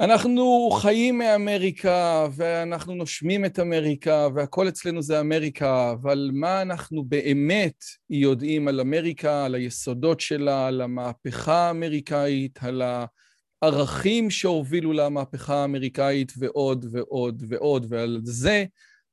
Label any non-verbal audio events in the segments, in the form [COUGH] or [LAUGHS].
אנחנו חיים מאמריקה ואנחנו נושמים את אמריקה והכל אצלנו זה אמריקה, אבל מה אנחנו באמת יודעים על אמריקה, על היסודות שלה, על המהפכה האמריקאית, על הערכים שהובילו למהפכה האמריקאית ועוד ועוד ועוד, ועל זה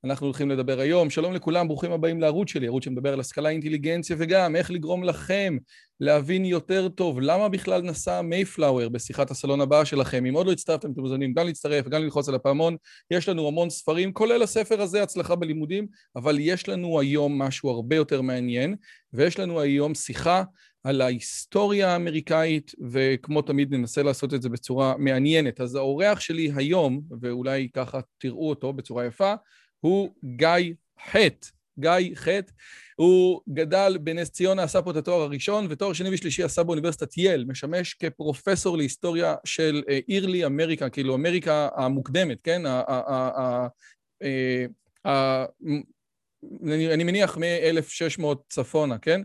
אנחנו הולכים לדבר היום. שלום לכולם, ברוכים הבאים לערוץ שלי, ערוץ שמדבר על השכלה, אינטליגנציה וגם איך לגרום לכם להבין יותר טוב למה בכלל נסע מייפלאואר בשיחת הסלון הבאה שלכם. אם עוד לא הצטרפתם, אתם מוזמנים גם להצטרף וגם ללחוץ על הפעמון. יש לנו המון ספרים, כולל הספר הזה, הצלחה בלימודים, אבל יש לנו היום משהו הרבה יותר מעניין, ויש לנו היום שיחה על ההיסטוריה האמריקאית, וכמו תמיד ננסה לעשות את זה בצורה מעניינת. אז האורח שלי היום, ואולי ככה תראו אותו בצורה יפה, הוא גיא חטא. גיא חטא, הוא גדל בנס ציונה, עשה פה את התואר הראשון, ותואר שני ושלישי עשה באוניברסיטת יל, משמש כפרופסור להיסטוריה של אירלי אמריקה, כאילו אמריקה המוקדמת, כן? אני מניח מ-1600 צפונה, כן?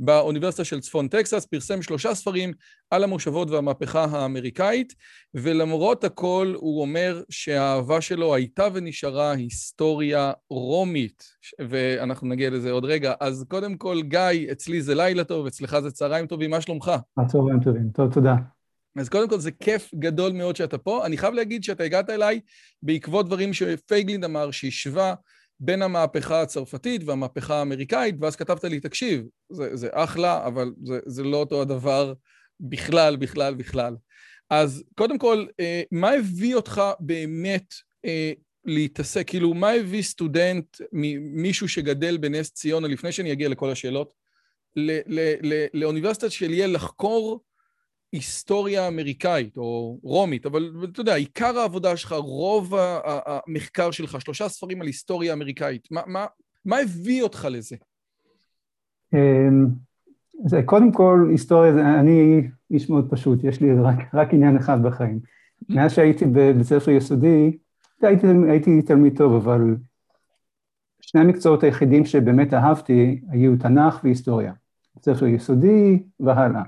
באוניברסיטה של צפון טקסס, פרסם שלושה ספרים על המושבות והמהפכה האמריקאית, ולמרות הכל הוא אומר שהאהבה שלו הייתה ונשארה היסטוריה רומית, ואנחנו נגיע לזה עוד רגע. אז קודם כל, גיא, אצלי זה לילה טוב, אצלך זה צהריים טובים, מה שלומך? צהריים טובים, טוב, תודה. אז קודם כל זה כיף גדול מאוד שאתה פה. אני חייב להגיד שאתה הגעת אליי בעקבות דברים שפייגלין אמר, שהשווה בין המהפכה הצרפתית והמהפכה האמריקאית, ואז כתבת לי, תקשיב, זה, זה אחלה, אבל זה, זה לא אותו הדבר בכלל, בכלל, בכלל. אז קודם כל, אה, מה הביא אותך באמת אה, להתעסק, כאילו, מה הביא סטודנט, מישהו שגדל בנס ציונה, לפני שאני אגיע לכל השאלות, לאוניברסיטת של ייל לחקור היסטוריה אמריקאית או רומית, אבל אתה יודע, עיקר העבודה שלך, רוב המחקר שלך, שלושה ספרים על היסטוריה אמריקאית, מה, מה, מה הביא אותך לזה? אמ, זה קודם כל, היסטוריה, אני איש מאוד פשוט, יש לי רק, רק עניין אחד בחיים. מאז שהייתי בבית ספר יסודי, הייתי, הייתי תלמיד טוב, אבל שני המקצועות היחידים שבאמת אהבתי היו תנ"ך והיסטוריה. בית ספר יסודי והלאה.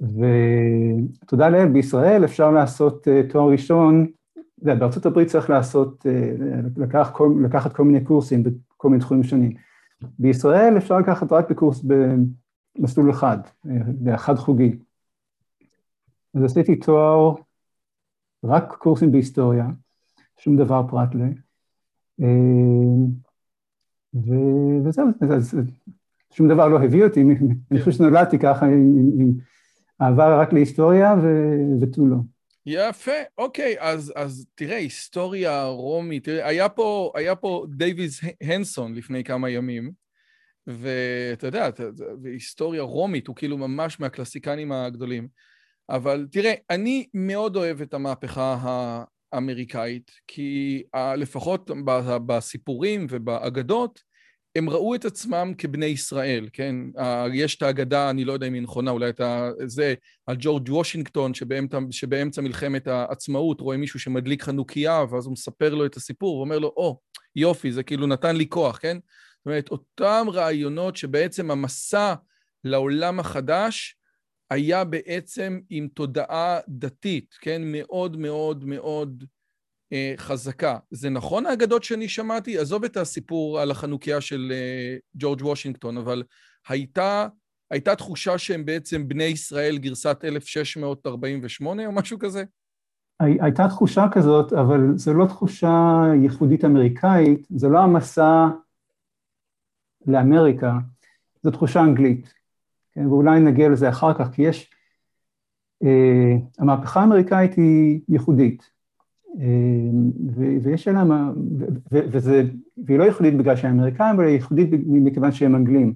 ותודה לאל, בישראל אפשר לעשות uh, תואר ראשון, בארצות הברית צריך לעשות, uh, לקח כל, לקחת כל מיני קורסים בכל מיני תחומים שונים. בישראל אפשר לקחת רק בקורס במסלול אחד, באחד חוגי. אז עשיתי תואר, רק קורסים בהיסטוריה, שום דבר פרט ל... אה, וזהו, אז שום דבר לא הביא אותי, אני חושב שנולדתי ככה עם, עם אהבה רק להיסטוריה ותו לא. יפה, אוקיי, אז, אז תראה, היסטוריה רומית, תראה, היה פה, היה פה דייוויז הנסון לפני כמה ימים, ואתה יודע, היסטוריה רומית הוא כאילו ממש מהקלסיקנים הגדולים, אבל תראה, אני מאוד אוהב את המהפכה האמריקאית, כי לפחות בסיפורים ובאגדות, הם ראו את עצמם כבני ישראל, כן? יש את האגדה, אני לא יודע אם היא נכונה, אולי את זה, על ג'ורג' וושינגטון, שבאמצע, שבאמצע מלחמת העצמאות רואה מישהו שמדליק חנוכיה, ואז הוא מספר לו את הסיפור, ואומר לו, או, oh, יופי, זה כאילו נתן לי כוח, כן? זאת אומרת, אותם רעיונות שבעצם המסע לעולם החדש היה בעצם עם תודעה דתית, כן? מאוד מאוד מאוד חזקה. זה נכון האגדות שאני שמעתי? עזוב את הסיפור על החנוכיה של אה, ג'ורג' וושינגטון, אבל הייתה, הייתה תחושה שהם בעצם בני ישראל גרסת 1648 או משהו כזה? הייתה תחושה כזאת, אבל זו לא תחושה ייחודית אמריקאית, זה לא המסע לאמריקה, זו תחושה אנגלית. כן, ואולי נגיע לזה אחר כך, כי יש המהפכה האמריקאית היא ייחודית, ויש שאלה מה, וזה, והיא לא ייחודית בגלל שהם אמריקאים, אבל היא ייחודית מכיוון שהם אנגלים.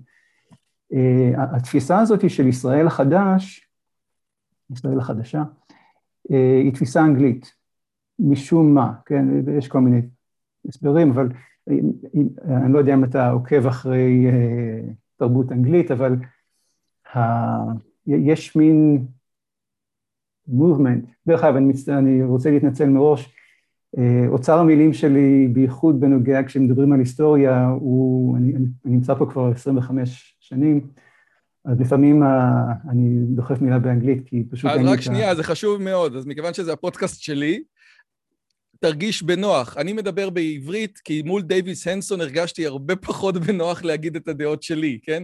התפיסה הזאת של ישראל החדש, ישראל החדשה, היא תפיסה אנגלית, משום מה, כן, יש כל מיני הסברים, אבל אני לא יודע אם אתה עוקב אחרי תרבות אנגלית, אבל יש מין מובמנט, דרך אגב, אני, אני רוצה להתנצל מראש, אוצר המילים שלי, בייחוד בנוגע כשמדברים על היסטוריה, הוא, אני, אני נמצא פה כבר 25 שנים, אז לפעמים אני דוחף מילה באנגלית, כי פשוט... אז רק שנייה, זה חשוב מאוד. אז מכיוון שזה הפודקאסט שלי, תרגיש בנוח. אני מדבר בעברית, כי מול דייוויס הנסון הרגשתי הרבה פחות בנוח להגיד את הדעות שלי, כן?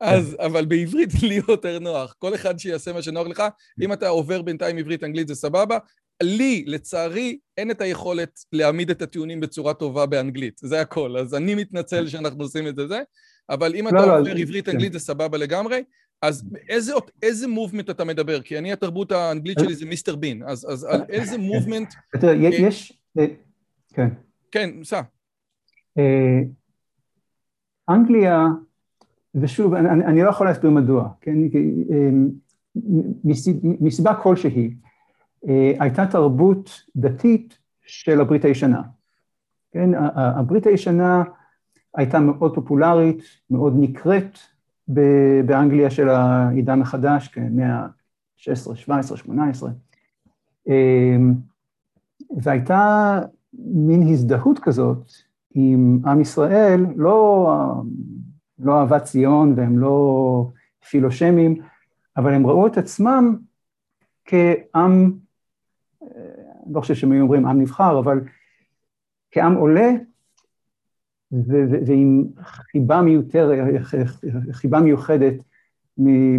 אז, אבל בעברית [LAUGHS] לי יותר נוח. כל אחד שיעשה מה שנוח לך. אם אתה עובר בינתיים עברית-אנגלית זה סבבה. לי, לצערי, אין את היכולת להעמיד את הטיעונים בצורה טובה באנגלית. זה הכל. אז אני מתנצל שאנחנו עושים את זה. אבל אם אתה לא, עובר לא, עברית-אנגלית כן. זה סבבה לגמרי. אז איזה, איזה מובמנט אתה מדבר? כי אני, התרבות האנגלית שלי זה מיסטר בין, אז, אז על איזה מובמנט... תראה, יש... כן. כן, סע. אנגליה, ושוב, אני, אני לא יכול להסביר מדוע, כן? מסיבה כלשהי, הייתה תרבות דתית של הברית הישנה. כן, הברית הישנה הייתה מאוד פופולרית, מאוד נקראת, באנגליה של העידן החדש, כמאה ה-16, 17, 18, והייתה מין הזדהות כזאת עם עם ישראל, לא, לא אהבת ציון והם לא פילושמים, אבל הם ראו את עצמם כעם, אני לא חושב שהם היו אומרים עם נבחר, אבל כעם עולה ועם חיבה מיותרת, חיבה מיוחדת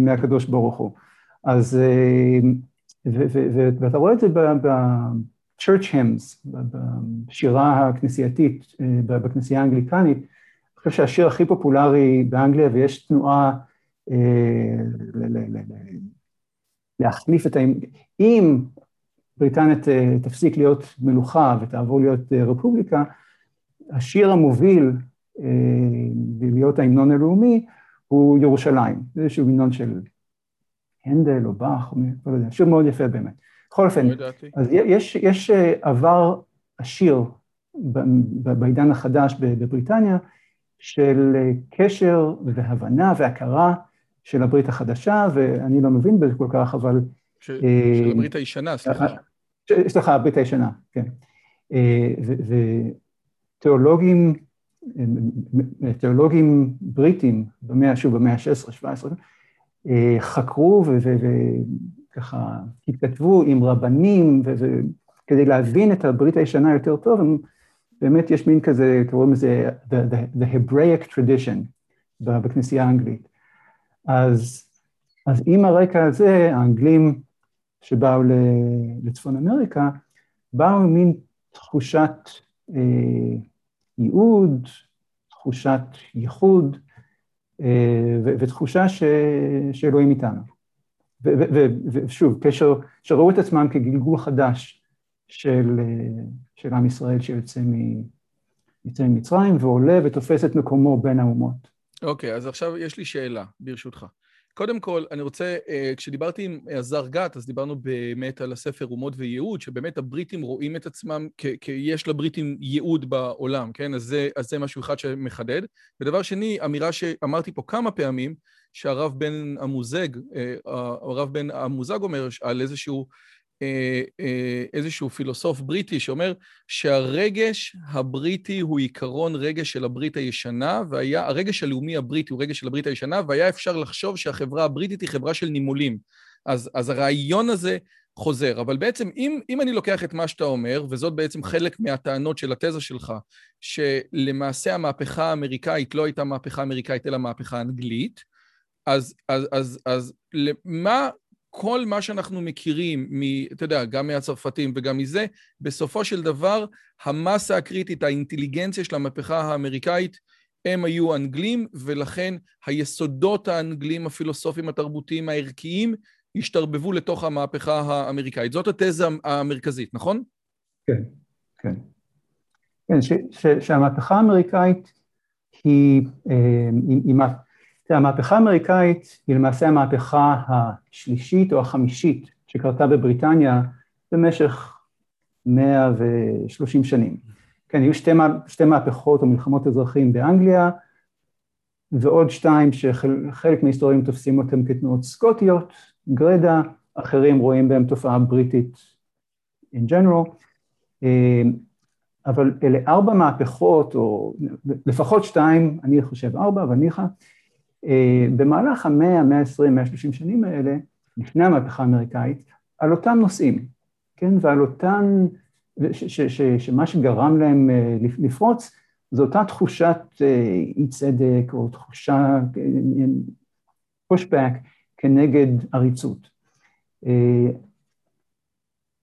מהקדוש ברוך הוא. אז, אה, ואתה רואה את זה ב-church hymns, בשירה הכנסייתית, אה, בכנסייה האנגליקנית, חושב שהשיר הכי פופולרי באנגליה, ויש תנועה אה, להחליף את ה... אם בריטניה תפסיק להיות מלוכה ותעבור להיות רפובליקה, השיר המוביל להיות ההמנון הלאומי הוא ירושלים, זה איזשהו המנון של הנדל או באך, לא יודע, שיר מאוד יפה באמת. בכל אופן, לא אז יש, יש אה, עבר עשיר בעידן החדש בבריטניה של אה, קשר והבנה והכרה של הברית החדשה, ואני לא מבין בזה כל כך, אבל... ש, אה, של הברית הישנה, סליחה. סליחה, הברית הישנה, כן. תיאולוגים, תיאולוגים בריטים במאה, שוב, במאה ה-16, 17, חקרו וככה התכתבו עם רבנים כדי להבין את הברית הישנה יותר טוב, באמת יש מין כזה, קוראים לזה the, the, the Hebraic tradition בכנסייה האנגלית. אז, אז עם הרקע הזה, האנגלים שבאו לצפון אמריקה, באו עם מין תחושת אה, ייעוד, תחושת ייחוד, אה, ותחושה ש... שאלוהים איתנו. ושוב, קשר, שראו את עצמם כגלגול חדש של, אה, של עם ישראל שיוצא ממצרים ועולה ותופס את מקומו בין האומות. אוקיי, okay, אז עכשיו יש לי שאלה, ברשותך. קודם כל, אני רוצה, אה, כשדיברתי עם עזר גת, אז דיברנו באמת על הספר אומות וייעוד, שבאמת הבריטים רואים את עצמם יש לבריטים ייעוד בעולם, כן? אז זה, אז זה משהו אחד שמחדד. ודבר שני, אמירה שאמרתי פה כמה פעמים, שהרב בן המוזג, אה, הרב בן המוזג אומר על איזשהו איזשהו פילוסוף בריטי שאומר שהרגש הבריטי הוא עיקרון רגש של הברית הישנה, והרגש הלאומי הבריטי הוא רגש של הברית הישנה, והיה אפשר לחשוב שהחברה הבריטית היא חברה של נימולים. אז, אז הרעיון הזה חוזר. אבל בעצם, אם, אם אני לוקח את מה שאתה אומר, וזאת בעצם חלק מהטענות של התזה שלך, שלמעשה המהפכה האמריקאית לא הייתה מהפכה אמריקאית, אלא מהפכה אנגלית, אז, אז, אז, אז למה כל מה שאנחנו מכירים, מ, אתה יודע, גם מהצרפתים וגם מזה, בסופו של דבר, המסה הקריטית, האינטליגנציה של המהפכה האמריקאית, הם היו אנגלים, ולכן היסודות האנגלים הפילוסופיים, התרבותיים, הערכיים, השתרבבו לתוך המהפכה האמריקאית. זאת התזה המרכזית, נכון? כן, כן. כן, ש, ש, שהמהפכה האמריקאית היא, אה, היא, היא, המהפכה האמריקאית היא למעשה המהפכה השלישית או החמישית שקרתה בבריטניה במשך 130 שנים. כן, היו שתי, שתי מהפכות או מלחמות אזרחים באנגליה, ועוד שתיים שחלק מההיסטוריים תופסים אותם כתנועות סקוטיות, גרדה, אחרים רואים בהם תופעה בריטית in general, אה, אבל אלה ארבע מהפכות, או לפחות שתיים, אני חושב ארבע, אבל ניחא, במהלך המאה, מאה עשרים, מאה שלושים שנים האלה, לפני המהפכה האמריקאית, על אותם נושאים, כן, ועל אותן, שמה שגרם להם אה, לפרוץ, זו אותה תחושת אי צדק, או תחושה, פושבק, כנגד עריצות.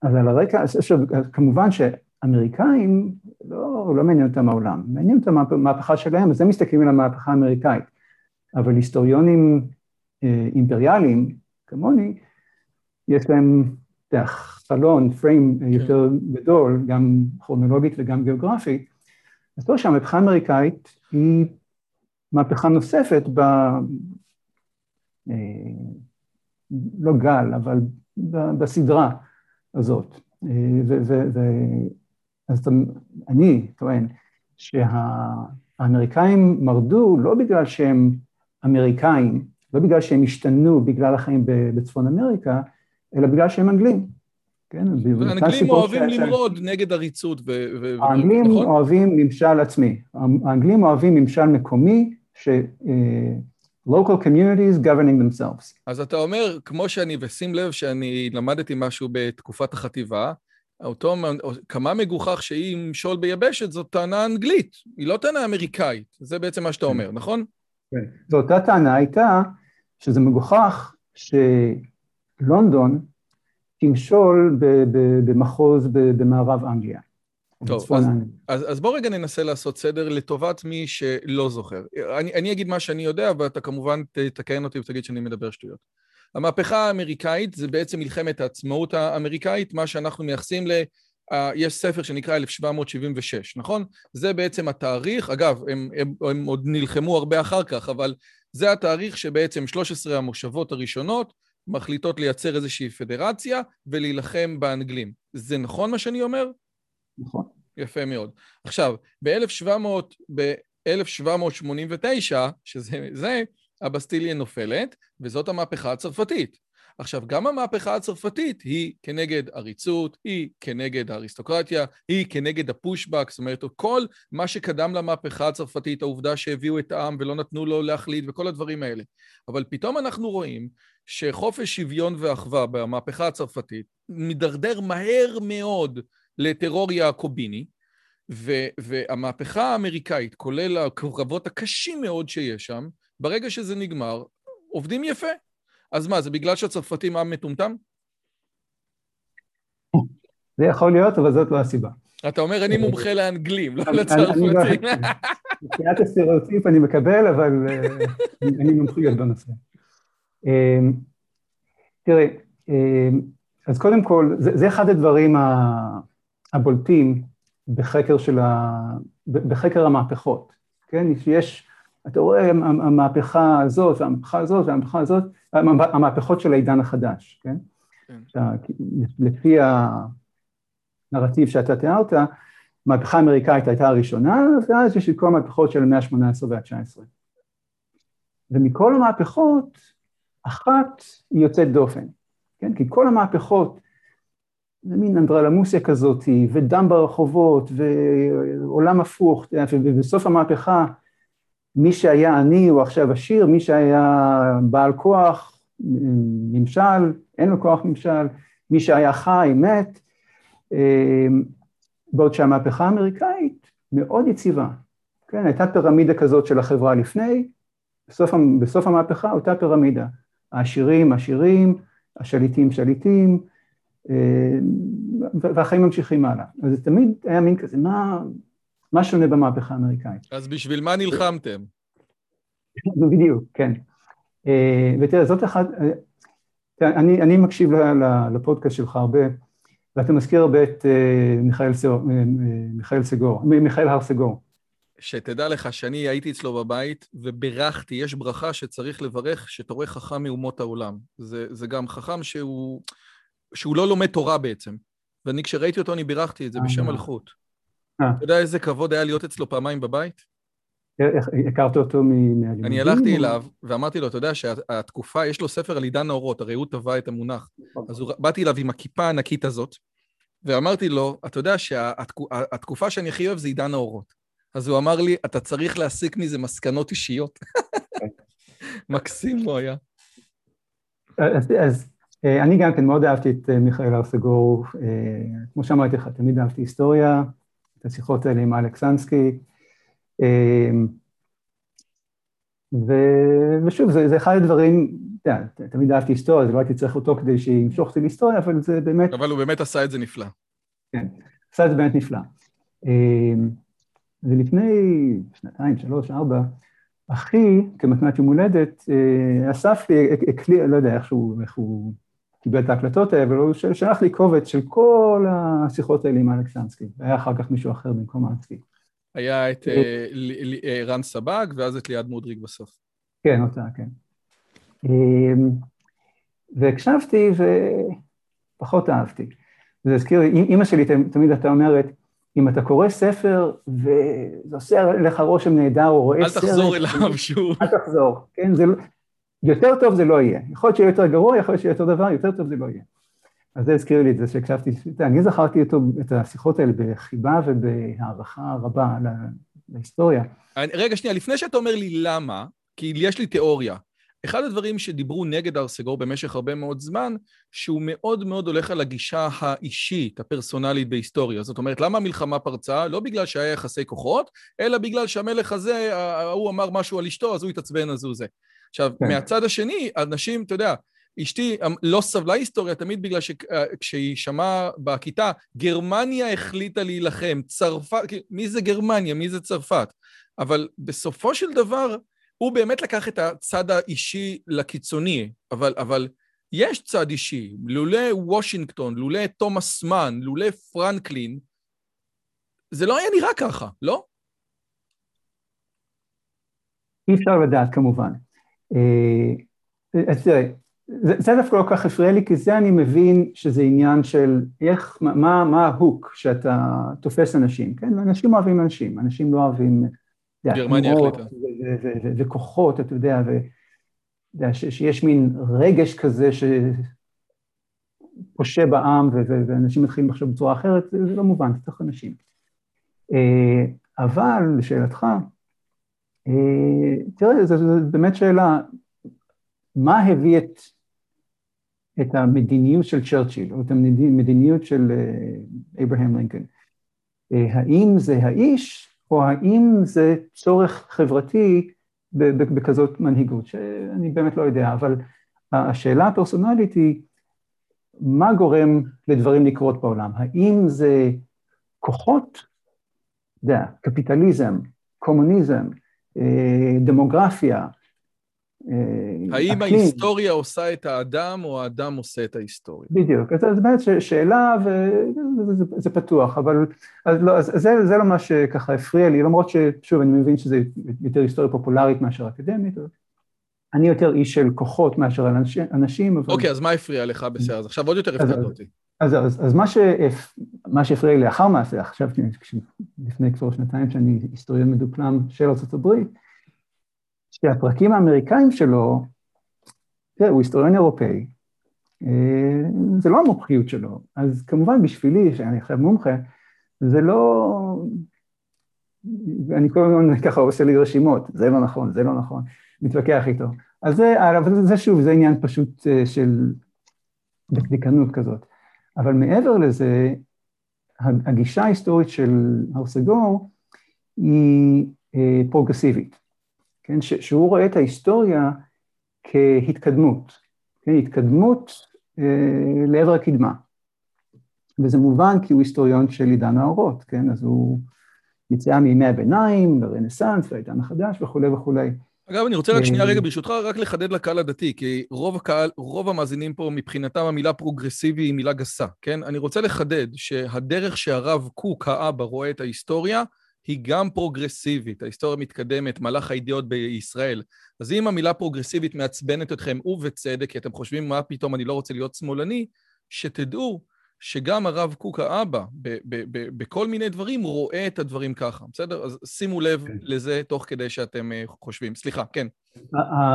אז על הרקע, עכשיו, כמובן שאמריקאים, לא, לא מעניין אותם העולם, מעניין אותם המהפכה שלהם, אז הם מסתכלים על המהפכה האמריקאית. אבל היסטוריונים אה, אימפריאליים, כמוני, יש להם חלון, פריים כן. יותר גדול, גם כרונולוגית וגם גיאוגרפית, אז לא שהמהפכה האמריקאית היא מהפכה נוספת ב... אה, לא גל, אבל בסדרה הזאת. אה, אז אני טוען שהאמריקאים מרדו לא בגלל שהם אמריקאים, לא בגלל שהם השתנו בגלל החיים בצפון אמריקה, אלא בגלל שהם אנגלים. כן, האנגלים אוהבים למרוד נגד עריצות ו... האנגלים נכון? אוהבים ממשל עצמי. האנגלים אוהבים ממשל מקומי, ש... אה, local communities governing themselves. אז אתה אומר, כמו שאני, ושים לב שאני למדתי משהו בתקופת החטיבה, אותו, כמה מגוחך שהיא משול ביבשת, זאת טענה אנגלית, היא לא טענה אמריקאית, זה בעצם מה שאתה אומר, נכון? כן. זו אותה טענה הייתה שזה מגוחך שלונדון תמשול במחוז במערב אנגליה. טוב, אז, אז, אז בוא רגע ננסה לעשות סדר לטובת מי שלא זוכר. אני, אני אגיד מה שאני יודע, ואתה כמובן תתקן אותי ותגיד שאני מדבר שטויות. המהפכה האמריקאית זה בעצם מלחמת העצמאות האמריקאית, מה שאנחנו מייחסים ל... יש ספר שנקרא 1776, נכון? זה בעצם התאריך, אגב, הם, הם, הם עוד נלחמו הרבה אחר כך, אבל זה התאריך שבעצם 13 המושבות הראשונות מחליטות לייצר איזושהי פדרציה ולהילחם באנגלים. זה נכון מה שאני אומר? נכון. יפה מאוד. עכשיו, ב-1700, ב-1789, שזה זה, הבסטיליה נופלת, וזאת המהפכה הצרפתית. עכשיו, גם המהפכה הצרפתית היא כנגד עריצות, היא כנגד האריסטוקרטיה, היא כנגד הפושבק, זאת אומרת, כל מה שקדם למהפכה הצרפתית, העובדה שהביאו את העם ולא נתנו לו להחליט וכל הדברים האלה. אבל פתאום אנחנו רואים שחופש שוויון ואחווה במהפכה הצרפתית מידרדר מהר מאוד לטרור יעקוביני, והמהפכה האמריקאית, כולל הקרבות הקשים מאוד שיש שם, ברגע שזה נגמר, עובדים יפה. אז מה, זה בגלל שהצרפתים עם מטומטם? זה יכול להיות, אבל זאת לא הסיבה. אתה אומר, אני מומחה לאנגלים, לא לצרפתים. מבחינת הסטריאוטיפ אני מקבל, אבל אה, אני מומחיות בנושא. אמ, תראה, אמ, אז קודם כל, זה אחד הדברים הבולטים בחקר של ה... בחקר המהפכות, כן? שיש, אתה רואה המהפכה הזאת והמהפכה הזאת והמהפכה הזאת, המהפכות של העידן החדש, כן? כן. לפי הנרטיב שאתה תיארת, המהפכה האמריקאית הייתה הראשונה, ואז יש את כל המהפכות של המאה ה-18 וה-19. ומכל המהפכות, אחת היא יוצאת דופן, כן? כי כל המהפכות זה מין אנדרלמוסיה כזאת, ודם ברחובות, ועולם הפוך, ובסוף המהפכה, מי שהיה עני הוא עכשיו עשיר, מי שהיה בעל כוח, ממשל, אין לו כוח ממשל, מי שהיה חי, מת, בעוד שהמהפכה האמריקאית מאוד יציבה, כן, הייתה פירמידה כזאת של החברה לפני, בסוף, בסוף המהפכה אותה פירמידה, העשירים עשירים, השליטים שליטים, אה, והחיים ממשיכים הלאה. אז זה תמיד היה מין כזה, מה, מה שונה במהפכה האמריקאית? אז בשביל מה נלחמתם? בדיוק, כן. אה, ותראה, זאת אחת, אני, אני מקשיב לפודקאסט שלך הרבה, ואתה מזכיר הרבה את מיכאל, סגור, מיכאל סגור, מיכאל הר סגור. שתדע לך שאני הייתי אצלו בבית וברכתי, יש ברכה שצריך לברך שאתה רואה חכם מאומות העולם. זה, זה גם חכם שהוא, שהוא לא לומד תורה בעצם. ואני כשראיתי אותו אני בירכתי את זה בשם מלכות. אתה יודע איזה כבוד היה להיות אצלו פעמיים בבית? הכרת אותו מהלימודים? אני הלכתי אליו ואמרתי לו, אתה יודע שהתקופה, יש לו ספר על עידן האורות, הרי הוא טבע את המונח. אז באתי אליו עם הכיפה הענקית הזאת, ואמרתי לו, אתה יודע שהתקופה שאני הכי אוהב זה עידן האורות. אז הוא אמר לי, אתה צריך להסיק מזה מסקנות אישיות. [LAUGHS] מקסים הוא היה. אז, אז אני גם כן מאוד אהבתי את מיכאל הר סגור, כמו שאמרתי לך, תמיד אהבתי היסטוריה, את השיחות האלה עם אלכסנסקי, ו... ושוב, זה, זה אחד הדברים, אתה יודע, תמיד אהבתי היסטוריה, אז לא הייתי צריך אותו כדי שימשוך אותי להיסטוריה, אבל זה באמת... אבל הוא באמת עשה את זה נפלא. כן, עשה את זה באמת נפלא. ולפני שנתיים, שלוש, ארבע, אחי, כמתנת יום הולדת, אה, אסף לי, הקליע, לא יודע איך שהוא, איך הוא קיבל את ההקלטות האלה, אבל הוא שלח לי קובץ של כל השיחות האלה עם אלכסנסקי, והיה אחר כך מישהו אחר במקום אלכסנסקי. היה את אה, אה, רן סבג, ואז את ליעד מודריק בסוף. כן, אותה, כן. והקשבתי ופחות אהבתי. זה הזכיר, אימא שלי תמיד הייתה אומרת, אם אתה קורא ספר וזה עושה לך רושם נהדר או רואה סרט... אל תחזור אליו שוב. אל תחזור, כן? זה, לא- יותר טוב זה לא יהיה. יכול להיות שיהיה יותר גרוע, יכול להיות שיהיה יותר דבר, יותר טוב זה לא יהיה. אז זה הזכיר לי את זה שהקשבתי, אני זכרתי אותו, את השיחות האלה בחיבה ובהערכה רבה להיסטוריה. רגע, שנייה, לפני שאתה אומר לי למה, כי יש לי תיאוריה. אחד הדברים שדיברו נגד ארסגור במשך הרבה מאוד זמן, שהוא מאוד מאוד הולך על הגישה האישית, הפרסונלית בהיסטוריה. זאת אומרת, למה המלחמה פרצה? לא בגלל שהיה יחסי כוחות, אלא בגלל שהמלך הזה, ההוא אמר משהו על אשתו, אז הוא התעצבן, אז הוא זה. עכשיו, כן. מהצד השני, אנשים, אתה יודע, אשתי לא סבלה היסטוריה תמיד בגלל שכשהיא שמעה בכיתה, גרמניה החליטה להילחם, צרפת, מי זה גרמניה? מי זה צרפת? אבל בסופו של דבר, הוא באמת לקח את הצד האישי לקיצוני, אבל, אבל יש צד אישי. לולא וושינגטון, לולא תומאס מן, לולא פרנקלין, זה לא היה נראה ככה, לא? אי אפשר לדעת כמובן. אה, אז תראה, זה, זה דווקא לא כל כך הפריע לי, כי זה אני מבין שזה עניין של איך, מה, מה ההוק שאתה תופס אנשים, כן? אנשים אוהבים אנשים, אנשים לא אוהבים גרמניה החליטה. וכוחות, אתה יודע, שיש מין רגש כזה שפושה בעם ואנשים מתחילים לחשוב בצורה אחרת, זה לא מובן, צריך אנשים. אה, אבל, לשאלתך, תראה, זו באמת שאלה, מה הביא את, את המדיניות של צ'רצ'יל, או את המדיניות של אה, אברהם לינקולן? האם זה האיש או האם זה צורך חברתי בכזאת מנהיגות, שאני באמת לא יודע, אבל השאלה הפרסונלית היא, מה גורם לדברים לקרות בעולם? האם זה כוחות, אתה יודע, קפיטליזם, קומוניזם, אה, דמוגרפיה, אה, האם ההיסטוריה עושה את האדם או האדם עושה את ההיסטוריה? בדיוק, אז באמת שאלה וזה פתוח, אבל אז לא, אז זה, זה לא מה שככה הפריע לי, למרות ששוב אני מבין שזה יותר היסטוריה פופולרית מאשר אקדמית, אני יותר איש של כוחות מאשר אנשים, אבל... אוקיי, אז מה הפריע לך בסדר? אז עכשיו עוד יותר הפריע אותי. אז, אז, אז מה, שהפ... מה שהפריע לי לאחר מעשה, עכשיו לפני כבר שנתיים שאני היסטוריון מדופלם של ארה"ב, שהפרקים האמריקאים שלו, תראה, הוא היסטוריון אירופאי, אה, זה לא המומחיות שלו, אז כמובן בשבילי, שאני עכשיו מומחה, זה לא... אני כל הזמן ככה עושה לי רשימות, זה לא נכון, זה לא נכון, מתווכח איתו. אז זה, אבל זה שוב, זה עניין פשוט אה, של דקדקנות כזאת. אבל מעבר לזה, הגישה ההיסטורית של הר סגור היא אה, פרוגרסיבית. כן, שהוא רואה את ההיסטוריה כהתקדמות, כן, התקדמות אה, לעבר הקדמה. וזה מובן כי הוא היסטוריון של עידן האורות, כן, אז הוא יציאה מימי הביניים לרנסאנס, לעידן החדש וכולי וכולי. אגב, אני רוצה רק שנייה רגע, ברשותך, רק לחדד לקהל הדתי, כי רוב הקהל, רוב המאזינים פה, מבחינתם המילה פרוגרסיבי היא מילה גסה, כן? אני רוצה לחדד שהדרך שהרב קוק, האבא, רואה את ההיסטוריה, היא גם פרוגרסיבית. ההיסטוריה מתקדמת, מהלך האידיאות בישראל. אז אם המילה פרוגרסיבית מעצבנת אתכם, ובצדק, כי אתם חושבים, מה פתאום, אני לא רוצה להיות שמאלני, שתדעו שגם הרב קוק האבא, בכל מיני דברים, רואה את הדברים ככה, בסדר? אז שימו לב כן. לזה תוך כדי שאתם אה, חושבים. סליחה, כן.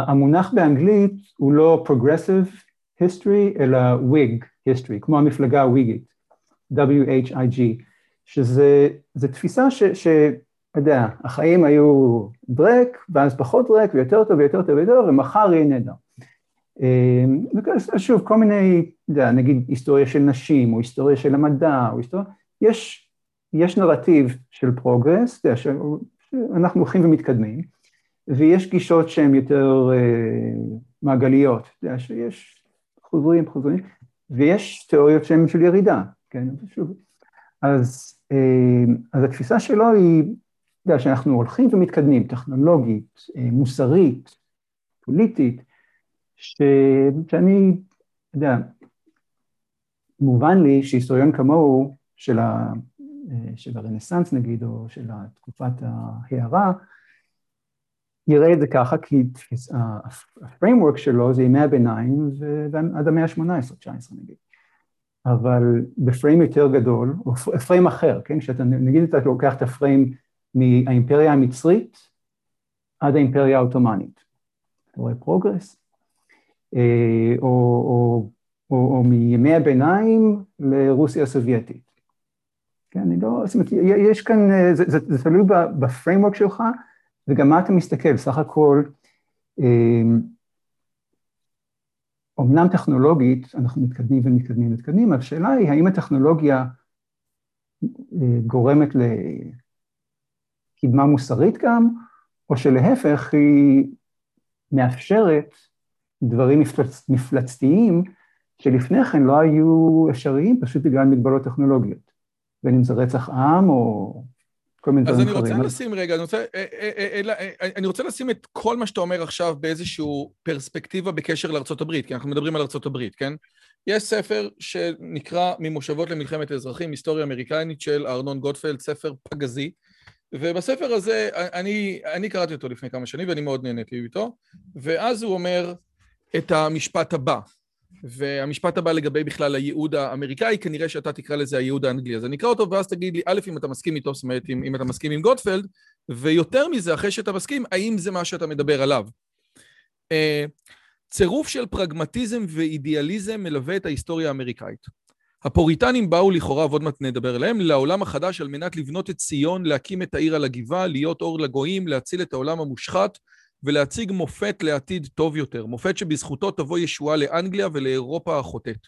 המונח באנגלית הוא לא Progressive History, אלא Whig History, כמו המפלגה הוויגית, W-H-I-G, שזה תפיסה ש... אתה יודע, החיים היו דרק, ואז פחות דרק, ויותר טוב ויותר טוב ויותר, ומחר יהיה נהדר. אמ, שוב, כל מיני, נגיד היסטוריה של נשים, או היסטוריה של המדע, או היסטוריה, יש, יש נרטיב של progress, יודע, שאנחנו הולכים ומתקדמים, ויש גישות שהן יותר אה, מעגליות, שיש חוזרים, חוזרים, ויש תיאוריות שהן של ירידה, כן, שוב. אז, uh, אז התפיסה שלו היא, אתה יודע, שאנחנו הולכים ומתקדמים, טכנולוגית, מוסרית, פוליטית, ש... שאני, אתה יודע, מובן לי שהיסטוריון כמוהו של, ה... של הרנסאנס נגיד, או של תקופת ההערה, יראה את זה ככה, כי הפריימוורק שלו זה ימי הביניים ועד המאה ה-18, 19 נגיד. אבל ב frame יותר גדול, או frame אחר, כן? כשאתה, נגיד אתה לוקח את ה frame מהאימפריה המצרית עד האימפריה העות'מאנית. אתה רואה progress, או, או, או, או מימי הביניים לרוסיה הסובייטית. כן, אני לא, זאת אומרת, יש כאן, אה, זה, זה, זה תלוי ב framework שלך, וגם מה אתה מסתכל, סך הכל, אומנם אה, טכנולוגית אנחנו מתקדמים ומתקדמים ומתקדמים, אבל השאלה היא האם הטכנולוגיה גורמת לקדמה מוסרית גם, או שלהפך היא מאפשרת דברים מפלצ... מפלצתיים שלפני כן לא היו אפשריים פשוט בגלל מגבלות טכנולוגיות, בין אם זה רצח עם או כל מיני דברים אחרים. אז אני רוצה לשים רגע, אני רוצה, אה, אה, אה, אני רוצה לשים את כל מה שאתה אומר עכשיו באיזושהי פרספקטיבה בקשר לארה"ב, כי אנחנו מדברים על ארה"ב, כן? יש ספר שנקרא ממושבות למלחמת האזרחים, היסטוריה אמריקנית של ארנון גוטפלד, ספר פגזי, ובספר הזה, אני, אני קראתי אותו לפני כמה שנים ואני מאוד נהניתי איתו, ואז הוא אומר, את המשפט הבא. והמשפט הבא לגבי בכלל הייעוד האמריקאי, כנראה שאתה תקרא לזה הייעוד האנגלי. אז אני אקרא אותו ואז תגיד לי, א', אם אתה מסכים איתו, זאת אומרת, אם, אם אתה מסכים עם גוטפלד, ויותר מזה, אחרי שאתה מסכים, האם זה מה שאתה מדבר עליו. Uh, צירוף של פרגמטיזם ואידיאליזם מלווה את ההיסטוריה האמריקאית. הפוריטנים באו לכאורה, ועוד מעט נדבר עליהם, לעולם החדש על מנת לבנות את ציון, להקים את העיר על הגבעה, להיות אור לגויים, להציל את העולם המושחת, ולהציג מופת לעתיד טוב יותר, מופת שבזכותו תבוא ישועה לאנגליה ולאירופה החוטאת.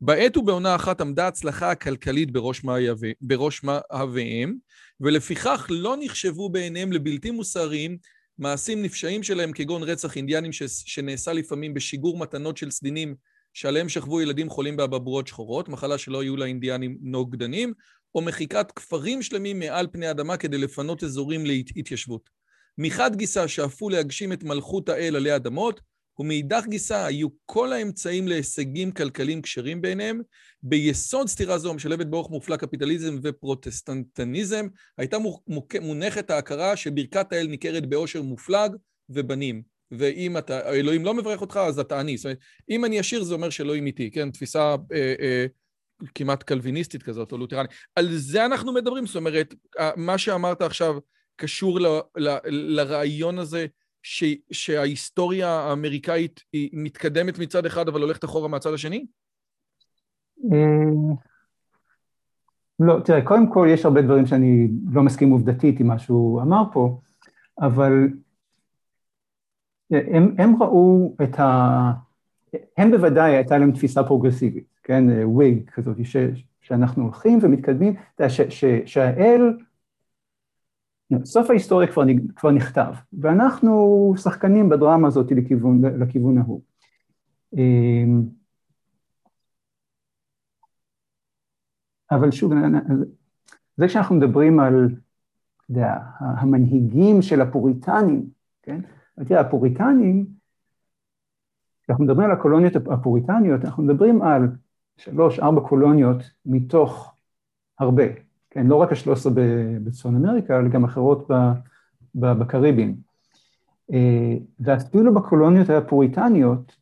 בעת ובעונה אחת עמדה ההצלחה הכלכלית בראש, מאהבי, בראש מאהביהם, ולפיכך לא נחשבו בעיניהם לבלתי מוסריים מעשים נפשעים שלהם, כגון רצח אינדיאנים ש... שנעשה לפעמים בשיגור מתנות של סדינים שעליהם שכבו ילדים חולים באבעבועות שחורות, מחלה שלא היו לאינדיאנים נוגדנים, או מחיקת כפרים שלמים מעל פני אדמה כדי לפנות אזורים להתיישבות. מחד גיסה שאפו להגשים את מלכות האל עלי אדמות, ומאידך גיסה היו כל האמצעים להישגים כלכליים כשרים בעיניהם. ביסוד סתירה זו המשלבת באורך מופלא קפיטליזם ופרוטסטנטניזם, הייתה מונחת ההכרה שברכת האל ניכרת באושר מופלג ובנים. ואם אתה, אלוהים לא מברך אותך, אז אתה עני. זאת אומרת, אם אני עשיר זה אומר שאלוהים איתי, כן? תפיסה אה, אה, כמעט קלוויניסטית כזאת, או לותרנית. על זה אנחנו מדברים, זאת אומרת, מה שאמרת עכשיו, קשור ל, ל, לרעיון הזה ש, שההיסטוריה האמריקאית היא מתקדמת מצד אחד אבל הולכת אחורה מהצד השני? אה, לא, תראה, קודם כל יש הרבה דברים שאני לא מסכים עובדתית עם מה שהוא אמר פה, אבל הם, הם ראו את ה... הם בוודאי הייתה להם תפיסה פרוגרסיבית, כן, וויג כזאת, ש, שאנחנו הולכים ומתקדמים, ש, ש, שהאל סוף ההיסטוריה כבר, כבר נכתב, ואנחנו שחקנים בדרמה הזאת לכיוון, לכיוון ההוא. אמ, אבל שוב, זה כשאנחנו מדברים על, יודע, המנהיגים של הפוריטנים, כן? תראה, הפוריטנים, כשאנחנו מדברים על הקולוניות הפוריטניות, אנחנו מדברים על שלוש, ארבע קולוניות מתוך הרבה, כן, לא רק השלוש עשרה בצפון אמריקה, אלא גם אחרות בקריבים. אה, ואפילו בקולוניות הפוריטניות,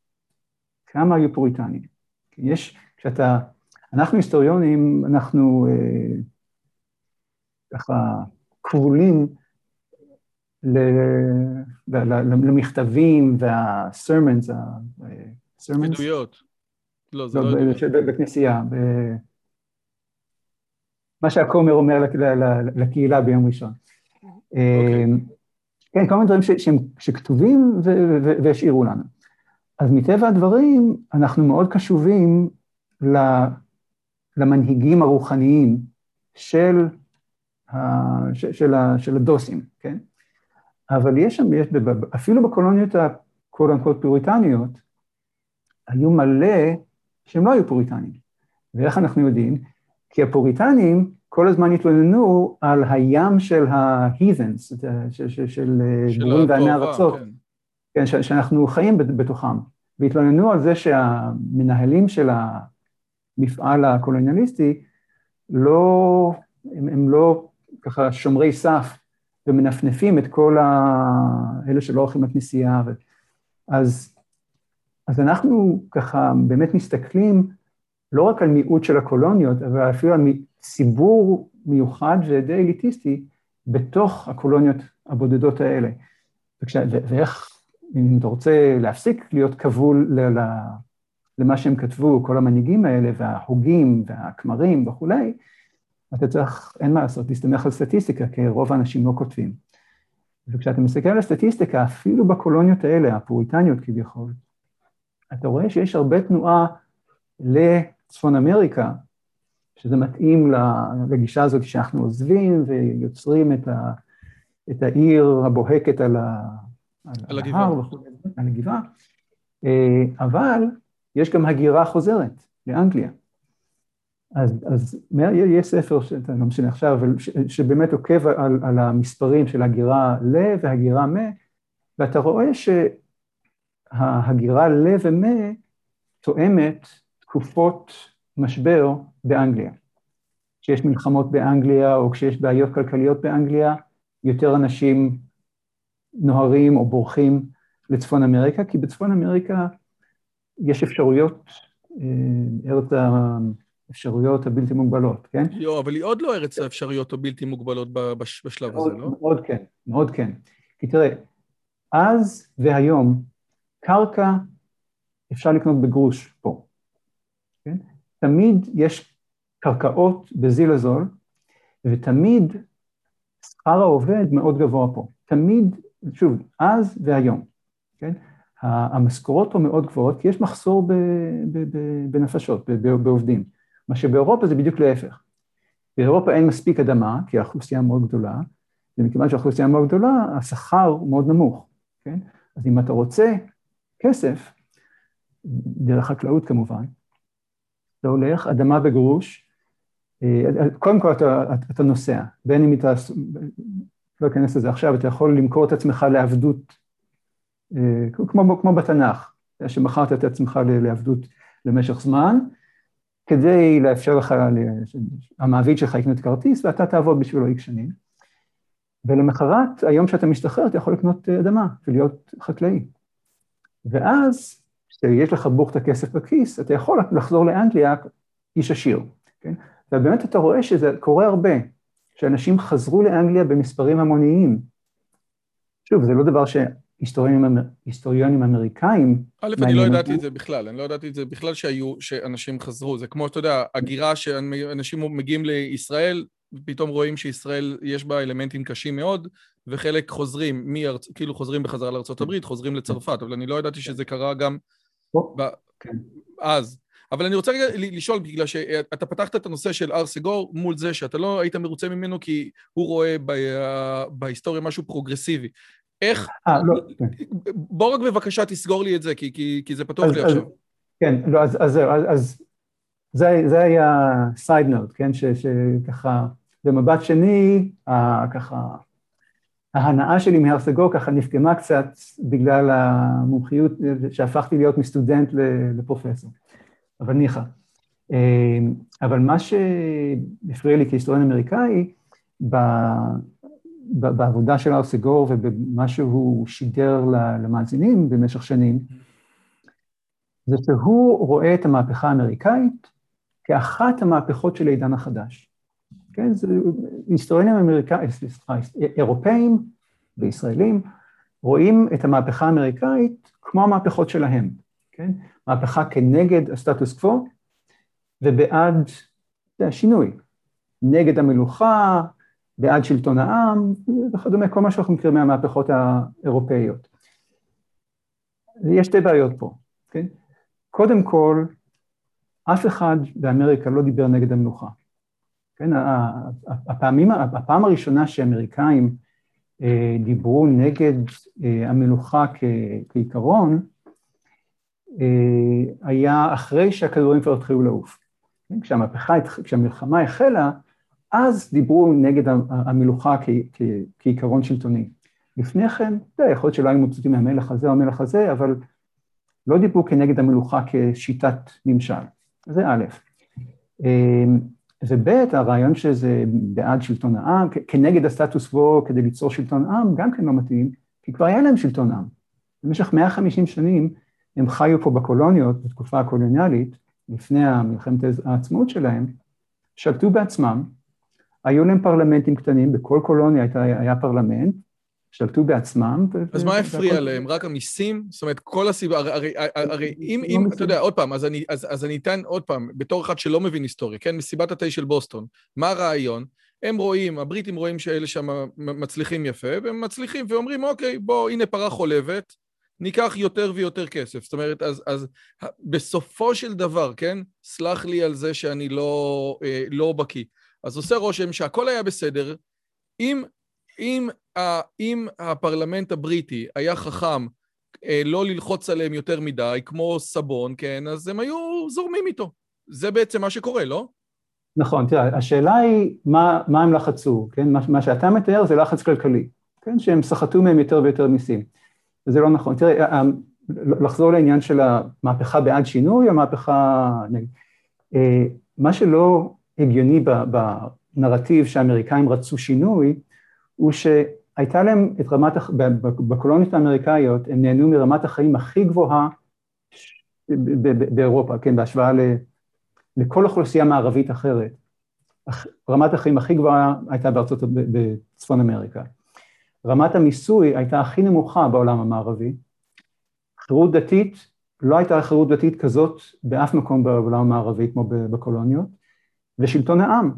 כמה היו פוריטנים? יש, כשאתה, אנחנו היסטוריונים, אנחנו אה, ככה כבולים למכתבים וה-sermons, עדויות. לא, זה לא, לא עדויות. בכנסייה, מה שהכומר אומר לקהילה ביום ראשון. אוקיי. כן, כל מיני דברים שכתובים והשאירו לנו. אז מטבע הדברים, אנחנו מאוד קשובים למנהיגים הרוחניים של, של, של הדוסים, כן? אבל יש שם, יש, אפילו בקולוניות הקול אנקול פוריטניות, היו מלא שהם לא היו פוריטנים. ואיך אנחנו יודעים? כי הפוריטנים כל הזמן התלוננו על הים של ה-heathens, של גבורים ועמי ארצות, כן. כן, שאנחנו חיים בתוכם, והתלוננו על זה שהמנהלים של המפעל הקולוניאליסטי לא, הם, הם לא ככה שומרי סף ומנפנפים את כל אלה שלא הולכים לכנסייה. ו... אז, אז אנחנו ככה באמת מסתכלים לא רק על מיעוט של הקולוניות, אבל אפילו על ציבור מיוחד ודי אליטיסטי בתוך הקולוניות הבודדות האלה. וכש, ואיך, אם אתה רוצה להפסיק להיות כבול ל, ל, למה שהם כתבו, כל המנהיגים האלה, וההוגים והכמרים וכולי, אתה צריך, אין מה לעשות, להסתמך על סטטיסטיקה, כי רוב האנשים לא כותבים. וכשאתה מסתכל על הסטטיסטיקה, אפילו בקולוניות האלה, הפוריטניות כביכול, אתה רואה שיש הרבה תנועה לצפון אמריקה, שזה מתאים לגישה הזאת שאנחנו עוזבים ויוצרים את, ה, את העיר הבוהקת על, ה, על, על ההר וכו', על הגבעה, אה, אבל יש גם הגירה חוזרת לאנגליה. אז, אז יש ספר, שאתה לא משנה עכשיו, אבל ש, שבאמת עוקב על, על המספרים של הגירה ל והגירה מ, ואתה רואה שההגירה ל ומ תואמת תקופות משבר באנגליה. כשיש מלחמות באנגליה או כשיש בעיות כלכליות באנגליה, יותר אנשים נוהרים או בורחים לצפון אמריקה, כי בצפון אמריקה יש אפשרויות, אה, ארץ האפשרויות הבלתי מוגבלות, כן? לא, אבל היא עוד לא ארץ האפשרויות הבלתי מוגבלות בשלב מאוד, הזה, לא? מאוד כן, מאוד כן. כי תראה, אז והיום, קרקע אפשר לקנות בגרוש פה, כן? תמיד יש קרקעות בזיל הזול, ותמיד שכר העובד מאוד גבוה פה. תמיד, שוב, אז והיום, כן? המשכורות פה מאוד גבוהות, כי יש מחסור בנפשות, בעובדים. מה שבאירופה זה בדיוק להפך. באירופה אין מספיק אדמה, כי האוכלוסייה מאוד גדולה, ומכיוון שהאוכלוסייה מאוד גדולה, השכר מאוד נמוך, כן? אז אם אתה רוצה כסף, דרך חקלאות כמובן, אתה הולך, אדמה בגרוש, קודם כל אתה, אתה נוסע, בין אם אתה, לא אכנס לזה עכשיו, אתה יכול למכור את עצמך לעבדות, אה, כמו, כמו בתנ"ך, שמכרת את עצמך לעבדות למשך זמן, כדי לאפשר לך, המעביד שלך יקנות כרטיס ואתה תעבוד בשבילו איקס שנים. ולמחרת, היום שאתה משתחרר, אתה יכול לקנות אדמה ולהיות חקלאי. ואז, כשיש לך בוכת הכסף בכיס, אתה יכול לחזור לאנגליה איש עשיר, כן? ובאמת אתה רואה שזה קורה הרבה, שאנשים חזרו לאנגליה במספרים המוניים. שוב, זה לא דבר שהיסטוריונים אמריקאים... א', אני לא ידעתי את זה בכלל, אני לא ידעתי את זה בכלל שהיו, שאנשים חזרו, זה כמו, אתה יודע, הגירה שאנשים מגיעים לישראל, פתאום רואים שישראל יש בה אלמנטים קשים מאוד, וחלק חוזרים, מארצ... כאילו חוזרים בחזרה לארה"ב, חוזרים לצרפת, אבל אני לא ידעתי שזה קרה גם ב... כן. אז. אבל אני רוצה רגע לשאול, בגלל שאתה פתחת את הנושא של הר סגור מול זה שאתה לא היית מרוצה ממנו כי הוא רואה בהיסטוריה משהו פרוגרסיבי. איך... אה, לא. כן. בוא רק בבקשה תסגור לי את זה, כי, כי, כי זה פתוח לי עכשיו. כן, לא, אז, אז, אז, אז זה, זה היה side note, כן, ש, שככה, במבט שני, ככה, ההנאה שלי מהר סגור ככה נפגמה קצת בגלל המומחיות שהפכתי להיות מסטודנט לפרופסור, אבל ניחא. אבל מה שהפריע לי כהיסטוריון אמריקאי, בעבודה של הר סגור ובמה שהוא שידר למאזינים במשך שנים, זה שהוא רואה את המהפכה האמריקאית כאחת המהפכות של העידן החדש. כן, זה היסטוריונים אמריקאים, סליחה, אירופאים וישראלים רואים את המהפכה האמריקאית כמו המהפכות שלהם, כן? מהפכה כנגד הסטטוס קוו ובעד השינוי, נגד המלוכה, בעד שלטון העם וכדומה, כל מה שאנחנו מכירים מהמהפכות האירופאיות. יש שתי בעיות פה, כן? קודם כל, אף אחד באמריקה לא דיבר נגד המלוכה. כן, הפעמים, הפעם הראשונה שאמריקאים אה, דיברו נגד אה, המלוכה כעיקרון, היה אחרי שהכדורים כבר התחילו לעוף. כן, כשהמהפכה, כשהמלחמה החלה, אז דיברו נגד המלוכה כעיקרון שלטוני. לפני כן, אתה יודע, יכול להיות שלא היו מבסוטים מהמלך הזה או המלך הזה, אבל לא דיברו כנגד המלוכה כשיטת ממשל. זה א', אמ, וב', הרעיון שזה בעד שלטון העם, כנגד הסטטוס קוו כדי ליצור שלטון עם, גם כן לא מתאים, כי כבר היה להם שלטון עם. במשך 150 שנים הם חיו פה בקולוניות, בתקופה הקולוניאלית, לפני מלחמת העצמאות שלהם, שלטו בעצמם, היו להם פרלמנטים קטנים, בכל קולוניה היה פרלמנט, שלטו בעצמם. אז מה הפריע להם? רק המיסים? זאת אומרת, כל הסיבה, הרי, הרי אם, אם, אתה יודע, עוד פעם, אז אני, אז, אז אני אתן עוד פעם, בתור אחד שלא מבין היסטוריה, כן? מסיבת התה של בוסטון, מה הרעיון? הם רואים, הבריטים רואים שאלה שם מצליחים יפה, והם מצליחים ואומרים, אוקיי, בוא, הנה פרה חולבת, ניקח יותר ויותר כסף. זאת אומרת, אז, אז בסופו של דבר, כן? סלח לי על זה שאני לא, אה, לא בקיא. אז עושה רושם שהכל היה בסדר, אם אם, אם הפרלמנט הבריטי היה חכם אה, לא ללחוץ עליהם יותר מדי, כמו סבון, כן, אז הם היו זורמים איתו. זה בעצם מה שקורה, לא? נכון, תראה, השאלה היא מה, מה הם לחצו, כן? מה, מה שאתה מתאר זה לחץ כלכלי, כן? שהם סחטו מהם יותר ויותר מיסים. זה לא נכון. תראה, לחזור לעניין של המהפכה בעד שינוי, המהפכה... אה, מה שלא הגיוני בנרטיב שהאמריקאים רצו שינוי, הוא שהייתה להם את רמת, בקולוניות האמריקאיות, הם נהנו מרמת החיים הכי גבוהה באירופה, כן, בהשוואה לכל אוכלוסייה מערבית אחרת. רמת החיים הכי גבוהה הייתה בארצות, בצפון אמריקה. רמת המיסוי הייתה הכי נמוכה בעולם המערבי. חירות דתית, לא הייתה חירות דתית כזאת באף מקום בעולם המערבי כמו בקולוניות, ושלטון העם,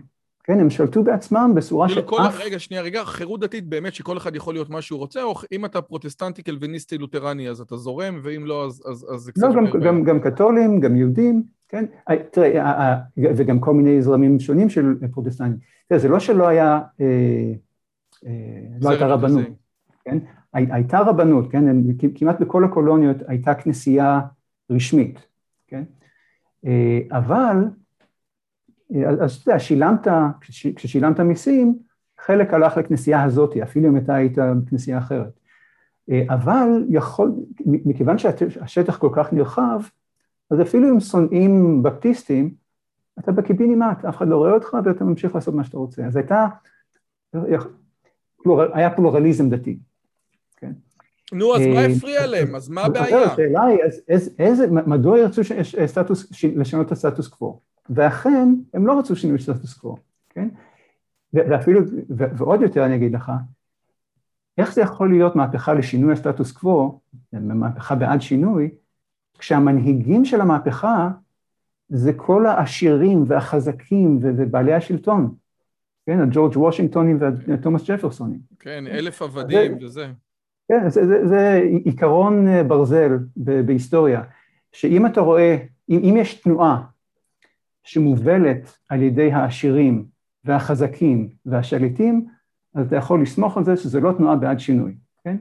כן, הם שלטו בעצמם בצורה שאף... כל... רגע, שנייה, רגע, חירות דתית באמת שכל אחד יכול להיות מה שהוא רוצה, או אם אתה פרוטסטנטי, קלוויניסטי, לותרני, אז אתה זורם, ואם לא, אז, אז, אז זה קצת... לא, גם, גם, גם קתולים, גם יהודים, כן? אה, תראה, וגם כל מיני זרמים שונים של פרוטסטנטים. תראה, זה לא שלא היה, אה, אה, לא הייתה רבנות, כן? הייתה רבנות, כן? כמעט בכל הקולוניות הייתה כנסייה רשמית, כן? אבל אז אתה יודע, שילמת, כששילמת מיסים, חלק הלך לכנסייה הזאת, אפילו אם אתה היית בכנסייה אחרת. אבל יכול, מכיוון שהשטח כל כך נרחב, אז אפילו אם שונאים בפטיסטים, אתה בקיבינימט, אף אחד לא רואה אותך ואתה ממשיך לעשות מה שאתה רוצה. אז הייתה, היה פלורליזם דתי, כן. נו, אז מה הפריע להם? אז מה הבעיה? השאלה היא, איזה, מדוע ירצו לשנות את הסטטוס קוו? ואכן, הם לא רצו שינוי סטטוס קוו, כן? ואפילו, ועוד יותר אני אגיד לך, איך זה יכול להיות מהפכה לשינוי הסטטוס קוו, מהפכה בעד שינוי, כשהמנהיגים של המהפכה זה כל העשירים והחזקים ובעלי השלטון, כן, הג'ורג' וושינגטונים והתומאס ג'פרסונים. כן, אלף עבדים וזה. כן, זה, זה, זה עיקרון ברזל בהיסטוריה, שאם אתה רואה, אם, אם יש תנועה שמובלת על ידי העשירים והחזקים והשליטים, אז אתה יכול לסמוך על זה שזה לא תנועה בעד שינוי, כן?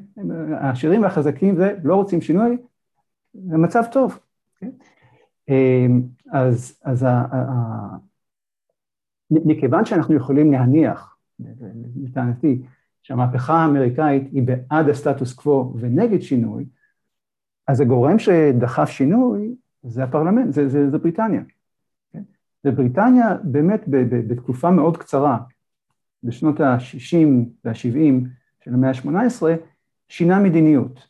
העשירים והחזקים זה לא רוצים שינוי, זה מצב טוב, כן? אמ, אז, אז ה, ה, מכיוון שאנחנו יכולים להניח, לטענתי, שהמהפכה האמריקאית היא בעד הסטטוס קוו ונגד שינוי, אז הגורם שדחף שינוי זה הפרלמנט, זה, זה, זה בריטניה. כן? ובריטניה באמת בתקופה מאוד קצרה, בשנות ה-60 וה-70 של המאה ה-18, שינה מדיניות.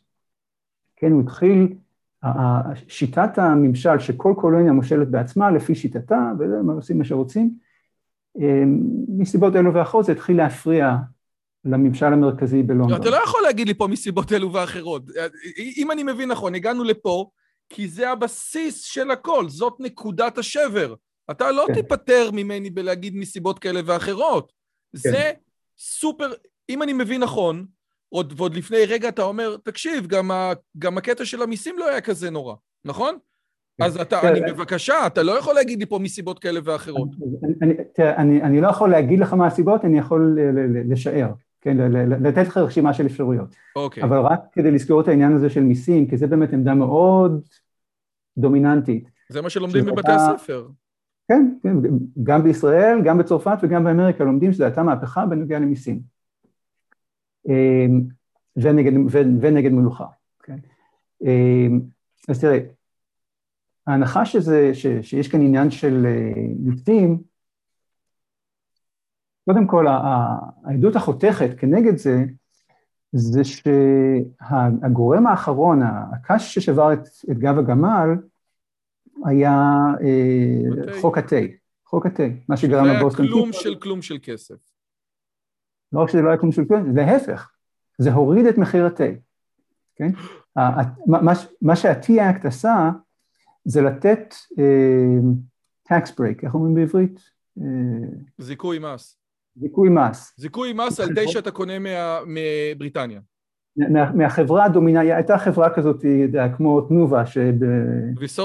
כן, הוא התחיל, שיטת הממשל שכל קולוניה מושלת בעצמה לפי שיטתה, והם עושים מה שרוצים, מסיבות אלו ואחרות זה התחיל להפריע לממשל המרכזי בלונדון. לא, אתה לא יכול להגיד לי פה מסיבות אלו ואחרות. אם אני מבין נכון, הגענו לפה כי זה הבסיס של הכל, זאת נקודת השבר. אתה לא כן. תיפטר ממני בלהגיד מסיבות כאלה ואחרות. כן. זה סופר, אם אני מבין נכון, עוד, ועוד לפני רגע אתה אומר, תקשיב, גם, ה, גם הקטע של המיסים לא היה כזה נורא, נכון? כן. אז אתה, אני בבקשה, אתה לא יכול להגיד לי פה מסיבות כאלה ואחרות. אני, תראה, אני, אני לא יכול להגיד לך מה הסיבות, אני יכול לשער, כן, לתת לך רשימה של אפשרויות. אוקיי. אבל רק כדי לזכור את העניין הזה של מיסים, כי זה באמת עמדה מאוד דומיננטית. זה מה שלומדים בבתי הספר. כן, כן, גם בישראל, גם בצרפת וגם באמריקה לומדים שזו הייתה מהפכה בנוגע למיסים. אמ, ונגד, ונגד מלוכה, כן? אמ, אז תראה, ההנחה שזה, ש, שיש כאן עניין של מיסים, אה, קודם כל העדות החותכת כנגד זה, זה שהגורם האחרון, הקש ששבר את, את גב הגמל, היה אה, חוק התה, חוק התה, מה שגרם לבוסטון. זה היה כלום של כלום של כסף. לא רק שזה לא היה כלום של כסף, להפך, זה הוריד את מחיר התה, כן? מה שה-T Act עשה, זה לתת uh, tax break, איך אומרים בעברית? Uh, זיכוי מס. זיכוי מס. זיכוי מס על תה שאתה קונה מה, מבריטניה. מה, מהחברה הדומיננטית, הייתה חברה כזאת, כמו תנובה,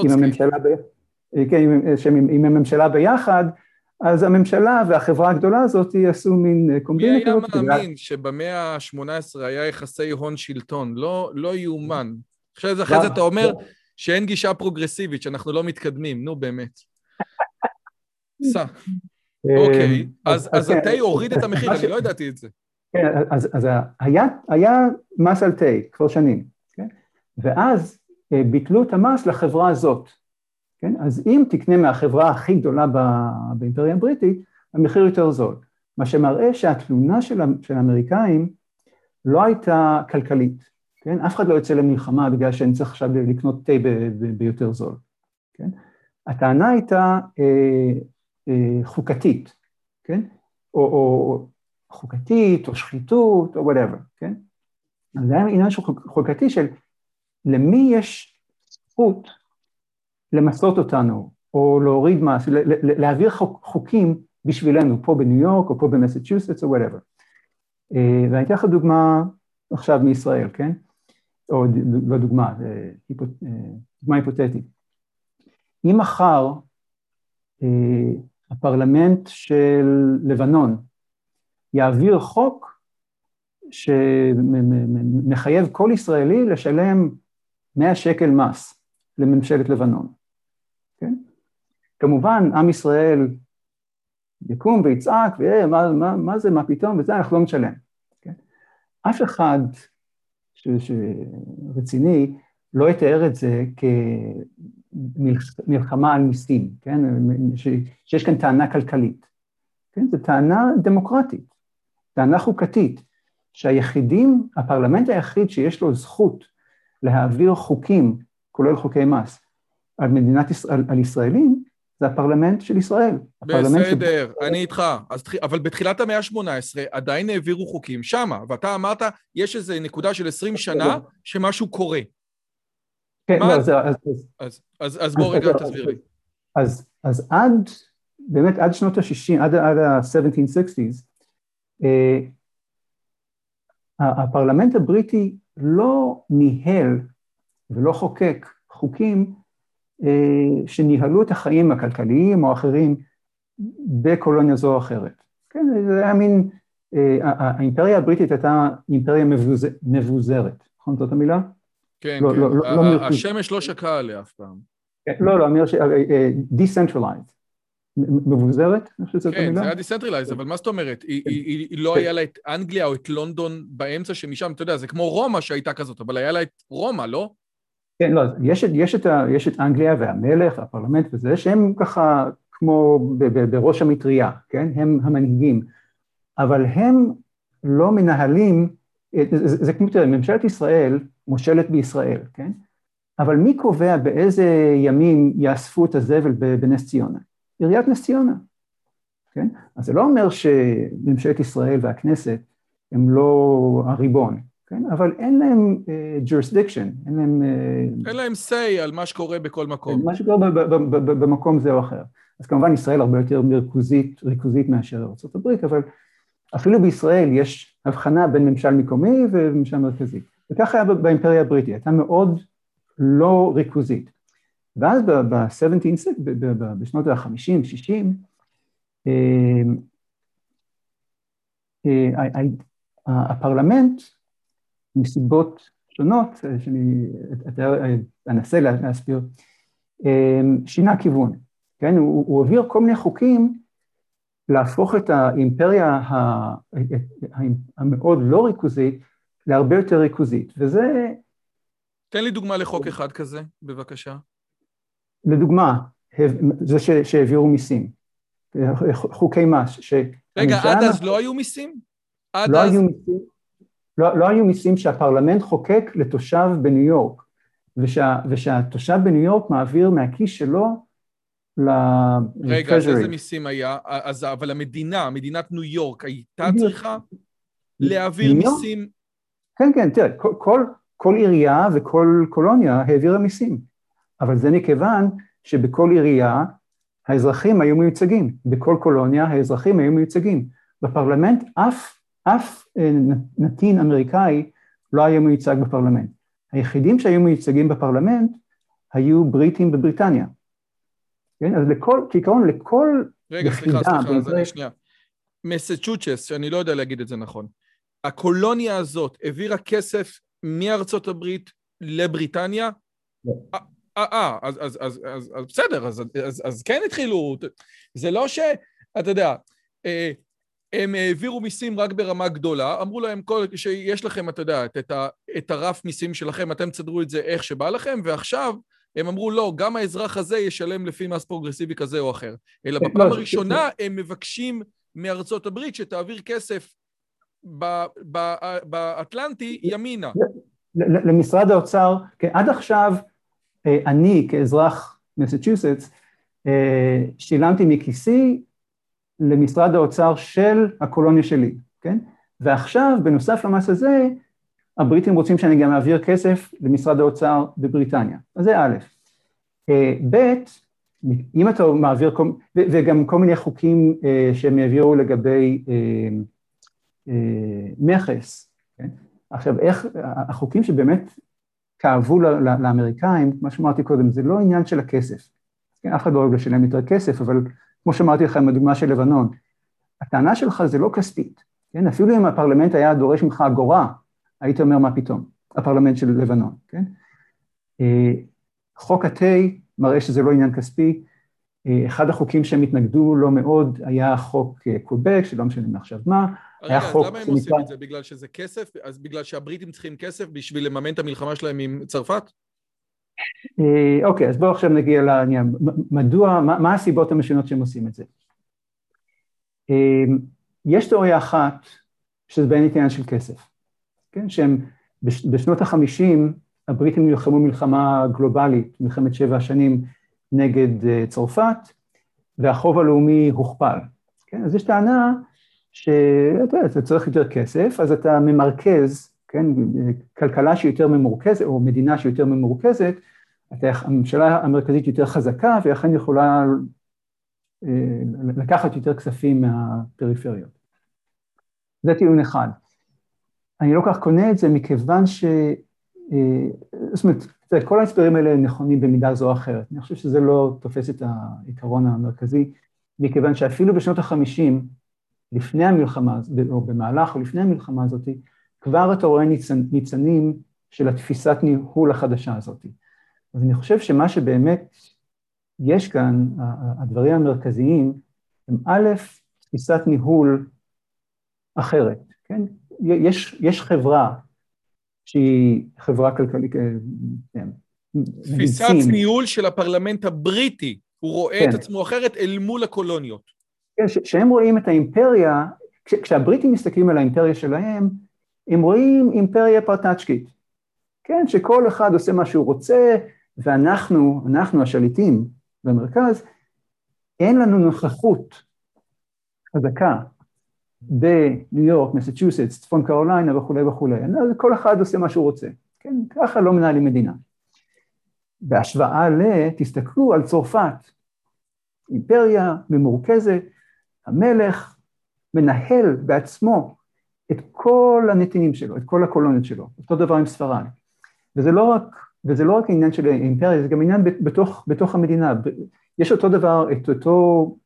עם הממשלה, ב, כן, עם, עם הממשלה ביחד, אז הממשלה והחברה הגדולה הזאת עשו מין קומבינה כזאת. מי היה מאמין שבמאה ה-18 היה יחסי הון שלטון? לא, לא יאומן. אחרי אחרי זה אתה אומר שאין גישה פרוגרסיבית, שאנחנו לא מתקדמים, נו באמת. [LAUGHS] סע. אוקיי, אז התה כן, הוריד את המחיר, אני לא ידעתי את זה. כן, אז, אז היה, היה מס על תה כבר שנים, כן? ואז אה, ביטלו את המס לחברה הזאת, כן? אז אם תקנה מהחברה הכי גדולה באימפריה הבריטית, המחיר יותר זול, מה שמראה שהתלונה של, של האמריקאים לא הייתה כלכלית, כן? אף אחד לא יוצא למלחמה בגלל שאני צריך עכשיו לקנות תה ביותר זול, כן? הטענה הייתה אה, אה, חוקתית, כן? או, או חוקתית, או שחיתות, או וואטאבר, כן? אז זה היה עניין של חוקתי של למי יש זכות למסות אותנו, או להוריד מס, להעביר חוקים בשבילנו, פה בניו יורק, או פה במסצ'וסטס, או whatever. אה, ואני אתן לך דוגמה עכשיו מישראל, כן? או לא דוגמה, אה, דוגמה היפותטית. אם מחר הפרלמנט של לבנון יעביר חוק שמחייב כל ישראלי לשלם 100 שקל מס לממשלת לבנון, כן? כמובן, עם ישראל יקום ויצעק, ויהיה, מה, מה, מה זה, מה פתאום, וזה אנחנו לא נשלם. כן? אף אחד שרציני לא יתאר את זה כמלחמה על מיסים, כן? שיש כאן טענה כלכלית. כן? זו טענה דמוקרטית. טענה חוקתית, שהיחידים, הפרלמנט היחיד שיש לו זכות להעביר חוקים, כולל חוקי מס, על מדינת ישראל, על ישראלים, זה הפרלמנט של ישראל. בסדר, של... אני איתך. אז, אבל בתחילת המאה ה-18 עדיין העבירו חוקים שמה, ואתה אמרת, יש איזו נקודה של 20 שנה שמשהו קורה. כן, מה... לא, זה... אז, אז, אז, אז בוא רגע תסביר לי. אז, אז עד, באמת עד שנות ה-60, עד, עד ה-1760's, אה, הפרלמנט הבריטי לא ניהל ולא חוקק חוקים שניהלו את החיים הכלכליים או אחרים בקולוניה זו או אחרת. כן, זה היה מין, אה, האימפריה הבריטית הייתה אימפריה מבוזרת, נכון זאת המילה? כן, לא, כן, לא, לא, לא השמש לא שקעה עליה אף פעם. לא, לא, אני אומר ש... decentralized. מבוזרת, אני חושב שזאת המילה. כן, זה היה decentralized, אבל מה זאת אומרת? היא לא היה לה את אנגליה או את לונדון באמצע שמשם, אתה יודע, זה כמו רומא שהייתה כזאת, אבל היה לה את רומא, לא? כן, לא, יש, יש, את, יש את אנגליה והמלך והפרלמנט וזה, שהם ככה כמו בראש המטריה, כן? הם המנהיגים. אבל הם לא מנהלים, זה, זה, זה כמו, תראה, ממשלת ישראל מושלת בישראל, כן? אבל מי קובע באיזה ימים יאספו את הזבל בנס ציונה? עיריית נס ציונה, כן? אז זה לא אומר שממשלת ישראל והכנסת הם לא הריבון, כן? אבל אין להם uh, jurisdiction, אין להם... Uh, אין להם say על מה שקורה בכל מקום. מה שקורה במקום זה או אחר. אז כמובן ישראל הרבה יותר ריכוזית, ריכוזית מאשר ארה"ב, אבל אפילו בישראל יש הבחנה בין ממשל מקומי וממשל מרכזי. וככה היה באימפריה הבריטית, הייתה מאוד לא ריכוזית. ואז ב-17, בשנות ה-50, 60, הפרלמנט, מסיבות שונות, שאני אנסה להסביר, שינה כיוון, כן? הוא, הוא העביר כל מיני חוקים להפוך את האימפריה המאוד לא ריכוזית להרבה יותר ריכוזית, וזה... תן לי דוגמה לחוק אחד כזה, בבקשה. לדוגמה, זה שהעבירו מיסים, חוקי מס, ש... רגע, עד אז לא היו מיסים? עד לא אז... היו מיסים, לא, לא היו מיסים שהפרלמנט חוקק לתושב בניו יורק, ושה, ושהתושב בניו יורק מעביר מהכיס שלו לטרז'רי. רגע, אז איזה מיסים היה? אז, אבל המדינה, מדינת ניו יורק, הייתה צריכה להעביר מיסים? כן, כן, תראה, כל, כל, כל עירייה וכל קולוניה העבירה מיסים, אבל זה מכיוון שבכל עירייה האזרחים היו מיוצגים, בכל קולוניה האזרחים היו מיוצגים. בפרלמנט אף, אף אה, נתין אמריקאי לא היה מיוצג בפרלמנט. היחידים שהיו מיוצגים בפרלמנט היו בריטים בבריטניה. כן? אז לכל, כעיקרון לכל רגע, סליחה, סליחה, אז אני שנייה. מסצ'וצ'ס, שאני לא יודע להגיד את זה נכון. הקולוניה הזאת העבירה כסף מארצות הברית לבריטניה? לא. אה, אה, אה אז, אז, אז, אז, אז בסדר, אז, אז, אז כן התחילו, זה לא ש... אתה יודע, אה, הם העבירו מיסים רק ברמה גדולה, אמרו להם כל, שיש לכם, אתה יודע, את, את הרף מיסים שלכם, אתם תסדרו את זה איך שבא לכם, ועכשיו הם אמרו לא, גם האזרח הזה ישלם לפי מס פרוגרסיבי כזה או אחר. אלא בפעם לא, הראשונה הם מבקשים מארצות הברית שתעביר כסף באטלנטי ימינה. למשרד האוצר, כן, עד עכשיו אה, אני כאזרח מסצ'וסטס אה, שילמתי מכיסי למשרד האוצר של הקולוניה שלי, כן? ועכשיו בנוסף למס הזה הבריטים רוצים שאני גם אעביר כסף למשרד האוצר בבריטניה, אז זה א', אה, ב', אם אתה מעביר, וגם כל מיני חוקים אה, שהם העבירו לגבי אה, מכס, כן? עכשיו איך, החוקים שבאמת כאבו לאמריקאים, כמו שאמרתי קודם, זה לא עניין של הכסף, כן? אף אחד לא אוהב לשלם יותר כסף, אבל כמו שאמרתי לכם בדוגמה של לבנון, הטענה שלך זה לא כספית, כן? אפילו אם הפרלמנט היה דורש ממך אגורה, היית אומר מה פתאום, הפרלמנט של לבנון, כן? אה, חוק התה מראה שזה לא עניין כספי, אה, אחד החוקים שהם התנגדו לו מאוד היה חוק אה, קובק, שלא משנה מעכשיו מה, היה חוק... למה הם עושים את זה? בגלל שזה כסף? אז בגלל שהבריטים צריכים כסף בשביל לממן את המלחמה שלהם עם צרפת? אוקיי, אז בואו עכשיו נגיע לעניין. מדוע, מה, מה הסיבות המשונות שהם עושים את זה? יש תיאוריה אחת שזה בין עניין של כסף. כן, שהם בשנות החמישים הבריטים נלחמו מלחמה גלובלית, מלחמת שבע השנים נגד אה, צרפת, והחוב הלאומי הוכפל. כן, אז יש טענה שאתה יודע, אתה צריך יותר כסף, אז אתה ממרכז, כן, כלכלה שהיא יותר ממורכזת, או מדינה שהיא יותר ממורכזת, הממשלה המרכזית יותר חזקה, ולכן יכולה אה, לקחת יותר כספים מהפריפריות. זה טיעון אחד. אני לא כך קונה את זה מכיוון ש... אה, זאת אומרת, כל ההסברים האלה נכונים במידה זו או אחרת. אני חושב שזה לא תופס את העיקרון המרכזי, מכיוון שאפילו בשנות החמישים, לפני המלחמה, או במהלך או לפני המלחמה הזאת, כבר אתה רואה ניצנ, ניצנים של התפיסת ניהול החדשה הזאת. אז אני חושב שמה שבאמת יש כאן, הדברים המרכזיים הם א', תפיסת ניהול אחרת, כן? יש, יש חברה שהיא חברה כלכלית, אה, כן, תפיסת ניהול של הפרלמנט הבריטי, הוא רואה כן. את עצמו אחרת אל מול הקולוניות. כן, שהם רואים את האימפריה, כש, כשהבריטים מסתכלים על האימפריה שלהם, הם רואים אימפריה פרטצ'קית, כן, שכל אחד עושה מה שהוא רוצה, ואנחנו, אנחנו השליטים במרכז, אין לנו נוכחות חזקה בניו יורק, מסצ'וסטס, צפון קרוליינה וכולי וכולי, כל אחד עושה מה שהוא רוצה, כן, ככה לא מנהלים מדינה. בהשוואה ל... תסתכלו על צרפת, אימפריה ממורכזת, המלך מנהל בעצמו את כל הנתינים שלו, את כל הקולוניות שלו, אותו דבר עם ספרד. וזה לא רק, וזה לא רק עניין של אימפריה, זה גם עניין בתוך, בתוך המדינה. יש אותו דבר, את אותו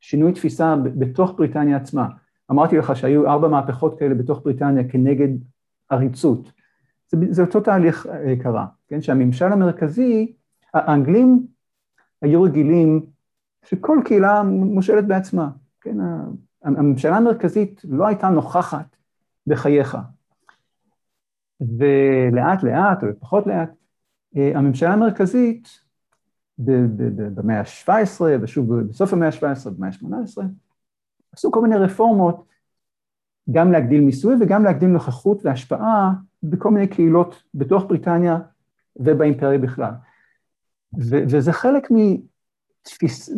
שינוי תפיסה בתוך בריטניה עצמה. אמרתי לך שהיו ארבע מהפכות כאלה בתוך בריטניה כנגד עריצות. זה, זה אותו תהליך אה, קרה, כן? שהממשל המרכזי, האנגלים היו רגילים שכל קהילה מושלת בעצמה, כן? הממשלה המרכזית לא הייתה נוכחת בחייך. ולאט לאט, או פחות לאט, אה, הממשלה המרכזית במאה ה-17, ושוב בסוף המאה ה-17, במאה ה-18, עשו כל מיני רפורמות, גם להגדיל מיסוי וגם להגדיל נוכחות והשפעה בכל מיני קהילות בתוך בריטניה ובאימפריה בכלל. ו- וזה חלק מתפיס,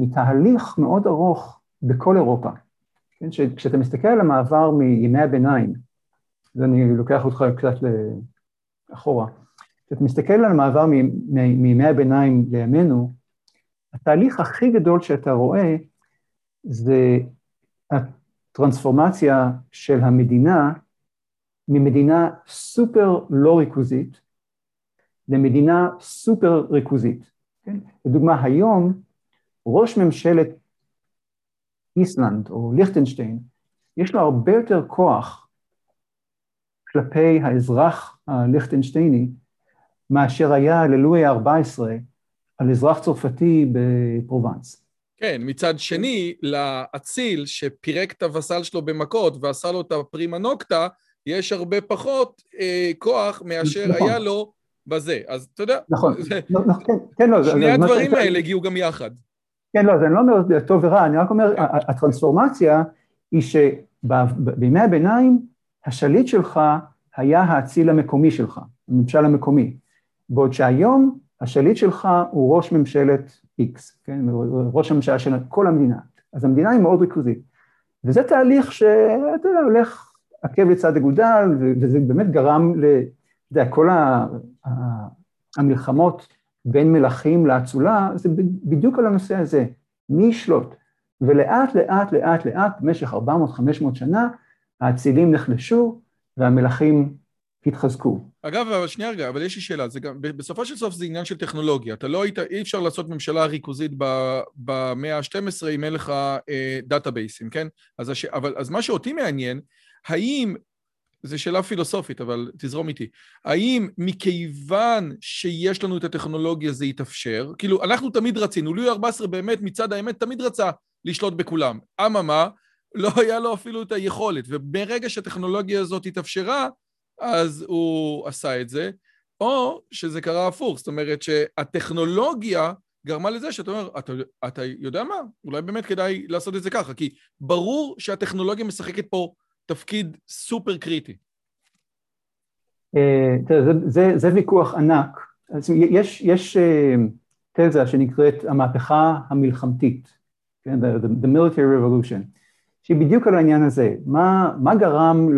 מתהליך מאוד ארוך בכל אירופה. כן? כשאתה מסתכל על המעבר מימי הביניים, ואני לוקח אותך קצת אחורה, כשאתה מסתכל על המעבר מימי הביניים לימינו, התהליך הכי גדול שאתה רואה זה הטרנספורמציה של המדינה ממדינה סופר לא ריכוזית למדינה סופר ריכוזית. כן? לדוגמה, היום ראש ממשלת איסלנד או ליכטנשטיין, יש לו הרבה יותר כוח כלפי האזרח הליכטנשטייני מאשר היה ללואי ה-14 על אזרח צרפתי בפרובנס. כן, מצד שני, לאציל שפירק את הווסל שלו במכות ועשה לו את הפרימה נוקטה, יש הרבה פחות אה, כוח מאשר נכון. היה לו בזה. אז אתה יודע... נכון, זה, נכון כן, כן, לא, שני הדברים האלה הגיעו גם יחד. כן, לא, זה אני לא אומר טוב ורע, אני רק אומר, הטרנספורמציה היא שבימי הביניים, השליט שלך היה האציל המקומי שלך, הממשל המקומי. בעוד שהיום השליט שלך הוא ראש ממשלת X, כן? ראש הממשלה של כל המדינה. אז המדינה היא מאוד ריכוזית. וזה תהליך שאתה יודע, הולך עקב לצד אגודל, וזה באמת גרם ל... אתה יודע, כל המלחמות בין מלכים לאצולה, זה בדיוק על הנושא הזה, מי ישלוט? ולאט לאט לאט לאט, במשך 400-500 שנה, האצילים נחלשו והמלכים התחזקו. אגב, שנייה רגע, אבל יש לי שאלה, זה גם, בסופו של סוף זה עניין של טכנולוגיה, אתה לא היית, אי אפשר לעשות ממשלה ריכוזית במאה ה-12 אם אין לך אה, דאטאבייסים, כן? אז, הש, אבל, אז מה שאותי מעניין, האם, זו שאלה פילוסופית, אבל תזרום איתי, האם מכיוון שיש לנו את הטכנולוגיה זה יתאפשר? כאילו, אנחנו תמיד רצינו, לואי 14 באמת, מצד האמת, תמיד רצה לשלוט בכולם. אממה, לא היה לו אפילו את היכולת, וברגע שהטכנולוגיה הזאת התאפשרה, אז הוא עשה את זה, או שזה קרה הפוך, זאת אומרת שהטכנולוגיה גרמה לזה שאתה אומר, אתה, אתה יודע מה, אולי באמת כדאי לעשות את זה ככה, כי ברור שהטכנולוגיה משחקת פה תפקיד סופר קריטי. אה, זה, זה, ויכוח ענק. יש, אה, תזה שנקראת המהפכה המלחמתית, כן? the, military revolution, שהיא בדיוק על העניין הזה. מה, גרם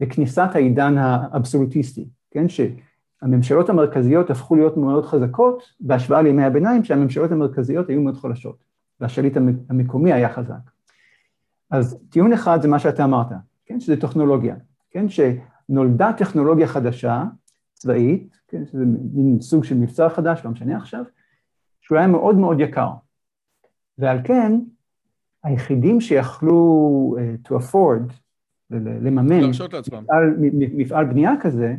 לכניסת העידן האבסולוטיסטי, כן? שהממשלות המרכזיות הפכו להיות מאוד חזקות בהשוואה לימי הביניים, שהממשלות המרכזיות היו מאוד חלשות, והשליט המקומי היה חזק. אז טיעון אחד זה מה שאתה אמרת, כן? שזה טכנולוגיה, כן? שנולדה טכנולוגיה חדשה, צבאית, כן? שזה מין סוג של מבצע חדש, לא משנה עכשיו, שהוא היה מאוד מאוד יקר. ועל כן, היחידים שיכלו uh, to afford, לממן מפעל, מפעל בנייה כזה,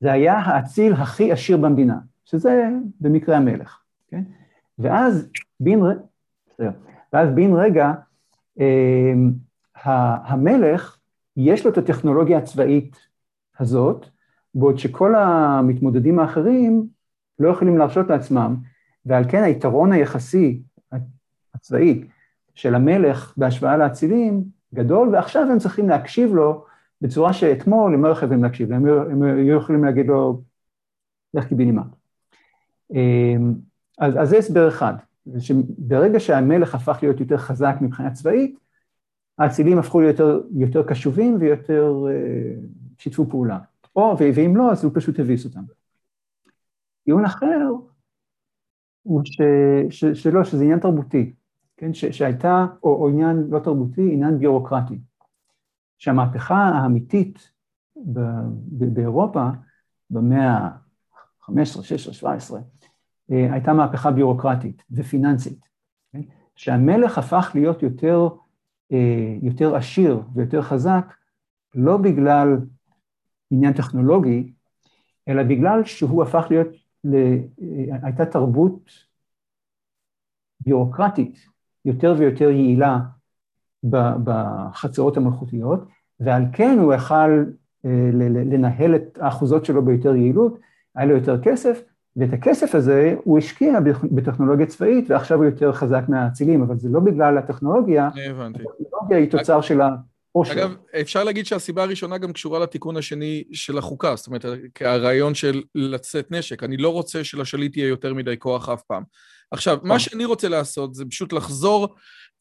זה היה האציל הכי עשיר במדינה, שזה במקרה המלך, כן? ואז בן, ואז בן רגע, המלך, יש לו את הטכנולוגיה הצבאית הזאת, בעוד שכל המתמודדים האחרים לא יכולים להרשות לעצמם, ועל כן היתרון היחסי הצבאי של המלך בהשוואה לאצילים גדול, ועכשיו הם צריכים להקשיב לו בצורה שאתמול הם לא יכולים להקשיב, הם, הם היו יכולים להגיד לו, לך קיבינימה. אמ, אז, אז זה הסבר אחד, שברגע שהמלך הפך להיות יותר חזק מבחינה צבאית, האצילים הפכו להיות יותר, קשובים ויותר uh, שיתפו פעולה. או, ואם לא, אז הוא פשוט הביס אותם. טיעון אחר הוא ש, ש, שלא, שזה עניין תרבותי, כן, ש, שהייתה, או, או עניין לא תרבותי, עניין ביורוקרטי. שהמהפכה האמיתית ב, ב, באירופה, במאה ה-15, 16, 17, הייתה מהפכה ביורוקרטית ופיננסית, כן? שהמלך הפך להיות יותר, אה, יותר עשיר ויותר חזק, לא בגלל עניין טכנולוגי, אלא בגלל שהוא הפך להיות, הייתה תרבות ביורוקרטית יותר ויותר יעילה בחצרות המלכותיות, ועל כן הוא יכל אה, לנהל את האחוזות שלו ביותר יעילות, היה לו יותר כסף, ואת הכסף הזה הוא השקיע בטכנולוגיה צבאית, ועכשיו הוא יותר חזק מהאצילים, אבל זה לא בגלל הטכנולוגיה, הבנתי. הטכנולוגיה היא תוצר של העושר. אגב, אפשר להגיד שהסיבה הראשונה גם קשורה לתיקון השני של החוקה, זאת אומרת, הרעיון של לצאת נשק. אני לא רוצה שלשליט יהיה יותר מדי כוח אף פעם. עכשיו, מה שאני רוצה לעשות זה פשוט לחזור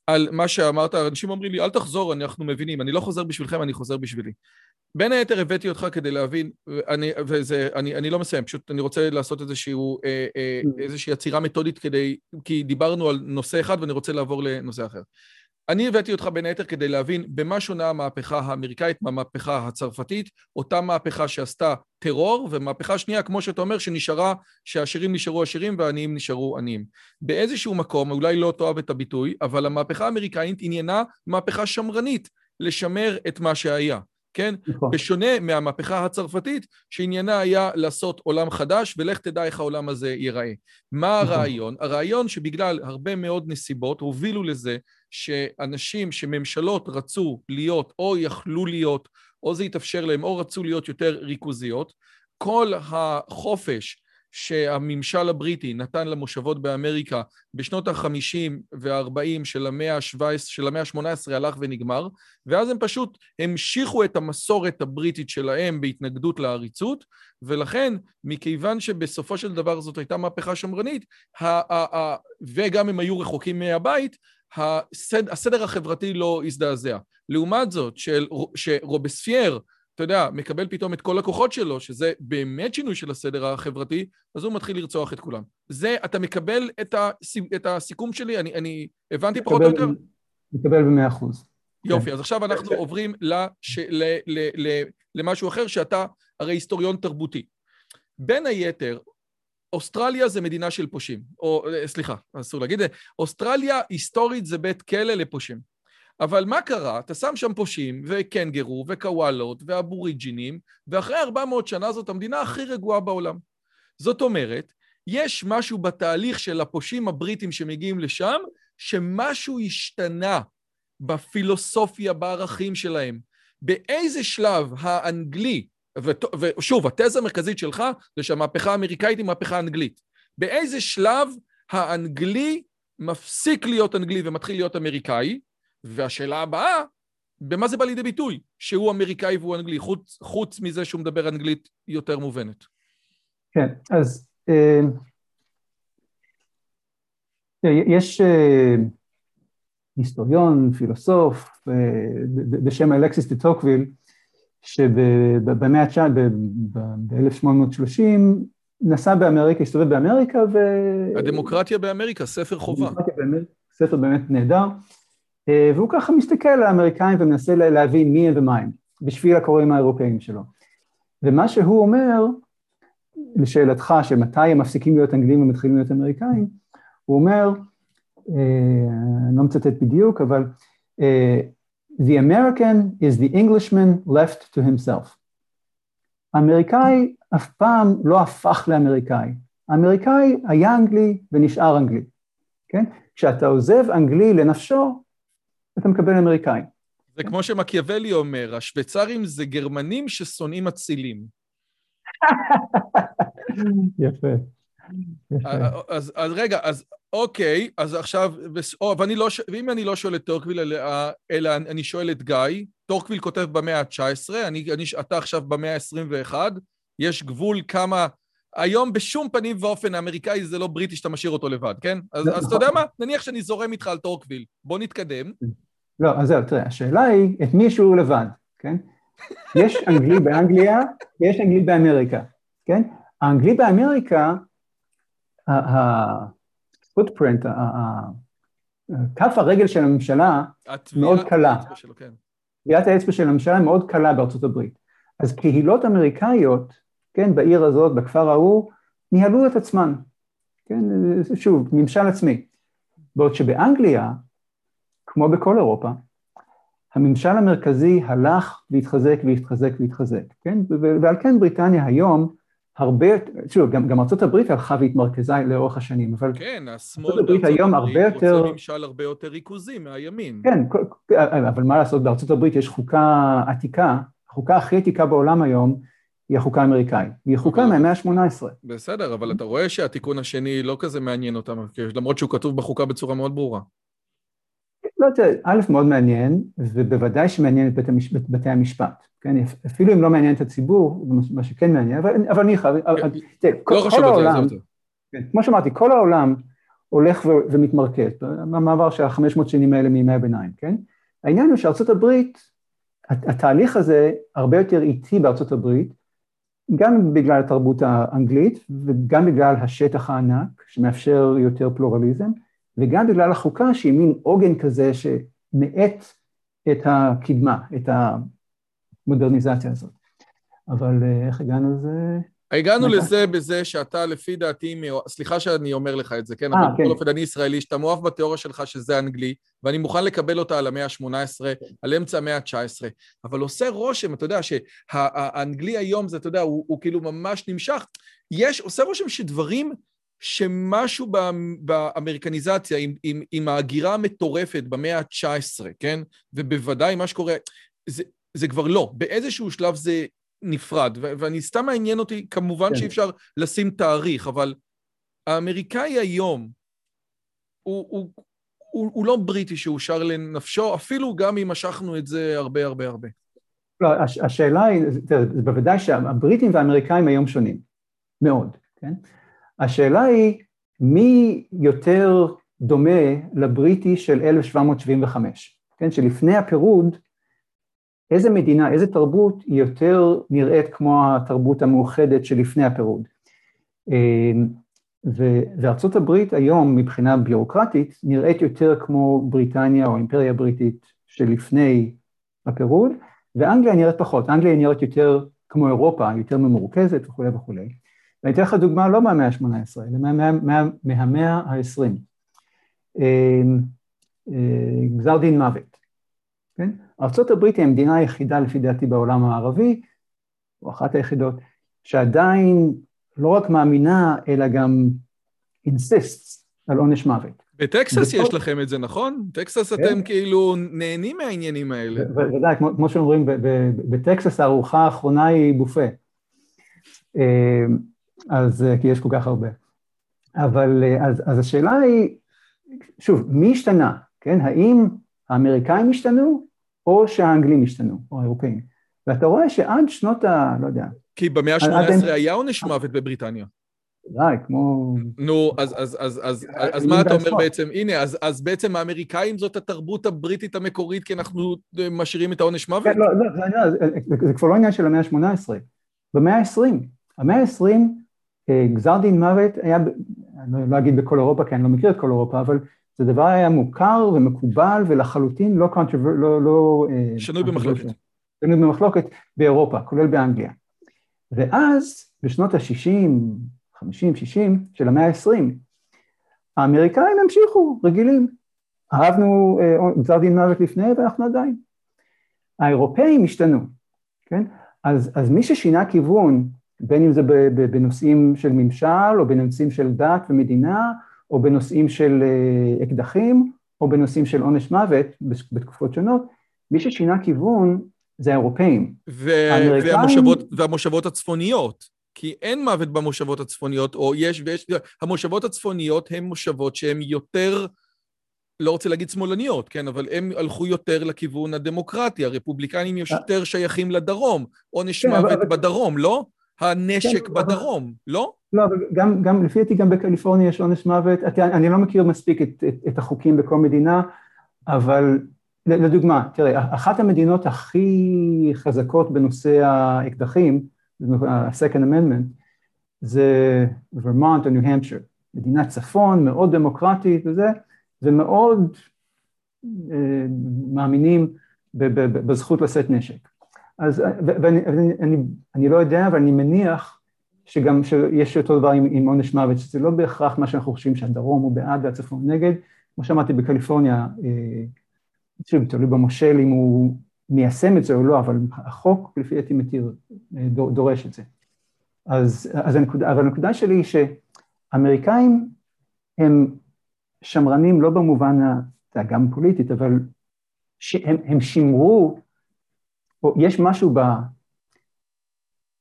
על מה שאמרת, אנשים אומרים לי, אל תחזור, אנחנו מבינים, אני לא חוזר בשבילכם, אני חוזר בשבילי. בין היתר הבאתי אותך כדי להבין, אני, וזה, אני, אני לא מסיים, פשוט אני רוצה לעשות איזשהו, אה, אה, mm. איזושהי עצירה מתודית כדי, כי דיברנו על נושא אחד ואני רוצה לעבור לנושא אחר. אני הבאתי אותך בין היתר כדי להבין במה שונה המהפכה האמריקאית מהמהפכה הצרפתית, אותה מהפכה שעשתה טרור, ומהפכה שנייה, כמו שאתה אומר, שנשארה, שהעשירים נשארו עשירים והעניים נשארו עניים. באיזשהו מקום, אולי לא תאהב את הביטוי, אבל המהפכה האמריקאית עניינה מהפכה שמרנית, לשמר את מה שהיה. כן? נכון. בשונה מהמהפכה הצרפתית, שעניינה היה לעשות עולם חדש, ולך תדע איך העולם הזה ייראה. מה נכון. הרעיון? הרעיון שבגלל הרבה מאוד נסיבות הובילו לזה שאנשים, שממשלות רצו להיות, או יכלו להיות, או זה התאפשר להם, או רצו להיות יותר ריכוזיות, כל החופש שהממשל הבריטי נתן למושבות באמריקה בשנות ה-50 וה-40 של המאה ה-17, של המאה ה-18 הלך ונגמר, ואז הם פשוט המשיכו את המסורת הבריטית שלהם בהתנגדות לעריצות, ולכן, מכיוון שבסופו של דבר זאת הייתה מהפכה שמרנית, וגם הם היו רחוקים מהבית, הסד, הסדר החברתי לא הזדעזע. לעומת זאת, של, שרובספייר אתה יודע, מקבל פתאום את כל הכוחות שלו, שזה באמת שינוי של הסדר החברתי, אז הוא מתחיל לרצוח את כולם. זה, אתה מקבל את, הס, את הסיכום שלי? אני, אני הבנתי פחות או יותר? מקבל במאה אחוז. יופי, אז עכשיו אנחנו עוברים לש, ל, ל, ל, למשהו אחר, שאתה הרי היסטוריון תרבותי. בין היתר, אוסטרליה זה מדינה של פושעים, או סליחה, אסור להגיד את זה, אוסטרליה היסטורית זה בית כלא לפושעים. אבל מה קרה? אתה שם שם פושעים, וקנגרו, וקוואלות, ואבוריג'ינים, ואחרי 400 שנה זאת המדינה הכי רגועה בעולם. זאת אומרת, יש משהו בתהליך של הפושעים הבריטים שמגיעים לשם, שמשהו השתנה בפילוסופיה, בערכים שלהם. באיזה שלב האנגלי, ושוב, התזה המרכזית שלך זה שהמהפכה האמריקאית היא מהפכה אנגלית. באיזה שלב האנגלי מפסיק להיות אנגלי ומתחיל להיות אמריקאי, והשאלה הבאה, במה זה בא לידי ביטוי? שהוא אמריקאי והוא אנגלי, חוץ, חוץ מזה שהוא מדבר אנגלית יותר מובנת. כן, אז אה, יש אה, היסטוריון, פילוסוף, אה, בשם אלכסיס דה טוקוויל, שבמאה ה-19, ב-1830, נסע באמריקה, הסתובב באמריקה ו... הדמוקרטיה באמריקה, ספר חובה. ספר באמת נהדר. אה, והוא ככה מסתכל על האמריקאים ומנסה להבין מי הם ומה הם, בשביל הקוראים האירופאים שלו. ומה שהוא אומר, לשאלתך, שמתי הם מפסיקים להיות אנגלים ומתחילים להיות אמריקאים, הוא אומר, אה, אני לא מצטט בדיוק, אבל אה, The American is the Englishman left to himself. האמריקאי אף פעם לא הפך לאמריקאי. האמריקאי היה אנגלי ונשאר אנגלי, כן? כשאתה עוזב אנגלי לנפשו, אתה מקבל אמריקאי. זה כמו שמקיאוולי אומר, השוויצרים זה גרמנים ששונאים אצילים. [LAUGHS] יפה. אז, אז רגע, אז אוקיי, אז עכשיו, או, ואני לא, ואם אני לא שואל את טוקוויל, אלא, אלא אני שואל את גיא, טוקוויל כותב במאה ה-19, אני, אני, אתה עכשיו במאה ה-21, יש גבול כמה... היום בשום פנים ואופן האמריקאי זה לא בריטי שאתה משאיר אותו לבד, כן? אז, אז אתה יודע מה? נניח שאני זורם איתך על טוקוויל. בוא נתקדם. לא, אז זהו, תראה, השאלה היא את מי שהוא לבד, כן? יש אנגלי באנגליה ויש אנגלי באמריקה, כן? האנגלי באמריקה, ה-footprint, כף הרגל של הממשלה מאוד קלה. כן. טביעת האצבע של הממשלה מאוד קלה בארצות הברית. אז קהילות אמריקאיות, כן, בעיר הזאת, בכפר ההוא, ניהלו את עצמן, כן, שוב, ממשל עצמי. בעוד שבאנגליה, כמו בכל אירופה, הממשל המרכזי הלך והתחזק והתחזק והתחזק, כן? ועל כן בריטניה היום הרבה, שוב, גם, גם ארה"ב הלכה והתמרכזה לאורך השנים, אבל... כן, השמאל בארצות הברית הרבה יותר... רוצה ממשל הרבה יותר ריכוזי מהימין. כן, אבל מה לעשות, בארצות הברית יש חוקה עתיקה, החוקה הכי עתיקה בעולם היום היא החוקה האמריקאית, והיא חוקה מהמאה ה-18. בסדר, אבל אתה רואה שהתיקון השני לא כזה מעניין אותם, למרות שהוא כתוב בחוקה בצורה מאוד ברורה. לא, תראה, א', מאוד מעניין, ובוודאי שמעניין את בית המש... בתי המשפט, כן? אפילו אם לא מעניין את הציבור, מה שכן מעניין, אבל, אבל אני חייב, כן. תראה, לא כל, כל העולם, כן, כמו שאמרתי, כל העולם הולך ו... ומתמרכז, במעבר של החמש מאות שנים האלה מימי הביניים, כן? העניין הוא שארצות הברית, התהליך הזה הרבה יותר איטי בארצות הברית, גם בגלל התרבות האנגלית וגם בגלל השטח הענק שמאפשר יותר פלורליזם, וגם בגלל החוקה שהיא מין עוגן כזה שמאט את הקדמה, את המודרניזציה הזאת. אבל אה, איך הגענו לזה? הגענו לזה בזה שאתה לפי דעתי, סליחה שאני אומר לך את זה, כן? 아, אבל כן. בכל אופן אני ישראלי, שאתה מאוהב בתיאוריה שלך שזה אנגלי, ואני מוכן לקבל אותה על המאה ה-18, על אמצע המאה ה-19, אבל עושה רושם, אתה יודע, שהאנגלי היום זה, אתה יודע, הוא, הוא כאילו ממש נמשך. יש, עושה רושם שדברים שמשהו באמריקניזציה, עם, עם, עם ההגירה המטורפת במאה ה-19, כן? ובוודאי מה שקורה, זה, זה כבר לא. באיזשהו שלב זה נפרד, ו- ואני סתם מעניין אותי, כמובן כן. שאי אפשר לשים תאריך, אבל האמריקאי היום הוא, הוא, הוא, הוא לא בריטי שאושר לנפשו, אפילו גם אם משכנו את זה הרבה הרבה הרבה. לא, הש, השאלה היא, תראה, בוודאי שהבריטים והאמריקאים היום שונים, מאוד, כן? השאלה היא, מי יותר דומה לבריטי של 1775, כן? שלפני הפירוד, איזה מדינה, איזה תרבות היא יותר נראית כמו התרבות המאוחדת שלפני הפירוד. אמ, וארצות הברית היום מבחינה ביורוקרטית נראית יותר כמו בריטניה או האימפריה הבריטית שלפני הפירוד, ואנגליה נראית פחות, אנגליה נראית יותר כמו אירופה, יותר ממורכזת וכולי וכולי. ואני אתן לך דוגמה לא מהמאה ה-18, אלא מהמאה ה-20. אמ, אה, גזר דין מוות, כן? ארה"ב היא המדינה היחידה לפי דעתי בעולם הערבי, או אחת היחידות, שעדיין לא רק מאמינה, אלא גם insists על עונש מוות. בטקסס יש לכם את זה, נכון? טקסס כן. אתם כאילו נהנים מהעניינים האלה. בוודאי, כמו שאומרים, בטקסס הארוחה האחרונה היא בופה. אז אה, כי יש כל כך הרבה. אבל אה, אז, אז השאלה היא, שוב, מי השתנה, כן? האם האמריקאים השתנו, או שהאנגלים השתנו, או האירופאים? ואתה רואה שעד שנות ה... לא יודע... כי במאה ה-18 היה עונש מוות בבריטניה. די, כמו... נו, אז, אז, אז, אז, אז מה אתה אומר בעצם? הנה, אז, אז בעצם האמריקאים זאת התרבות הבריטית המקורית, כי אנחנו אה, משאירים את העונש מוות? כן, לא, לא, זה, זה, זה כבר לא עניין של המאה ה-18. במאה ה-20. המאה ה-20 גזר דין מוות היה, אני לא אגיד בכל אירופה כי אני לא מכיר את כל אירופה, אבל זה דבר היה מוכר ומקובל ולחלוטין לא קונטרובר... לא... לא אה, שנוי במחלוקת. שנוי במחלוקת באירופה, כולל באנגליה. ואז בשנות ה-60, 50, 60 של המאה ה-20, האמריקאים המשיכו, רגילים. אהבנו אה, גזר דין מוות לפני ואנחנו עדיין. האירופאים השתנו, כן? אז, אז מי ששינה כיוון בין אם זה בנושאים של ממשל, או בנושאים של דת ומדינה, או בנושאים של אקדחים, או בנושאים של עונש מוות בתקופות שונות, מי ששינה כיוון זה האירופאים. והמושבות, והמושבות הצפוניות, כי אין מוות במושבות הצפוניות, או יש ויש... המושבות הצפוניות הן מושבות שהן יותר, לא רוצה להגיד שמאלניות, כן, אבל הן הלכו יותר לכיוון הדמוקרטי, הרפובליקנים יותר שייכים לדרום, עונש כן, מוות אבל... בדרום, לא? הנשק כן, בדרום, אבל... לא? לא, אבל גם, גם, לפי דעתי גם בקליפורניה יש עונש מוות, אני לא מכיר מספיק את, את, את החוקים בכל מדינה, אבל לדוגמה, תראה, אחת המדינות הכי חזקות בנושא האקדחים, ה-Second Amendment, זה ורמונט או ניו המפשר, מדינת צפון, מאוד דמוקרטית וזה, ומאוד אה, מאמינים בזכות לשאת נשק. אז, ואני אני, אני לא יודע, אבל אני מניח שגם שיש אותו דבר עם, עם עונש מוות, שזה לא בהכרח מה שאנחנו חושבים שהדרום הוא בעד והצפון נגד, כמו שאמרתי בקליפורניה, אה, שוב, תלוי במושל אם הוא מיישם את זה או לא, אבל החוק לפי דעתי מתיר, אה, דורש את זה. אז, אז הנקודה, אבל הנקודה שלי היא שאמריקאים הם שמרנים לא במובן, גם פוליטית, אבל הם, הם שימרו, או יש משהו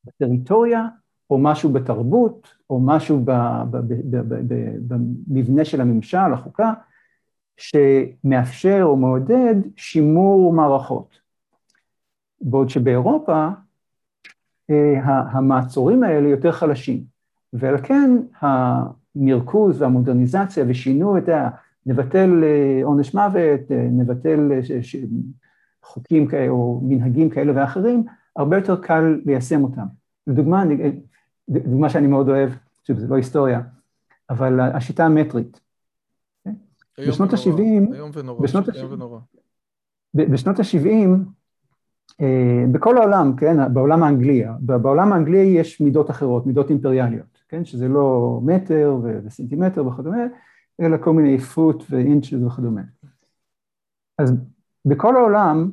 בטריטוריה, או משהו בתרבות, או משהו במבנה של הממשל, החוקה, שמאפשר או מעודד שימור מערכות. בעוד שבאירופה אה, המעצורים האלה יותר חלשים, ועל כן המרכוז והמודרניזציה ושינו את ה... נבטל אה, עונש מוות, אה, נבטל חוקים כאלה או מנהגים כאלה ואחרים, הרבה יותר קל ליישם אותם. לדוגמה, דוגמה שאני מאוד אוהב, שוב, זה לא היסטוריה, אבל השיטה המטרית. בשנות ה-70, איום ונורא, בשנות ה-70, בשנות ה-70, אה, בכל העולם, כן, בעולם האנגלי, בעולם האנגלי יש מידות אחרות, מידות אימפריאליות, כן, שזה לא מטר וסנטימטר וכדומה, אלא כל מיני פוט ואינצ'ס וכדומה. אז בכל העולם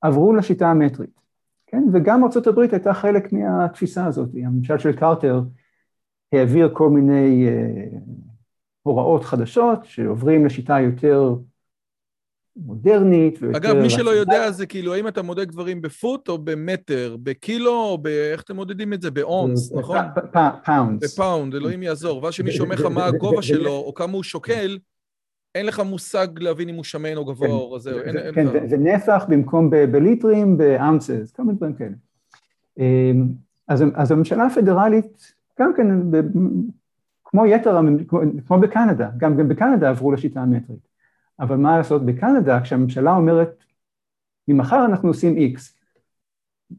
עברו לשיטה המטרית, כן, וגם ארה"ב הייתה חלק מהתפיסה הזאת, הממשל של קרטר העביר כל מיני אה, הוראות חדשות שעוברים לשיטה יותר מודרנית ויותר... אגב, מי שלא יודע זה כאילו, האם אתה מודד דברים ב foot או במטר, בקילו או ב... איך אתם מודדים את זה? באונס, נכון? pounds. ב pound, אלוהים יעזור. ואז שמישהו אומר לך מה הגובה שלו או כמה הוא שוקל, אין לך מושג להבין אם הוא שמן או גבוה או רזה. כן, זה נפח במקום בליטרים, באמסס, כמה דברים כאלה. אמ, אז הממשלה הפדרלית, גם כן, כמו יתר, כמו בקנדה, גם בקנדה עברו לשיטה המטרית. אבל מה לעשות בקנדה, כשהממשלה אומרת, ממחר אנחנו עושים איקס,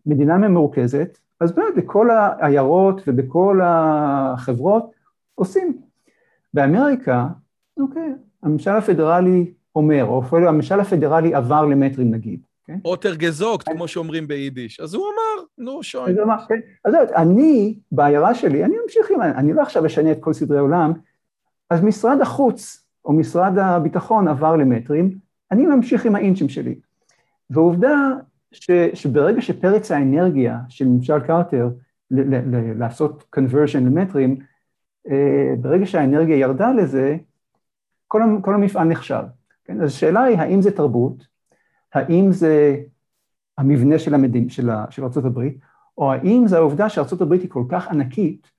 מדינה ממורכזת, אז באמת בכל העיירות ובכל החברות עושים. באמריקה, אוקיי, הממשל הפדרלי אומר, או אפילו הממשל הפדרלי עבר למטרים נגיד, כן? אוטר גזוקט, כמו שאומרים ביידיש. אז הוא אמר, נו, שוין. אז כן. אני, בעיירה שלי, אני ממשיך עם, אני לא עכשיו אשנה את כל סדרי עולם, אז משרד החוץ או משרד הביטחון עבר למטרים, אני ממשיך עם האינצ'ים שלי. ועובדה ש, שברגע שפרץ האנרגיה של ממשל קרטר ל, ל, ל, לעשות conversion למטרים, אה, ברגע שהאנרגיה ירדה לזה, כל, כל המפעל נכשל. כן? אז השאלה היא, האם זה תרבות, האם זה המבנה של, המדין, של, של ארה"ב, או האם זה העובדה שארה"ב היא כל כך ענקית,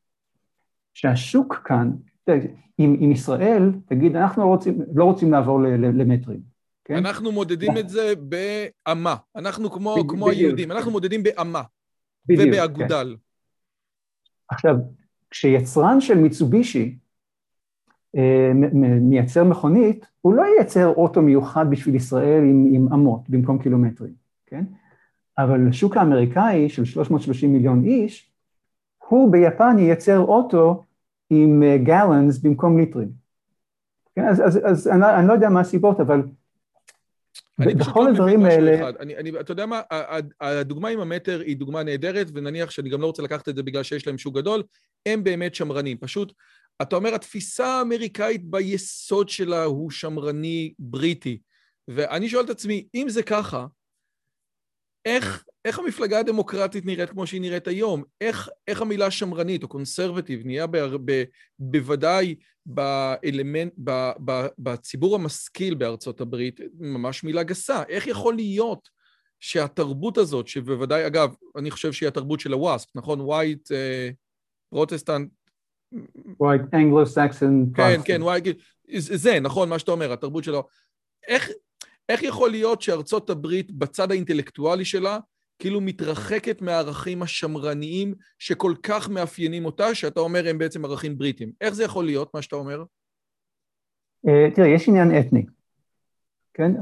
שהשוק כאן, אם, אם ישראל תגיד, אנחנו לא רוצים, לא רוצים לעבור למטרים. כן? אנחנו מודדים את זה באמה, אנחנו כמו, ב- כמו היהודים, אנחנו מודדים באמה ובאגודל. כן. עכשיו, כשיצרן של מיצובישי מייצר מכונית, הוא לא ייצר אוטו מיוחד בשביל ישראל עם, עם אמות במקום קילומטרים, כן? אבל השוק האמריקאי של 330 מיליון איש, הוא ביפן ייצר אוטו עם גלנס אה, במקום ליטרים. כן, אז, אז, אז אני, אני לא יודע מה הסיבות, אבל בכל לא הדברים האלה... אני, אני, אתה יודע מה, הדוגמה עם המטר היא דוגמה נהדרת, ונניח שאני גם לא רוצה לקחת את זה בגלל שיש להם שוק גדול, הם באמת שמרנים. פשוט, אתה אומר, התפיסה האמריקאית ביסוד שלה הוא שמרני בריטי. ואני שואל את עצמי, אם זה ככה, איך, איך המפלגה הדמוקרטית נראית כמו שהיא נראית היום? איך, איך המילה שמרנית או קונסרבטיב נהיה ב, ב, בוודאי באלמנט, ב, ב, בציבור המשכיל בארצות הברית, ממש מילה גסה. איך יכול להיות שהתרבות הזאת, שבוודאי, אגב, אני חושב שהיא התרבות של ה WASP, נכון? White, Protestant... White Anglo-Saxon. כן, כן, white, זה, נכון, מה שאתה אומר, התרבות שלו. איך, איך יכול להיות שארצות הברית בצד האינטלקטואלי שלה כאילו מתרחקת מהערכים השמרניים שכל כך מאפיינים אותה, שאתה אומר הם בעצם ערכים בריטיים. איך זה יכול להיות, מה שאתה אומר? אה, תראה, יש עניין אתני, כן?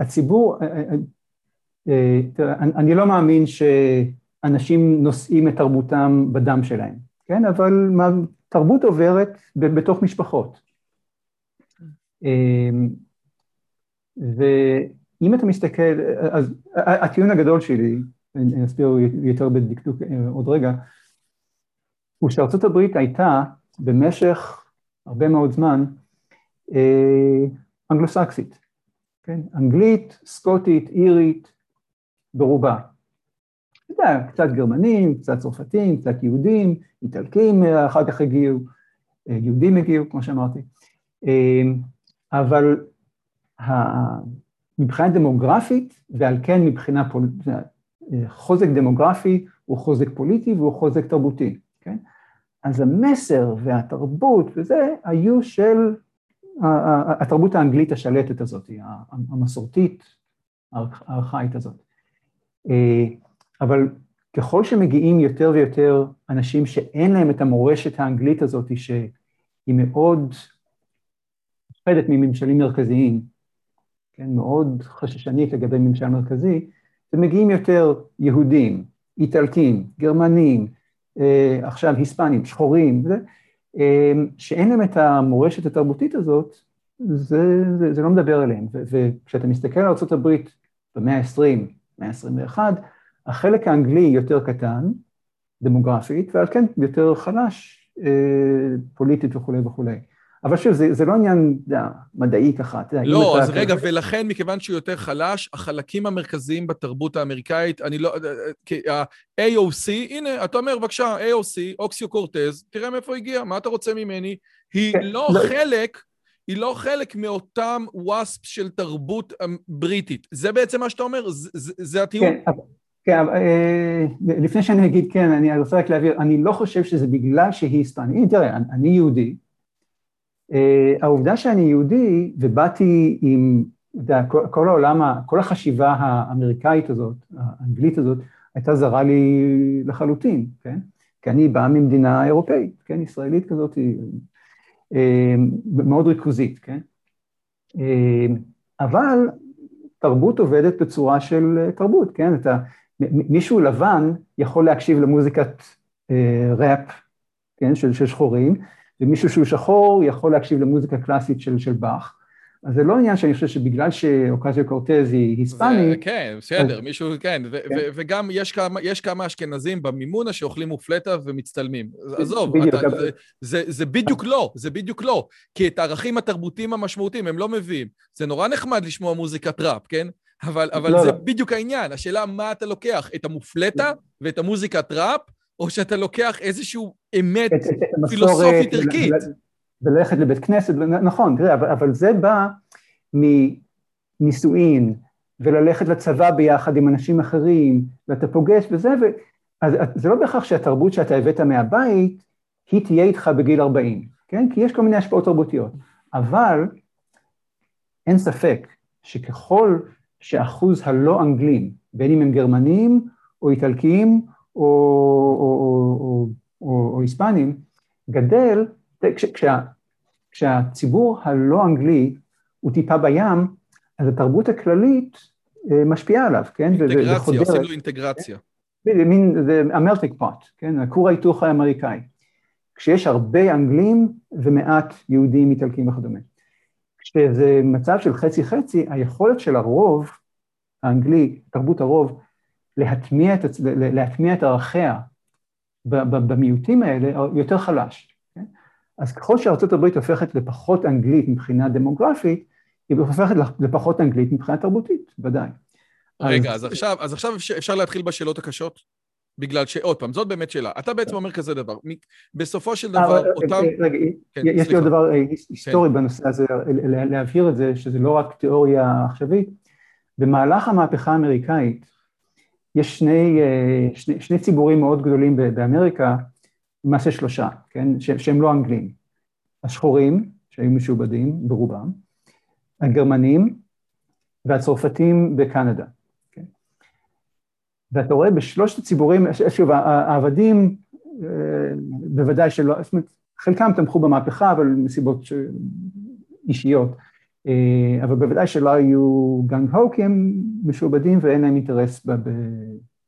הציבור, אה, אה, תראה, אני לא מאמין שאנשים נושאים את תרבותם בדם שלהם, כן? אבל תרבות עוברת בתוך משפחות. ואם אתה מסתכל, אז הטיעון הגדול שלי, אני אסביר יותר בדקדוק עוד רגע, הוא שארצות הברית הייתה במשך הרבה מאוד זמן אה, אנגלוסקסית, כן? אנגלית, סקוטית, אירית, ברובה. אתה יודע, קצת גרמנים, קצת צרפתים, קצת יהודים, איטלקים אחר כך הגיעו, אה, יהודים הגיעו, כמו שאמרתי, אה, אבל מבחינה דמוגרפית, ועל כן מבחינה פוליטית, חוזק דמוגרפי הוא חוזק פוליטי והוא חוזק תרבותי, כן? אז המסר והתרבות וזה היו של התרבות האנגלית השלטת הזאת, המסורתית, הארכאית הזאת. אבל ככל שמגיעים יותר ויותר אנשים שאין להם את המורשת האנגלית הזאת, שהיא מאוד מופחדת מממשלים מרכזיים, כן, מאוד חששנית לגבי ממשל מרכזי, ומגיעים יותר יהודים, איטלקים, גרמנים, אה, עכשיו היספנים, שחורים, זה, אה, שאין להם את המורשת התרבותית הזאת, זה, זה, זה לא מדבר אליהם. וכשאתה מסתכל על ארה"ב במאה ה-20, מאה ה-21, החלק האנגלי יותר קטן, דמוגרפית, ועל כן יותר חלש אה, פוליטית וכולי וכולי. אבל שוב, זה, זה לא עניין יודע, מדעי ככה, אתה יודע. לא, אז רגע. ולכן, מכיוון שהוא יותר חלש, החלקים המרכזיים בתרבות האמריקאית, אני לא... ה-AOC, הנה, אתה אומר, בבקשה, AOC, אוקסיו קורטז, תראה מאיפה הגיע, מה אתה רוצה ממני? היא כן, לא, לא חלק... היא לא חלק מאותם וואספ של תרבות בריטית. זה בעצם מה שאתה אומר? זה, זה, זה הטיעון? כן, כן, אה, לפני שאני אגיד כן, אני רוצה רק להבהיר, אני לא חושב שזה בגלל שהיא היספנית. תראה, אני יהודי, אה, העובדה שאני יהודי ובאתי עם, אתה יודע, כל, העולם, כל החשיבה האמריקאית הזאת, האנגלית הזאת, הייתה זרה לי לחלוטין, כן? כי אני בא ממדינה אירופאית, כן? ישראלית כזאת, אה, מאוד ריכוזית, כן? אבל תרבות עובדת בצורה של תרבות, כן? אתה, מישהו לבן יכול להקשיב למוזיקת ראפ, כן? של, של שחורים, ומישהו שהוא שחור יכול להקשיב למוזיקה קלאסית של, של באך. אז זה לא עניין שאני חושב שבגלל שאוקזיו קורטז היא היספנית... כן, בסדר, אז... מישהו, כן, כן. וגם יש כמה, יש כמה אשכנזים במימונה שאוכלים מופלטה ומצטלמים. עזוב, בדיוק, אתה. זה, זה, זה בדיוק לא, זה בדיוק לא. כי את הערכים התרבותיים המשמעותיים הם לא מביאים. זה נורא נחמד לשמוע מוזיקת ראפ, כן? אבל, אבל לא, זה לא. בדיוק העניין, השאלה מה אתה לוקח, את המופלטה ואת המוזיקת ראפ, או שאתה לוקח איזשהו אמת פילוסופית ערכית. וללכת לבית כנסת, נכון, תראה, אבל, אבל זה בא מנישואין, וללכת לצבא ביחד עם אנשים אחרים, ואתה פוגש וזה, ו... אז זה לא בהכרח שהתרבות שאתה הבאת מהבית, היא תהיה איתך בגיל 40, כן? כי יש כל מיני השפעות תרבותיות. אבל אין ספק שככל שאחוז הלא אנגלים, בין אם הם גרמנים או איטלקיים או, או, או, או, או היספנים, גדל כש, כשה, כשהציבור הלא אנגלי הוא טיפה בים, אז התרבות הכללית אה, משפיעה עליו, כן? אינטגרציה, עושים לו אינטגרציה. זה מין, זה המלטינג פוט, כן? הכור ההיתוך האמריקאי. כשיש הרבה אנגלים ומעט יהודים, איטלקים וכדומה. כשזה מצב של חצי-חצי, היכולת של הרוב האנגלי, תרבות הרוב, להטמיע את, להטמיע את ערכיה במיעוטים האלה יותר חלש. כן? אז ככל שארה"ב הופכת לפחות אנגלית מבחינה דמוגרפית, היא הופכת לפחות אנגלית מבחינה תרבותית, ודאי. רגע, אז עכשיו, אז עכשיו אפשר להתחיל בשאלות הקשות? בגלל ש... עוד פעם, זאת באמת שאלה. אתה בעצם אומר כזה דבר, בסופו של דבר, אותם... רגע, כן, יש לי עוד דבר היסטורי כן. בנושא הזה, להבהיר את זה, שזה לא רק תיאוריה עכשווית. במהלך המהפכה האמריקאית, יש שני, שני, שני ציבורים מאוד גדולים באמריקה, למעשה שלושה, כן, שהם לא אנגלים. השחורים, שהיו משועבדים ברובם, הגרמנים והצרפתים בקנדה. ואתה רואה בשלושת הציבורים, שוב, העבדים אה, בוודאי שלא, זאת אומרת, חלקם תמכו במהפכה, אבל מסיבות אישיות, אה, אבל בוודאי שלא היו גנג הו, כי הם משועבדים ואין להם אינטרס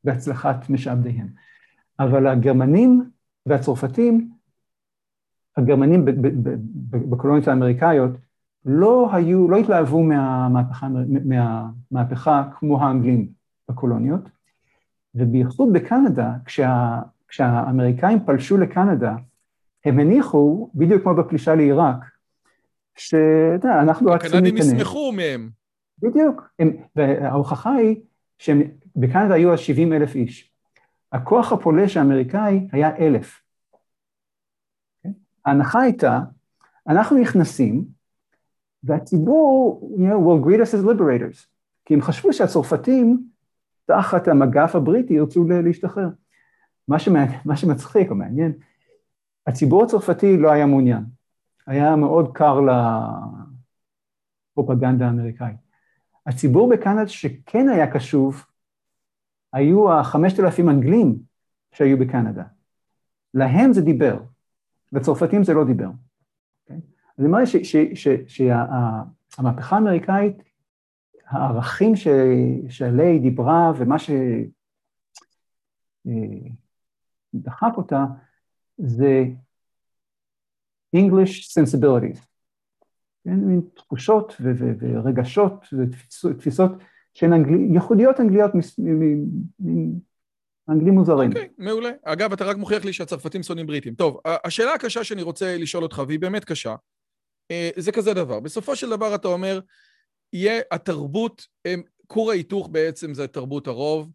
בהצלחת משעבדיהם. אבל הגרמנים והצרפתים, הגרמנים בקולוניות האמריקאיות, לא היו, לא התלהבו מהמהפכה, מהמהפכה כמו האנגלים בקולוניות, ובייחוד בקנדה, כשה, כשהאמריקאים פלשו לקנדה, הם הניחו, בדיוק כמו בפלישה לעיראק, שאתה יודע, אנחנו רק צריכים להיכנס. הקנדים ישמחו מהם. בדיוק, הם, וההוכחה היא שבקנדה היו אז 70 אלף איש. הכוח הפולש האמריקאי היה אלף. ההנחה הייתה, אנחנו נכנסים, והציבור, you know, will greet us as liberators, כי הם חשבו שהצרפתים, תחת המגף הבריטי, ירצו להשתחרר. מה, שמע... מה שמצחיק או מעניין, הציבור הצרפתי לא היה מעוניין, היה מאוד קר לפרופגנדה האמריקאית. הציבור בקנדה שכן היה קשוב, היו החמשת אלפים אנגלים שהיו בקנדה. להם זה דיבר, לצרפתים זה לא דיבר. אני אומר שהמהפכה האמריקאית, הערכים שעליה היא דיברה ומה שדחף אה, אותה זה English sensibilities, כן, מין תחושות ורגשות ותפיסות שהן אנגלי, ייחודיות אנגליות אנגלים מוזרים. אוקיי, okay, מעולה. אגב, אתה רק מוכיח לי שהצרפתים שונאים בריטים. טוב, השאלה הקשה שאני רוצה לשאול אותך, והיא באמת קשה, אה, זה כזה דבר. בסופו של דבר אתה אומר, יהיה התרבות, כור ההיתוך בעצם זה תרבות הרוב,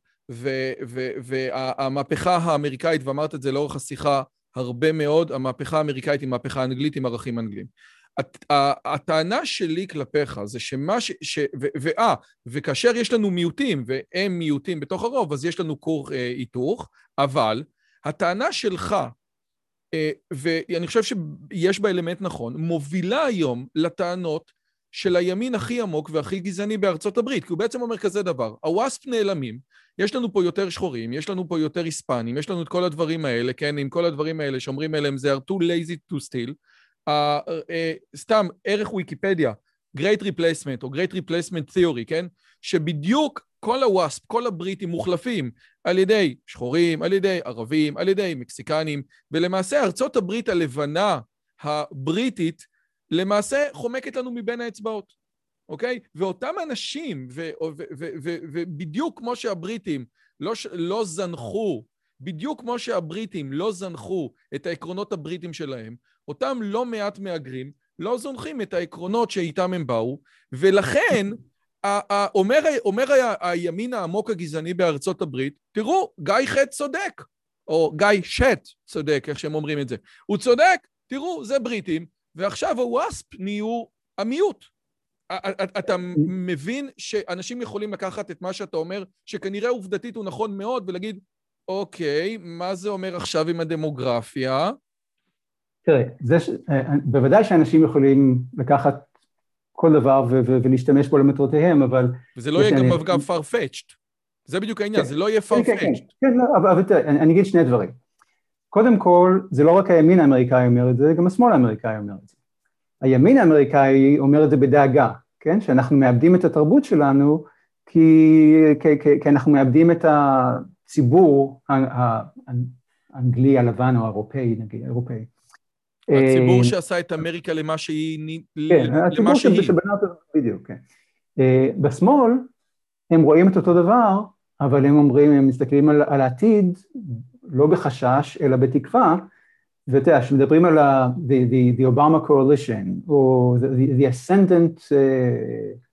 והמהפכה האמריקאית, ואמרת את זה לאורך השיחה הרבה מאוד, המהפכה האמריקאית היא מהפכה אנגלית עם ערכים אנגליים. הטענה שלי כלפיך זה שמה ש... ש ואה, וכאשר יש לנו מיעוטים, והם מיעוטים בתוך הרוב, אז יש לנו כור אה, היתוך, אבל הטענה שלך אה, ואני חושב שיש בה אלמנט נכון, מובילה היום לטענות של הימין הכי עמוק והכי גזעני בארצות הברית, כי הוא בעצם אומר כזה דבר, הוואספ נעלמים, יש לנו פה יותר שחורים, יש לנו פה יותר היספנים, יש לנו את כל הדברים האלה, כן, עם כל הדברים האלה שאומרים אליהם זה are too lazy to steal, uh, uh, סתם ערך ויקיפדיה, Great Replacement או Great Replacement Theory, כן, שבדיוק כל הוואספ, כל הבריטים מוחלפים על ידי שחורים, על ידי ערבים, על ידי מקסיקנים, ולמעשה ארצות הברית הלבנה הבריטית למעשה חומקת לנו מבין האצבעות, אוקיי? ואותם אנשים, ובדיוק כמו שהבריטים לא, לא זנחו, בדיוק כמו שהבריטים לא זנחו את העקרונות הבריטים שלהם, אותם לא מעט מהגרים לא זונחים את העקרונות שאיתם הם באו, ולכן אומר, אומר הימין העמוק הגזעני בארצות הברית, תראו, גיא חטא צודק, או גיא שט צודק, איך שהם אומרים את זה. הוא צודק, תראו, זה בריטים, ועכשיו הוואספ נהיו המיעוט. אתה מבין שאנשים יכולים לקחת את מה שאתה אומר, שכנראה עובדתית הוא נכון מאוד, ולהגיד, אוקיי, מה זה אומר עכשיו עם הדמוגרפיה? תראה, זה ש... אה, בוודאי שאנשים יכולים לקחת כל דבר ולהשתמש בו למטרותיהם, אבל... וזה לא יהיה גם אגב farfetched. זה בדיוק העניין, כן, זה לא יהיה farfetched. כן, כן, כן, לא, אבל תראה, אני אגיד שני דברים. קודם כל, זה לא רק הימין האמריקאי אומר את זה, גם השמאל האמריקאי אומר את זה. הימין האמריקאי אומר את זה בדאגה, כן? שאנחנו מאבדים את התרבות שלנו כי, כי, כי, כי אנחנו מאבדים את הציבור האנגלי הלבן או האירופאי, נגיד, האירופאי. הציבור אה, שעשה את אמריקה למה שהיא... כן, הציבור שבנה אותו, בדיוק, כן. אה, בשמאל הם רואים את אותו דבר, אבל הם אומרים, הם מסתכלים על, על העתיד לא בחשש, אלא בתקווה, ואתה יודע, כשמדברים על ה, the, the, the Obama coalition, או the, the ascendant... Uh,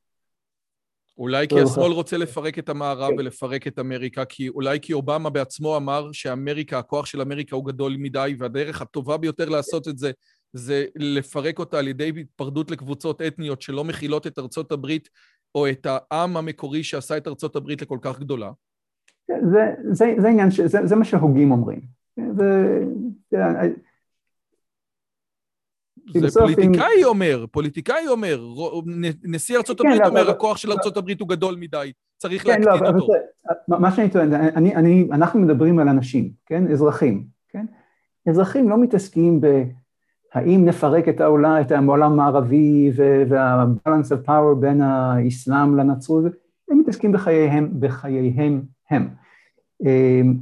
אולי כי השמאל רוצה לפרק את המערב כן. ולפרק את אמריקה, כי אולי כי אובמה בעצמו אמר שאמריקה, הכוח של אמריקה הוא גדול מדי, והדרך הטובה ביותר לעשות את זה, זה לפרק אותה על ידי התפרדות לקבוצות אתניות שלא מכילות את ארצות הברית, או את העם המקורי שעשה את ארצות הברית לכל כך גדולה. זה, זה, זה עניין, זה, זה מה שהוגים אומרים. זה, זה פוליטיקאי אומר, פוליטיקאי אומר, נשיא ארצות כן, הברית לא, אומר, הכוח של ארצות הברית הוא גדול מדי, צריך כן, להקטין לא, אותו. מה שאני טוען, אנחנו מדברים על אנשים, כן? אזרחים, כן? אזרחים לא מתעסקים ב... האם נפרק את העולם, את העולם המערבי וה-balance of power בין האסלאם לנצרות, הם מתעסקים בחייהם, בחייהם הם. אמ,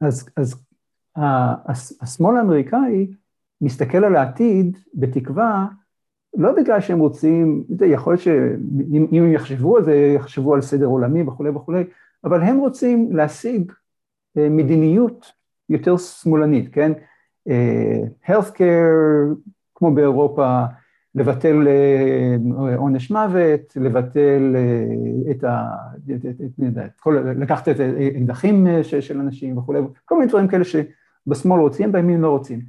אז, אז השמאל האמריקאי מסתכל על העתיד בתקווה, לא בגלל שהם רוצים, יכול להיות שאם הם יחשבו על זה, יחשבו על סדר עולמי וכולי וכולי, אבל הם רוצים להשיג אה, מדיניות יותר שמאלנית, כן? אה, health care, כמו באירופה, לבטל אה, עונש מוות, לבטל את ה... את, את, את, את, כל, לקחת את האקדחים של אנשים וכולי, כל מיני דברים כאלה שבשמאל רוצים, בימין לא רוצים.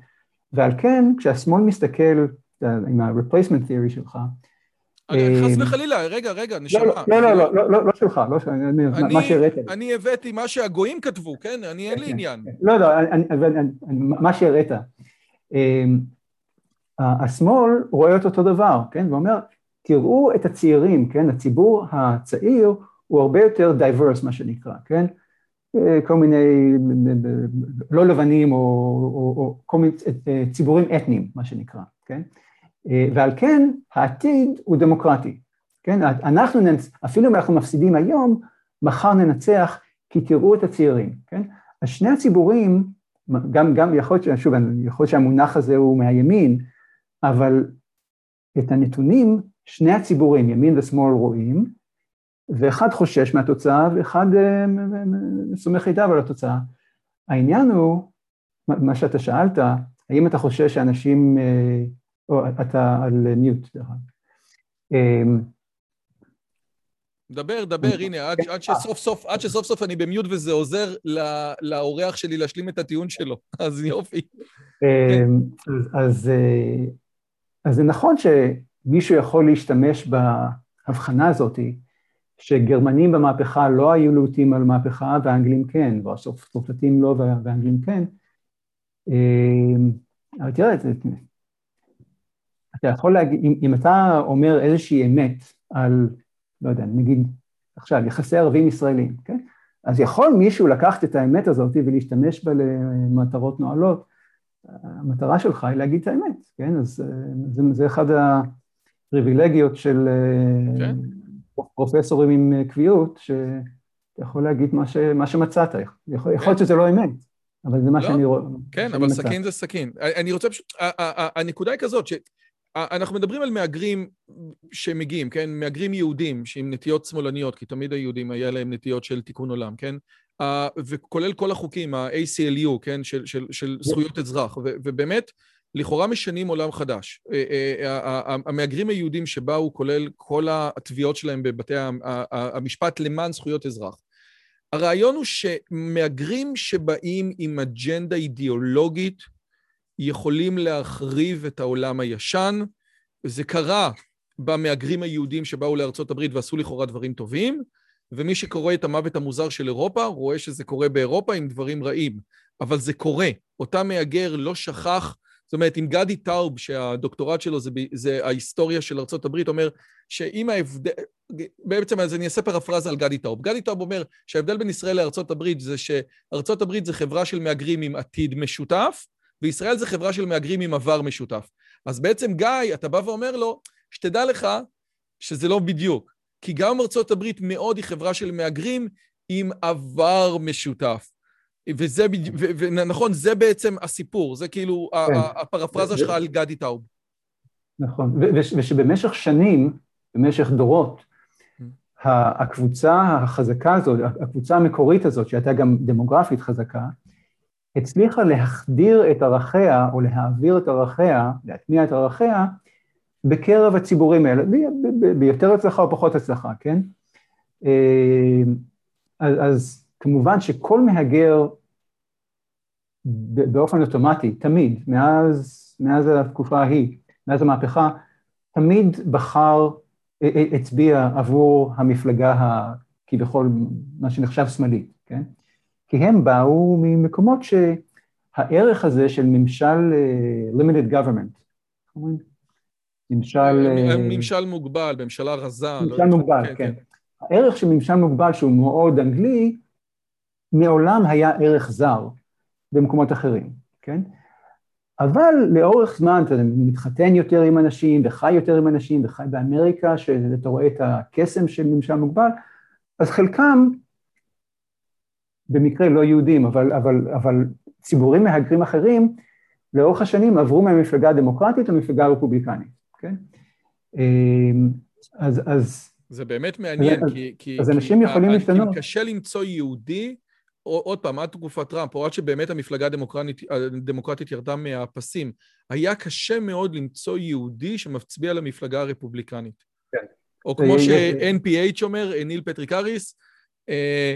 ועל כן, כשהשמאל מסתכל עם ה-replacement theory שלך, חס וחלילה, רגע, רגע, נשמע. לא, לא, לא, לא, לא שלך, לא שלך, מה שהראית לי. אני הבאתי מה שהגויים כתבו, כן? אני, אין לי עניין. לא, לא, מה שהראית. השמאל רואה את אותו דבר, כן? ואומר, תראו את הצעירים, כן? הציבור הצעיר הוא הרבה יותר diverse, מה שנקרא, כן? כל מיני לא לבנים או, או, או כל מיני ציבורים אתניים, מה שנקרא, כן? ועל כן העתיד הוא דמוקרטי, כן? אנחנו, ננצ... אפילו אם אנחנו מפסידים היום, מחר ננצח כי תראו את הצעירים, כן? אז שני הציבורים, גם, גם יכול להיות, שוב, יכול להיות שהמונח הזה הוא מהימין, אבל את הנתונים שני הציבורים, ימין ושמאל, רואים, ואחד חושש מהתוצאה ואחד אה, סומך היטב על התוצאה. העניין הוא, מה שאתה שאלת, האם אתה חושש שאנשים, אה, או אתה על מיוט, דרך אגב. אמ, דבר, דבר, הנה, עד, עד שסוף סוף, עד שסוף סוף אני במיוט וזה עוזר לאורח שלי להשלים את הטיעון שלו, [LAUGHS] אז יופי. אמ, אז, אה, אז זה נכון שמישהו יכול להשתמש בהבחנה הזאתי, שגרמנים במהפכה לא היו להוטים על מהפכה והאנגלים כן, והצרפתים לא והאנגלים כן. אמ, אבל תראה, אתה יכול להגיד, אם, אם אתה אומר איזושהי אמת על, לא יודע, נגיד עכשיו, יחסי ערבים ישראלים, כן? אז יכול מישהו לקחת את האמת הזאת ולהשתמש בה למטרות נועלות. המטרה שלך היא להגיד את האמת, כן? אז אה, זה, זה אחד הפריבילגיות של... אה, כן. פרופסורים עם אה, קביעות, שאתה יכול להגיד מה, ש, מה שמצאת, יכול להיות כן. שזה לא אמת, אבל זה מה לא, שאני רואה. כן, אבל מצא. סכין זה סכין. אני רוצה פשוט, הנקודה היא כזאת, שאנחנו מדברים על מהגרים שמגיעים, כן? מהגרים יהודים שעם נטיות שמאלניות, כי תמיד היהודים היה להם נטיות של תיקון עולם, כן? וכולל כל החוקים, ה-ACLU, כן? של, של, של זכויות אזרח, ובאמת, לכאורה משנים עולם חדש. אה, אה, אה, המהגרים היהודים שבאו, כולל כל התביעות שלהם בבתי המשפט למען זכויות אזרח. הרעיון הוא שמהגרים שבאים עם אג'נדה אידיאולוגית יכולים להחריב את העולם הישן, וזה קרה במהגרים היהודים שבאו לארצות הברית ועשו לכאורה דברים טובים, ומי שקורא את המוות המוזר של אירופה רואה שזה קורה באירופה עם דברים רעים, אבל זה קורה. אותה מהגר לא שכח זאת אומרת, אם גדי טאוב, שהדוקטורט שלו זה, זה ההיסטוריה של ארה"ב, אומר שאם ההבדל... בעצם אז אני אעשה פרפרזה על גדי טאוב. גדי טאוב אומר שההבדל בין ישראל לארה"ב זה שארה"ב זה חברה של מהגרים עם עתיד משותף, וישראל זה חברה של מהגרים עם עבר משותף. אז בעצם גיא, אתה בא ואומר לו, שתדע לך שזה לא בדיוק. כי גם ארצות הברית מאוד היא חברה של מהגרים עם עבר משותף. וזה, ונכון, זה בעצם הסיפור, זה כאילו כן. הפרפרזה שלך על גדי טאוב. נכון, ושבמשך שנים, במשך דורות, mm. הקבוצה החזקה הזאת, הקבוצה המקורית הזאת, שהייתה גם דמוגרפית חזקה, הצליחה להחדיר את ערכיה, או להעביר את ערכיה, להטמיע את ערכיה, בקרב הציבורים האלה, ביותר הצלחה או פחות הצלחה, כן? אז, אז כמובן שכל מהגר באופן אוטומטי, תמיד, מאז, מאז התקופה ההיא, מאז המהפכה, תמיד בחר, הצביע עבור המפלגה כביכול מה שנחשב שמאלי, כן? כי הם באו ממקומות שהערך הזה של ממשל uh, limited government, ממשל... אה, ממשל מוגבל, ממשלה רזה. לא ממשל לא מוגבל, כן, כן. כן. הערך של ממשל מוגבל, שהוא מאוד אנגלי, מעולם היה ערך זר במקומות אחרים, כן? אבל לאורך זמן אתה מתחתן יותר עם אנשים וחי יותר עם אנשים וחי באמריקה, שאתה רואה את הקסם של ממשל מוגבל, אז חלקם, במקרה לא יהודים, אבל, אבל, אבל ציבורים מהגרים אחרים, לאורך השנים עברו מהמפלגה הדמוקרטית למפלגה הרפובליקנית, כן? אמ, אז, אז... זה באמת מעניין, אז, כי... כי אז אנשים יכולים להשתנות. כי קשה למצוא יהודי, עוד פעם, עד תקופת טראמפ, או עד שבאמת המפלגה הדמוקרטית, הדמוקרטית ירדה מהפסים, היה קשה מאוד למצוא יהודי שמצביע למפלגה הרפובליקנית. כן. או כמו ש-NPH אומר, ניל פטריק אריס, אה, אה, אה,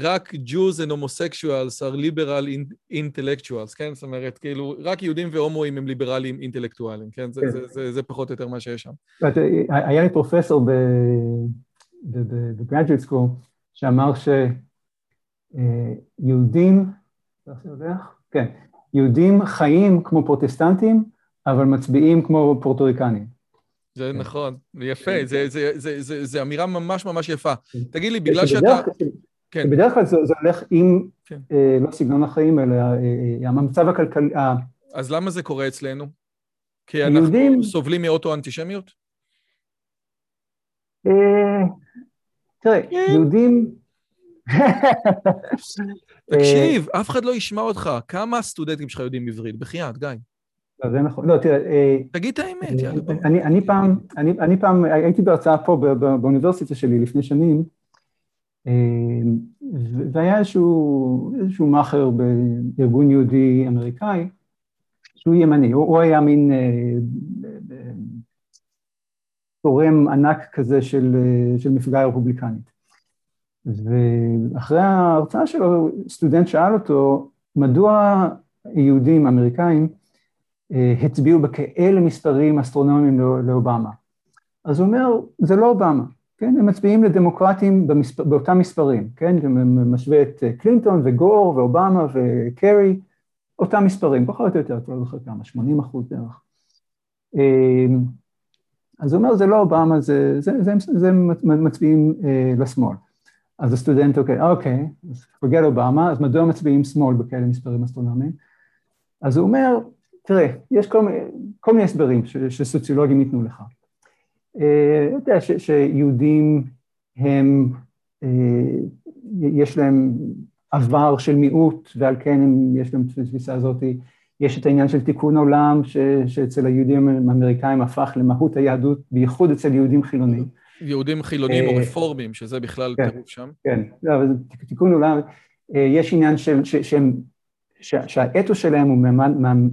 רק Jews and homosexuals are liberal intellectuals, כן? זאת אומרת, כאילו, רק יהודים והומואים הם ליברליים אינטלקטואלים, כן? זה, כן. זה, זה, זה פחות או יותר מה שיש שם. היה לי פרופסור ב-graduate school שאמר שיהודים, כן, יהודים חיים כמו פרוטסטנטים, אבל מצביעים כמו פורטוריקנים. זה כן. נכון, יפה, כן. זו אמירה ממש ממש יפה. כן. תגיד לי, בגלל שאתה... כן. בדרך כלל זה הולך עם, אה, לא סגנון החיים, אלא אה, אה, המצב הכלכלי... אז למה זה קורה אצלנו? כי אנחנו סובלים מאוטו-אנטישמיות? תראה, יהודים... תקשיב, אף אחד לא ישמע אותך. כמה סטודנטים שלך יודעים עברית? בחייאת, גיא. לא, זה נכון. לא, תראה... אה, תגיד את האמת, יאללה. אני, פעם, אני, אני פעם הייתי בהרצאה פה באוניברסיטה שלי לפני שנים, אה, והיה איזשהו, איזשהו מאכר בארגון יהודי אמריקאי, שהוא ימני, הוא, הוא היה מין אה, תורם ענק כזה של, של מפלגה רפובליקנית. ואחרי ההרצאה שלו, סטודנט שאל אותו, מדוע יהודים אמריקאים אה, הצביעו בכאלה מספרים אסטרונומיים לא, לאובמה. אז הוא אומר, זה לא אובמה, כן? הם מצביעים לדמוקרטים במספר, באותם מספרים, כן? הם משווה את אה, קלינטון וגור ואובמה וקרי, אותם מספרים, פחות או יותר, לא זוכר כמה, 80 אחוז בערך. אה, אז הוא אומר, זה לא אובמה, זה, זה, זה, זה מצביעים אה, לשמאל. אז הסטודנט, אוקיי, אוקיי, אז forget אובמה, אז מדוע מצביעים שמאל בכאלה מספרים אסטרונומיים? אז הוא אומר, תראה, יש כל, כל מיני הסברים שסוציולוגים ייתנו לך. אה, אתה יודע שיהודים הם, אה, יש להם עבר של מיעוט ועל כן הם, יש להם תפיסה הזאת, יש את העניין של תיקון עולם ש, שאצל היהודים האמריקאים הפך למהות היהדות, בייחוד אצל יהודים חילונים. יהודים חילונים או אה, רפורמים, שזה בכלל כן, טירוף שם. כן, לא, אבל תיקון עולם, יש עניין של, שהם שהאתוס שלהם הוא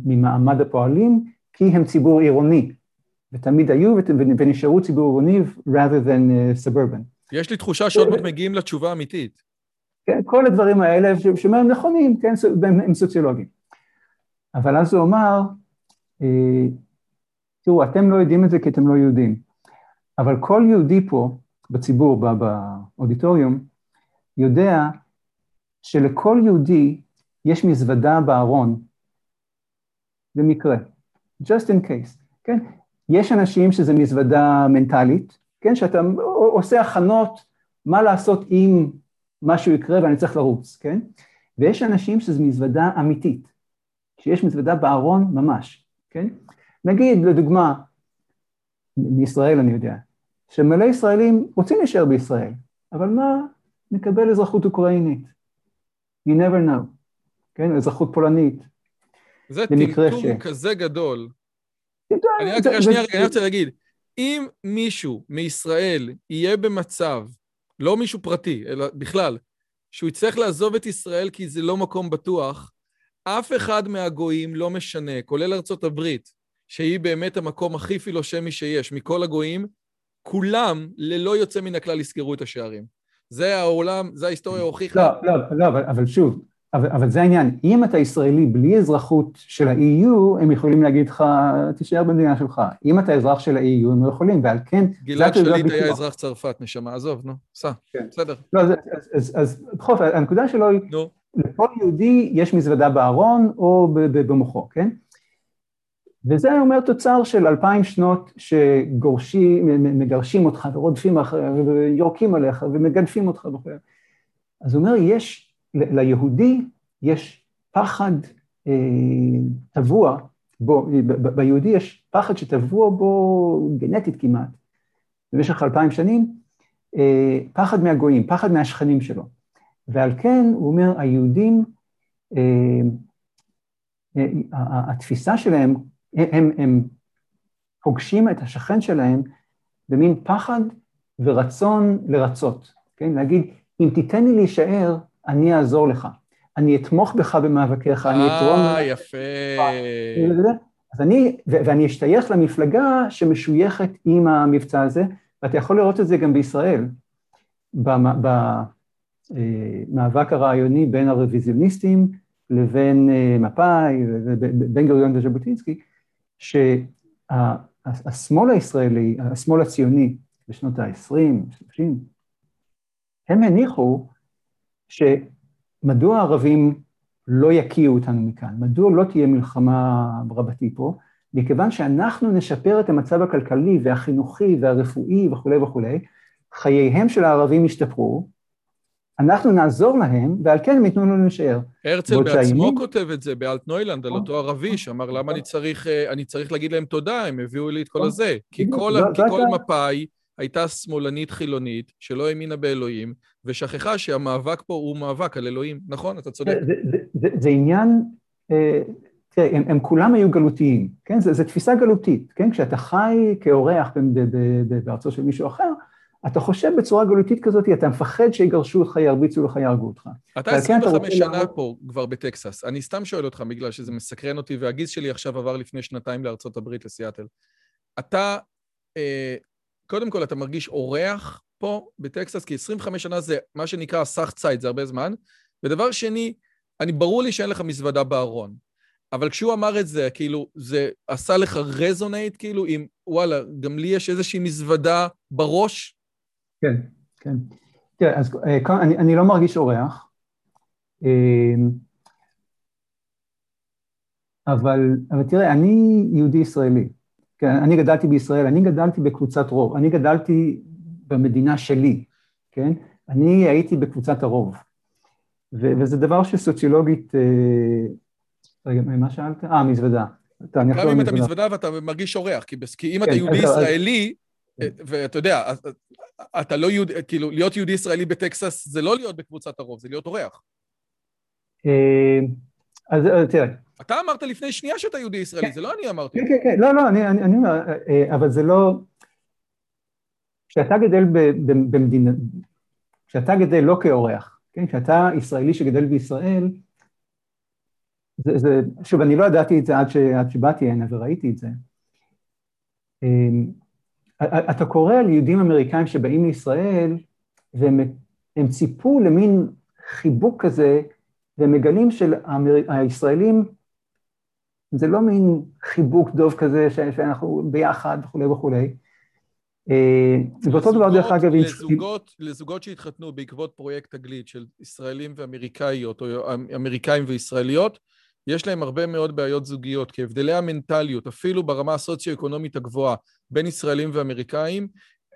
ממעמד הפועלים, כי הם ציבור עירוני, ותמיד היו ונשארו ציבור עירוני rather than uh, suburban. יש לי תחושה שעוד מעט מגיעים לתשובה אמיתית. כן, כל הדברים האלה שהם נכונים, כן, הם סוציולוגיים. אבל אז הוא אמר, אה, תראו, אתם לא יודעים את זה כי אתם לא יהודים, אבל כל יהודי פה, בציבור, באודיטוריום, יודע שלכל יהודי יש מזוודה בארון, במקרה, just in case, כן? יש אנשים שזה מזוודה מנטלית, כן? שאתה עושה הכנות מה לעשות אם משהו יקרה ואני צריך לרוץ, כן? ויש אנשים שזה מזוודה אמיתית, שיש מזוודה בארון ממש, כן? נגיד, לדוגמה, מישראל אני יודע, שמלא ישראלים רוצים להישאר בישראל, אבל מה, נקבל אזרחות אוקראינית. You never know. כן, אזרחות פולנית. זה טמטום ש... כזה גדול. אני רק, זה, שנייה, זה... אני רוצה להגיד, אם מישהו מישראל יהיה במצב, לא מישהו פרטי, אלא בכלל, שהוא יצטרך לעזוב את ישראל כי זה לא מקום בטוח, אף אחד מהגויים לא משנה, כולל ארצות הברית, שהיא באמת המקום הכי פילושמי שיש, מכל הגויים, כולם, ללא יוצא מן הכלל, יסגרו את השערים. זה העולם, זה ההיסטוריה הוכיחה. לא, לא, לא, אבל, אבל שוב, אבל, אבל זה העניין, אם אתה ישראלי בלי אזרחות של ה-EU, הם יכולים להגיד לך, תישאר במדינה שלך. אם אתה אזרח של ה-EU, הם לא יכולים, ועל כן... גלעד שליט היה אזרח צרפת, נשמה, עזוב, נו, סע, כן. בסדר. לא, אז, אז, אז, אז בכל אופן, הנקודה שלו היא, נו. לכל יהודי יש מזוודה בארון או במוחו, כן? וזה אומר תוצר של אלפיים שנות שגורשים, מגרשים אותך ורודפים אחריך ויורקים עליך ומגנפים אותך וכו'. אז הוא אומר, יש, ליהודי יש פחד אה, טבוע בו, ביהודי יש פחד שטבוע בו גנטית כמעט, במשך אלפיים שנים, אה, פחד מהגויים, פחד מהשכנים שלו. ועל כן, הוא אומר, היהודים, אה, התפיסה שלהם הם, הם פוגשים את השכן שלהם במין פחד ורצון לרצות, כן? להגיד, אם תיתן לי להישאר, אני אעזור לך. אני אתמוך בך במאבקיך, אני אתרום... אה, יפה. אז אני, ואני אשתייך למפלגה שמשויכת עם המבצע הזה, ואתה יכול לראות את זה גם בישראל, במאבק אה, הרעיוני בין הרוויזיוניסטים לבין אה, מפא"י, בן גוריון וז'בוטינסקי, שהשמאל הישראלי, השמאל הציוני בשנות ה-20, 30, הם הניחו שמדוע הערבים לא יקיעו אותנו מכאן, מדוע לא תהיה מלחמה רבתי פה, מכיוון שאנחנו נשפר את המצב הכלכלי והחינוכי והרפואי וכולי וכולי, חייהם של הערבים ישתפרו, אנחנו נעזור להם, ועל כן הם ייתנו לנו להישאר. הרצל בעצמו שהימים... כותב את זה באלטנוילנד, על אותו ערבי, שאמר, למה אני צריך, אה, אני צריך להגיד להם תודה, הם הביאו לי את כל הזה. כי כל, כי כל מפא"י הייתה שמאלנית חילונית, שלא האמינה באלוהים, ושכחה שהמאבק פה הוא מאבק על אלוהים. נכון, אתה צודק. זה, זה, זה, זה עניין, אה, תראה, הם, הם כולם היו גלותיים, כן? זו תפיסה גלותית, כן? כשאתה חי כאורח בארצו של מישהו אחר, אתה חושב בצורה גלותית כזאת, אתה מפחד שיגרשו אותך, ירביצו לך, יהרגו אותך. אתה 25 שנה לעמוד... פה כבר בטקסס. אני סתם שואל אותך, בגלל שזה מסקרן אותי, והגיס שלי עכשיו עבר לפני שנתיים לארצות הברית, לסיאטל. אתה, אה, קודם כל, אתה מרגיש אורח פה בטקסס, כי 25 שנה זה מה שנקרא סך ציד, זה הרבה זמן. ודבר שני, אני, ברור לי שאין לך מזוודה בארון. אבל כשהוא אמר את זה, כאילו, זה עשה לך רזונייט, כאילו, עם, וואלה, גם לי יש איזושהי מזוודה בראש, כן, כן. תראה, אז אה, אני, אני לא מרגיש אורח, אה, אבל, אבל תראה, אני יהודי ישראלי. כן, אני גדלתי בישראל, אני גדלתי בקבוצת רוב, אני גדלתי במדינה שלי, כן? אני הייתי בקבוצת הרוב. ו- וזה דבר שסוציולוגית... אה, רגע, מה שאלת? אה, מזוודה. גם אם אתה מזוודה ואתה מרגיש אורח, כי אם אתה כן, יהודי ישראלי, ואתה יודע, אתה לא יהודי, כאילו, להיות יהודי ישראלי בטקסס זה לא להיות בקבוצת הרוב, זה להיות אורח. אה, אז תראה. אתה אמרת לפני שנייה שאתה יהודי ישראלי, כן. זה לא אני אמרתי. כן, כן, כן, לא, לא, אני אומר, אה, אבל זה לא... כשאתה גדל במדינה, כשאתה גדל לא כאורח, כן, כשאתה ישראלי שגדל בישראל, זה, זה, שוב, אני לא ידעתי את זה עד, ש, עד שבאתי הנה וראיתי את זה. אה, אתה קורא על יהודים אמריקאים שבאים לישראל, והם ציפו למין חיבוק כזה, והם מגלים שהישראלים, זה לא מין חיבוק דוב כזה שאנחנו ביחד וכולי וכולי. אה, ואותו דבר דרך אגב... לזוגות, לזוגות שהתחתנו בעקבות פרויקט תגלית של ישראלים ואמריקאיות, או אמריקאים וישראליות, יש להם הרבה מאוד בעיות זוגיות, כי הבדלי המנטליות, אפילו ברמה הסוציו-אקונומית הגבוהה, בין ישראלים ואמריקאים,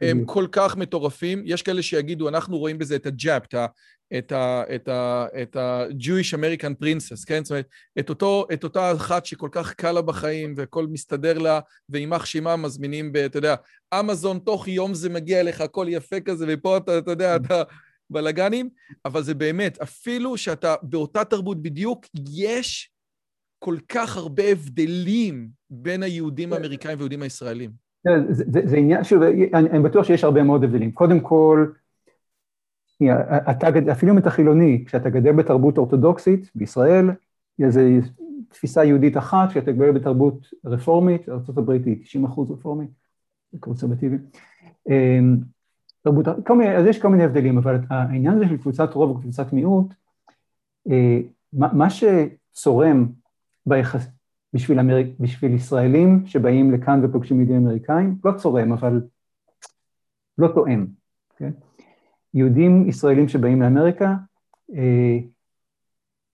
הם כל כך מטורפים. יש כאלה שיגידו, אנחנו רואים בזה את הג'אפ, את ה-Jewish American Princess, כן? זאת אומרת, את, אותו, את אותה אחת שכל כך קל לה בחיים והכל מסתדר לה, ועימך שימה מזמינים ב... אתה יודע, אמזון, תוך יום זה מגיע אליך, הכל יפה כזה, ופה אתה, אתה יודע, אתה בלאגנים, אבל זה באמת, אפילו שאתה באותה תרבות בדיוק, יש כל כך הרבה הבדלים בין היהודים כן. האמריקאים והיהודים הישראלים. כן, זה, זה, זה עניין, שוב, אני, אני בטוח שיש הרבה מאוד הבדלים. קודם כל, אתה, אפילו אם אתה חילוני, כשאתה גדל בתרבות אורתודוקסית בישראל, זו תפיסה יהודית אחת, כשאתה גדל בתרבות רפורמית, ארה"ב היא 90 אחוז רפורמית, קונסרבטיבי. אמ, תרבות, כל מיני, אז יש כל מיני הבדלים, אבל העניין הזה של קבוצת רוב וקבוצת מיעוט, אה, מה שצורם ביחס, בשביל, אמריק, בשביל ישראלים שבאים לכאן ופוגשים יהודים אמריקאים, לא צורם, אבל לא תואם, כן? יהודים ישראלים שבאים לאמריקה אה,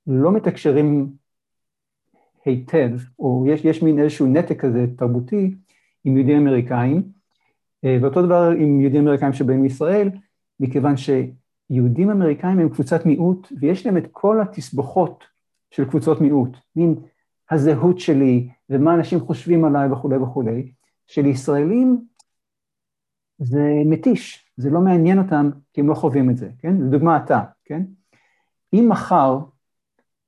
לא מתקשרים היטב, או יש, יש מין איזשהו נתק כזה תרבותי עם יהודים אמריקאים, אה, ואותו דבר עם יהודים אמריקאים שבאים מישראל, מכיוון שיהודים אמריקאים הם קבוצת מיעוט, ויש להם את כל התסבוכות של קבוצות מיעוט, מין הזהות שלי, ומה אנשים חושבים עליי וכולי וכולי, שלישראלים זה מתיש, זה לא מעניין אותם כי הם לא חווים את זה, כן? לדוגמה אתה, כן? אם מחר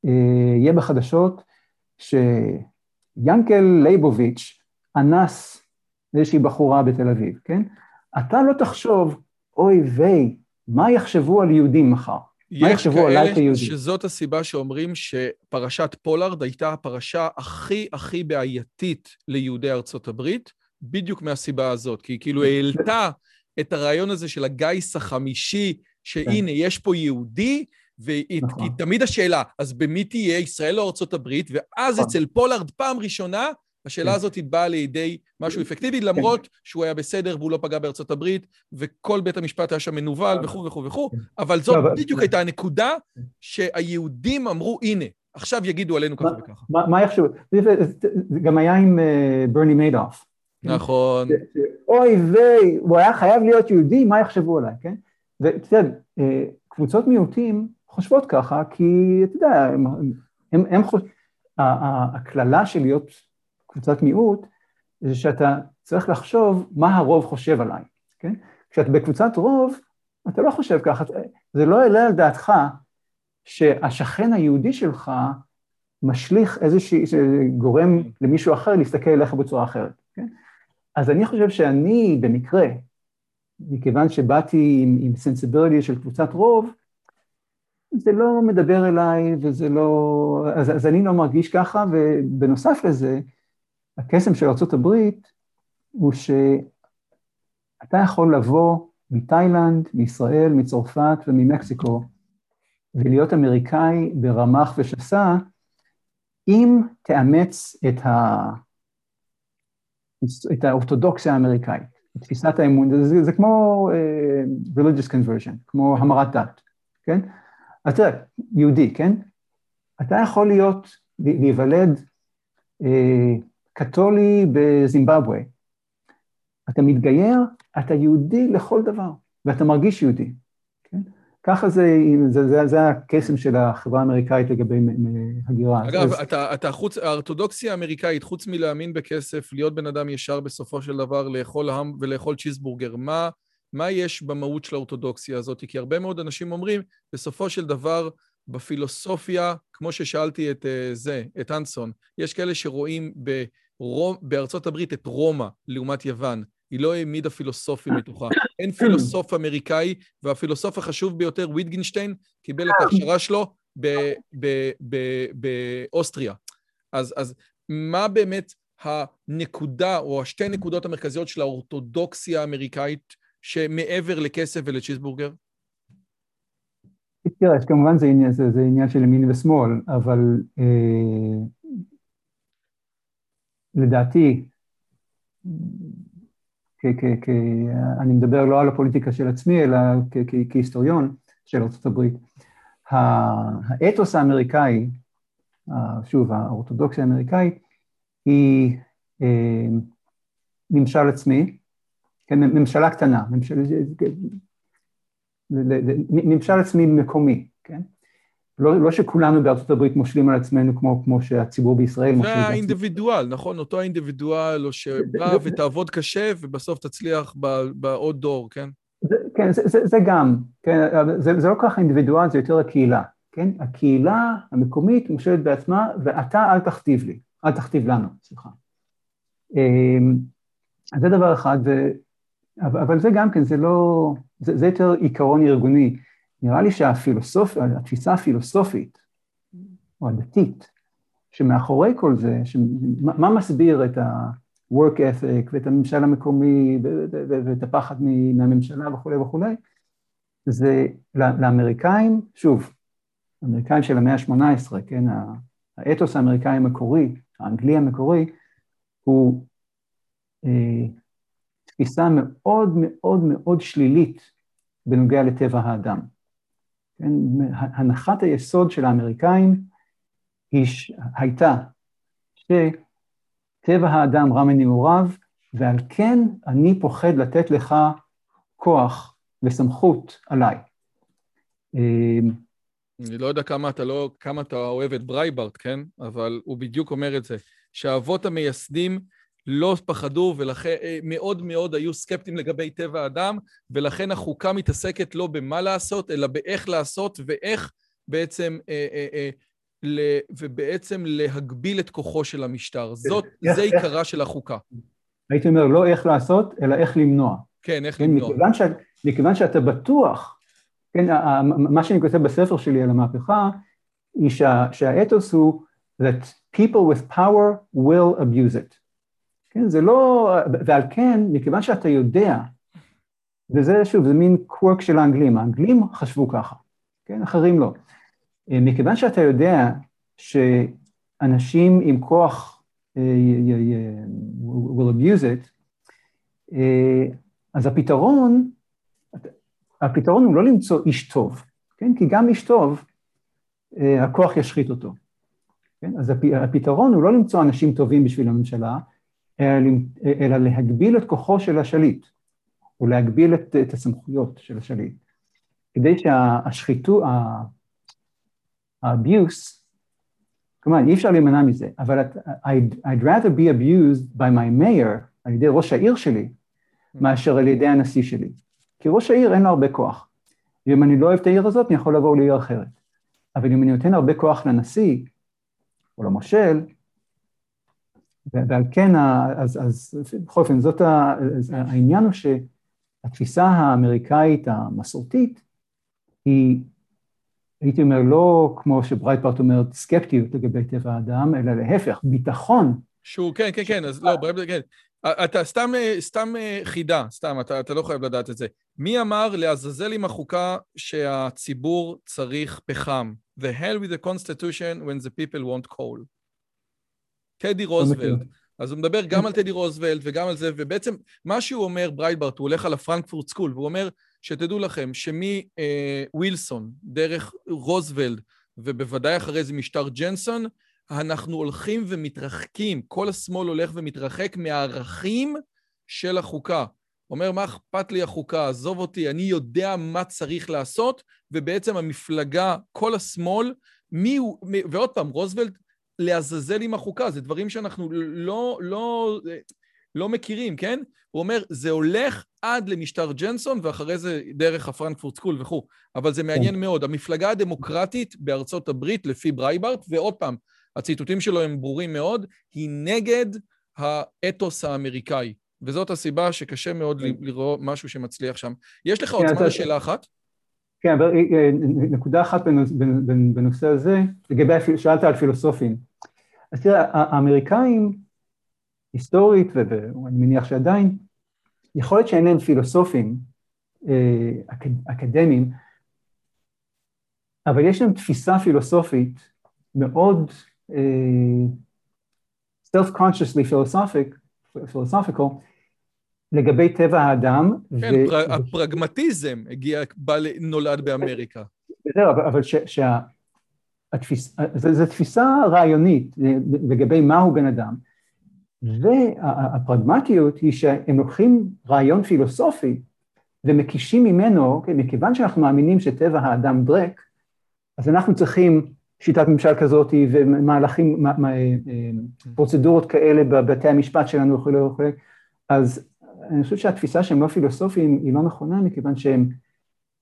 אה, יהיה בחדשות שיאנקל לייבוביץ' אנס איזושהי בחורה בתל אביב, כן? אתה לא תחשוב, אוי ויי, מה יחשבו על יהודים מחר? מה יחשבו עליי כיהודי? יש כאלה שזאת הסיבה שאומרים שפרשת פולארד הייתה הפרשה הכי הכי בעייתית ליהודי ארצות הברית, בדיוק מהסיבה הזאת, כי היא כאילו העלתה את הרעיון הזה של הגיס החמישי, שהנה, כן. יש פה יהודי, והיא נכון. תמיד השאלה, אז במי תהיה ישראל או ארצות הברית? ואז נכון. אצל פולארד פעם ראשונה, השאלה כן. הזאת באה לידי משהו אפקטיבי, כן. למרות שהוא היה בסדר והוא לא פגע בארצות הברית, וכל בית המשפט היה שם מנוול וכו' וכו' וכו', אבל זאת בדיוק הייתה הנקודה שהיהודים אמרו, הנה, עכשיו יגידו עלינו ככה וככה. מה יחשבו? זה גם היה עם אה, ברני מיידוף. נכון. אוי ויי, הוא היה חייב להיות יהודי, מה יחשבו עליי, כן? ואתה יודע, אה, קבוצות מיעוטים חושבות ככה, כי אתה יודע, הם, הם, הם חוש... הקללה של להיות קבוצת מיעוט, זה שאתה צריך לחשוב מה הרוב חושב עליי, כן? כשאתה בקבוצת רוב, אתה לא חושב ככה, זה לא יעלה על דעתך שהשכן היהודי שלך משליך איזושהי, גורם למישהו אחר להסתכל עליך בצורה אחרת, כן? אז אני חושב שאני, במקרה, מכיוון שבאתי עם, עם סנסיביליטי של קבוצת רוב, זה לא מדבר אליי וזה לא... אז, אז אני לא מרגיש ככה, ובנוסף לזה, הקסם של ארה"ב הוא שאתה יכול לבוא מתאילנד, מישראל, מצרפת וממקסיקו, ולהיות אמריקאי ברמ"ח ושס"ה, אם תאמץ את, ה... את האורתודוקסיה האמריקאית, את תפיסת האמון, זה, זה, זה כמו uh, religious conversion, כמו המרת דת, כן? אז תראה, יהודי, כן? אתה יכול להיות, להיוולד אה, קתולי בזימבבואה. אתה מתגייר, אתה יהודי לכל דבר, ואתה מרגיש יהודי? ככה זה, זה, זה, זה הקסם של החברה האמריקאית לגבי הגירה. אגב, אז... אתה, אתה חוץ, האורתודוקסיה האמריקאית, חוץ מלהאמין בכסף, להיות בן אדם ישר בסופו של דבר, לאכול עם ולאכול צ'יזבורגר, מה, מה יש במהות של האורתודוקסיה הזאת? כי הרבה מאוד אנשים אומרים, בסופו של דבר, בפילוסופיה, כמו ששאלתי את uh, זה, את אנסון, יש כאלה שרואים ברום, בארצות הברית את רומא לעומת יוון. היא לא העמידה פילוסופים מתוכה. אין פילוסוף אמריקאי, והפילוסוף החשוב ביותר, ויטגינשטיין, קיבל את ההכשרה שלו באוסטריה. אז, אז מה באמת הנקודה, או השתי נקודות המרכזיות של האורתודוקסיה האמריקאית שמעבר לכסף ולצ'יזבורגר? תראה, כמובן זה עניין, זה, זה עניין של ימין ושמאל, אבל אה, לדעתי, אני מדבר לא על הפוליטיקה של עצמי, אלא כהיסטוריון של ארה"ב, האתוס האמריקאי, שוב, האורתודוקסיה האמריקאית, היא אה, ממשל עצמי, כן, ממשלה קטנה, ממשל, ממשל עצמי מקומי, כן? לא, לא שכולנו בארצות הברית מושלים על עצמנו כמו, כמו שהציבור בישראל מושלים על עצמנו. זה האינדיבידואל, נכון? אותו האינדיבידואל, או שבא ותעבוד קשה ובסוף תצליח בעוד דור, כן? זה, כן, זה, זה, זה גם, כן, זה, זה לא כל כך אינדיבידואל, זה יותר הקהילה, כן? הקהילה המקומית מושלת בעצמה, ואתה אל תכתיב לי, אל תכתיב לנו, סליחה. אמ, אז זה דבר אחד, ו... אבל זה גם כן, זה לא, זה, זה יותר עיקרון ארגוני. נראה לי שהפילוסופיה, התפיסה הפילוסופית, או הדתית, שמאחורי כל זה, שמה, מה מסביר את, ה, work ethic ואת הממשל המקומי ואת הפחד מהממשלה וכולי וכולי, זה לאמריקאים, שוב, האמריקאים של המאה ה-18, כן, האתוס האמריקאי המקורי, האנגלי המקורי, הוא אה, תפיסה מאוד מאוד מאוד שלילית בנוגע לטבע האדם. כן, הנחת היסוד של האמריקאים היא, הייתה שטבע האדם רע מנעוריו, ועל כן אני פוחד לתת לך כוח וסמכות עליי. אה, אני לא יודע כמה אתה, לא, כמה אתה אוהב את ברייטברט, כן? אבל הוא בדיוק אומר את זה, שהאבות המייסדים לא פחדו ולכן אה, מאוד מאוד היו סקפטיים לגבי טבע האדם, ולכן החוקה מתעסקת לא במה לעשות, אלא באיך לעשות ואיך בעצם, אה, אה, אה, ל, ובעצם להגביל את כוחו של המשטר. זאת, זה עיקרה של החוקה. הייתי אומר, לא איך לעשות, אלא איך למנוע. כן, איך כן, למנוע. מכיוון, ש, מכיוון שאתה בטוח, כן, מה שאני כותב בספר שלי על המהפכה, היא שה, שהאתוס הוא that people with power will abuse it. כן, זה לא, ועל כן, מכיוון שאתה יודע, וזה שוב, זה מין קוורק של האנגלים, האנגלים חשבו ככה, כן, אחרים לא. אה, מכיוון שאתה יודע שאנשים עם כוח uh, will abuse it, uh, אז הפתרון, הפתרון הוא לא למצוא איש טוב, כן? כי גם איש טוב, הכוח ישחית אותו. כן? אז הפתרון הוא לא למצוא אנשים טובים בשביל הממשלה, אלא להגביל את כוחו של השליט, או להגביל את, את הסמכויות של השליט, כדי שהשחיתות, ה-abuse, כלומר, אי אפשר להימנע מזה, אבל I'd, I'd rather be abused by my mayor, על ידי ראש העיר שלי, מאשר על ידי הנשיא שלי. כי ראש העיר אין לו הרבה כוח. ואם אני לא אוהב את העיר הזאת, אני יכול לעבור לעיר אחרת. אבל אם אני נותן הרבה כוח לנשיא, או למושל, ועל כן, אז, אז בכל אופן, זאת ה, העניין הוא שהתפיסה האמריקאית המסורתית היא, הייתי אומר, לא כמו שברייטפארט אומר, סקפטיות לגבי טבע האדם, אלא להפך, ביטחון. שהוא, כן, כן, כן, אז לא, ברייטפארט, כן. אתה סתם, סתם חידה, סתם, אתה, אתה לא חייב לדעת את זה. מי אמר לעזאזל עם החוקה שהציבור צריך פחם? The hell with the constitution when the people want coal. טדי רוזוולד. אז הוא מדבר גם על טדי רוזוולד וגם על זה, ובעצם מה שהוא אומר, ברייטברט, הוא הולך על ה Frankfurt School, והוא אומר, שתדעו לכם, שמווילסון, אה, דרך רוזוולט, ובוודאי אחרי זה משטר ג'נסון, אנחנו הולכים ומתרחקים, כל השמאל הולך ומתרחק מהערכים של החוקה. אומר, מה אכפת לי החוקה? עזוב אותי, אני יודע מה צריך לעשות, ובעצם המפלגה, כל השמאל, מי הוא, ועוד פעם, רוזוולט לעזאזל עם החוקה, זה דברים שאנחנו לא, לא, לא מכירים, כן? הוא אומר, זה הולך עד למשטר ג'נסון, ואחרי זה דרך ה Frankfurt School וכו', אבל זה מעניין כן. מאוד. המפלגה הדמוקרטית בארצות הברית, לפי ברייטברט, ועוד פעם, הציטוטים שלו הם ברורים מאוד, היא נגד האתוס האמריקאי. וזאת הסיבה שקשה מאוד כן. לראות משהו שמצליח שם. יש לך עוד כן, זמן לשאלה אחת? כן, אבל אה, אה, נקודה אחת בנושא הזה, לגבי, שאלת על פילוסופים. אז תראה, האמריקאים, היסטורית, ואני מניח שעדיין, יכול להיות שאין להם פילוסופים אה, אקדמיים, אבל יש להם תפיסה פילוסופית מאוד self-consciously philosophic, philosophical, לגבי טבע האדם. כן, ו... פר... הפרגמטיזם הגיע, בא, נולד באמריקה. זהו, אבל, אבל ש, שה... התפיס... זו, זו תפיסה רעיונית לגבי מהו בן אדם, והפרגמטיות היא שהם לוקחים רעיון פילוסופי ומקישים ממנו, כן, מכיוון שאנחנו מאמינים שטבע האדם דרק, אז אנחנו צריכים שיטת ממשל כזאת ומהלכים, אה, אה, פרוצדורות כאלה בבתי המשפט שלנו וכו' וכו', אז אני חושב שהתפיסה שהם לא פילוסופיים היא לא נכונה, מכיוון שהם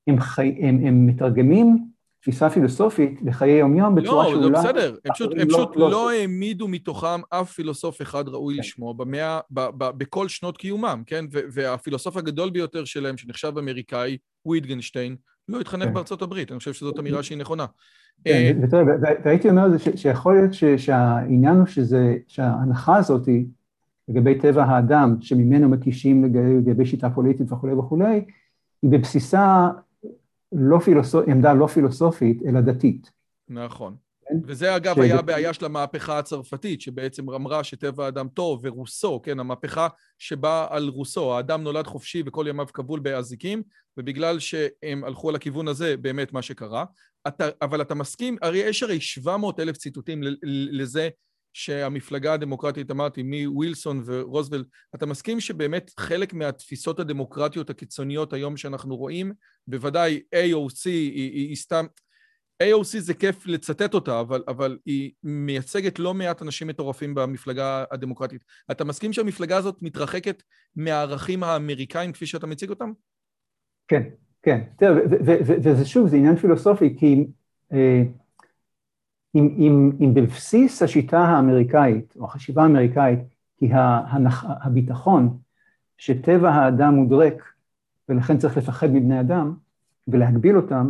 הם חי, הם, הם מתרגמים תפיסה פילוסופית לחיי יומיום בצורה לא, שאולי... לא, זה בסדר, הם פשוט, הם לא, פשוט לא, לא העמידו מתוכם אף פילוסוף אחד ראוי כן. לשמוע במאה, ב, ב, בכל שנות קיומם, כן? והפילוסוף הגדול ביותר שלהם, שנחשב אמריקאי, וויטגנשטיין, לא התחנך כן. בארצות הברית, אני חושב שזאת אמירה שהיא נכונה. כן, אה, והייתי אומר שיכול להיות שהעניין הוא שההנחה הזאת היא לגבי טבע האדם, שממנו מקישים לגבי שיטה פוליטית וכולי וכולי, היא בבסיסה לא פילוסופ... עמדה לא פילוסופית, אלא דתית. נכון. כן? וזה אגב ש... היה הבעיה של המהפכה הצרפתית, שבעצם אמרה שטבע האדם טוב, ורוסו, כן, המהפכה שבאה על רוסו, האדם נולד חופשי וכל ימיו כבול באזיקים, ובגלל שהם הלכו על הכיוון הזה, באמת מה שקרה. אתה, אבל אתה מסכים, הרי יש הרי 700 אלף ציטוטים לזה שהמפלגה הדמוקרטית, אמרתי, מווילסון ורוזוולט, אתה מסכים שבאמת חלק מהתפיסות הדמוקרטיות הקיצוניות היום שאנחנו רואים, בוודאי AOC היא, היא, היא סתם... AOC זה כיף לצטט אותה, אבל, אבל היא מייצגת לא מעט אנשים מטורפים במפלגה הדמוקרטית. אתה מסכים שהמפלגה הזאת מתרחקת מהערכים האמריקאים כפי שאתה מציג אותם? כן, כן. תראה, וזה שוב, זה עניין פילוסופי, כי אה, אם, אם, אם בבסיס השיטה האמריקאית, או החשיבה האמריקאית, היא ההנח, הביטחון שטבע האדם הוא דרק, ולכן צריך לפחד מבני אדם ולהגביל אותם,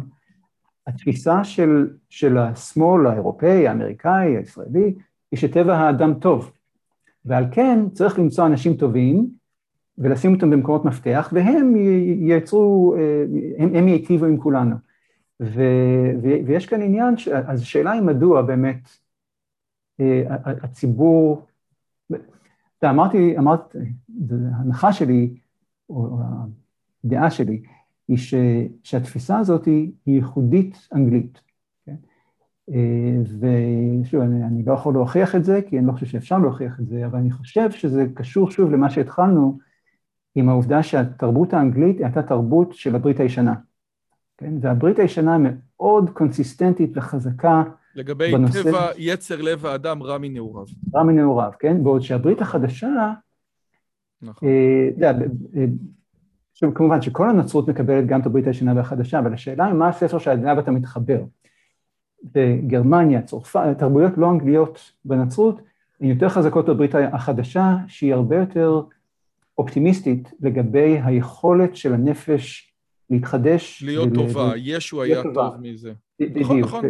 התפיסה של, של השמאל האירופאי, האמריקאי, הישראלי, היא שטבע האדם טוב, ועל כן צריך למצוא אנשים טובים ולשים אותם במקומות מפתח, והם ייצרו, אה, הם, הם ייטיבו עם כולנו. ו, ו, ויש כאן עניין, ש, אז השאלה היא מדוע באמת אה, הציבור, אתה אמרתי, אמרת, ההנחה שלי, או הדעה שלי, היא ש, שהתפיסה הזאת היא ייחודית אנגלית. כן? אה, ושוב, אני, אני לא יכול להוכיח את זה, כי אני לא חושב שאפשר להוכיח את זה, אבל אני חושב שזה קשור שוב למה שהתחלנו, עם העובדה שהתרבות האנגלית הייתה תרבות של הברית הישנה. כן? והברית הישנה מאוד קונסיסטנטית וחזקה לגבי בנושא... טבע יצר לב האדם רע מנעוריו. רע מנעוריו, כן? בעוד שהברית החדשה, נכון. אה, עכשיו, כמובן שכל הנצרות מקבלת גם את הברית הישנה והחדשה, אבל השאלה היא מה הספר שעליו אתה מתחבר. בגרמניה, צרפת, תרבויות לא אנגליות בנצרות, הן יותר חזקות בברית החדשה, שהיא הרבה יותר אופטימיסטית לגבי היכולת של הנפש להתחדש. להיות טובה, ישו היה טוב מזה. נכון, נכון.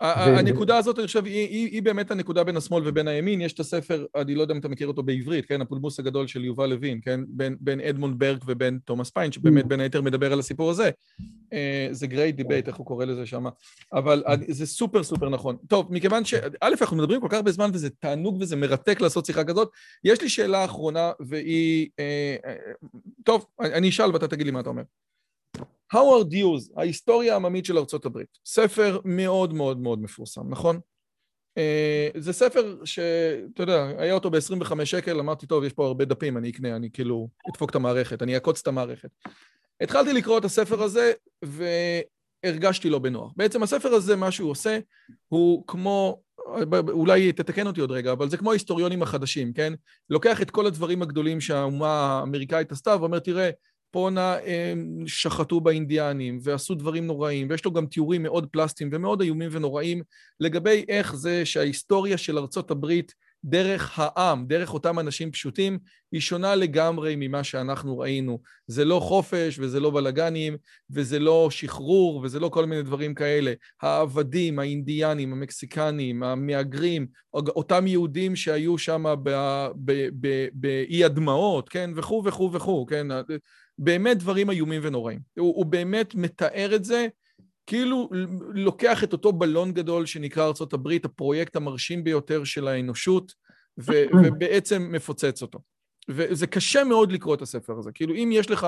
הנקודה הזאת, אני חושב, היא, באמת הנקודה בין השמאל ובין הימין. יש את הספר, אני לא יודע אם אתה מכיר אותו בעברית, כן? הפולמוס הגדול של יובל לוין, כן? בין, אדמונד ברק ובין תומאס פיין, שבאמת בין היתר מדבר על הסיפור הזה. אה, The Great Debate, איך הוא קורא לזה שם. אבל זה סופר סופר נכון. טוב, מכיוון ש... א', אנחנו מדברים כל כך הרבה זמן וזה תענוג וזה מרתק לעשות שיחה כזאת. יש לי שאלה אחרונה והיא... אה, אה, טוב, אני אשאל ואתה תגיד לי מה אתה אומר. האוורד דיוז, ההיסטוריה העממית של ארצות הברית, ספר מאוד מאוד מאוד מפורסם, נכון? Uh, זה ספר שאתה יודע, היה אותו ב-25 שקל, אמרתי, טוב, יש פה הרבה דפים, אני אקנה, אני כאילו אדפוק את המערכת, אני אעקוץ את המערכת. התחלתי לקרוא את הספר הזה, והרגשתי לא בנוח. בעצם הספר הזה, מה שהוא עושה, הוא כמו, אולי תתקן אותי עוד רגע, אבל זה כמו ההיסטוריונים החדשים, כן? לוקח את כל הדברים הגדולים שהאומה האמריקאית עשתה, ואומר, תראה, הם שחטו באינדיאנים ועשו דברים נוראים, ויש לו גם תיאורים מאוד פלסטיים ומאוד איומים ונוראים לגבי איך זה שההיסטוריה של ארצות הברית דרך העם, דרך אותם אנשים פשוטים, היא שונה לגמרי ממה שאנחנו ראינו. זה לא חופש וזה לא בלאגנים וזה לא שחרור וזה לא כל מיני דברים כאלה. העבדים, האינדיאנים, המקסיקנים, המהגרים, אותם יהודים שהיו שם באי הדמעות, כן, וכו' וכו' וכו', כן, באמת דברים איומים ונוראים. הוא, הוא באמת מתאר את זה, כאילו לוקח את אותו בלון גדול שנקרא ארה"ב, הפרויקט המרשים ביותר של האנושות, ו, [LAUGHS] ובעצם מפוצץ אותו. וזה קשה מאוד לקרוא את הספר הזה. כאילו, אם יש לך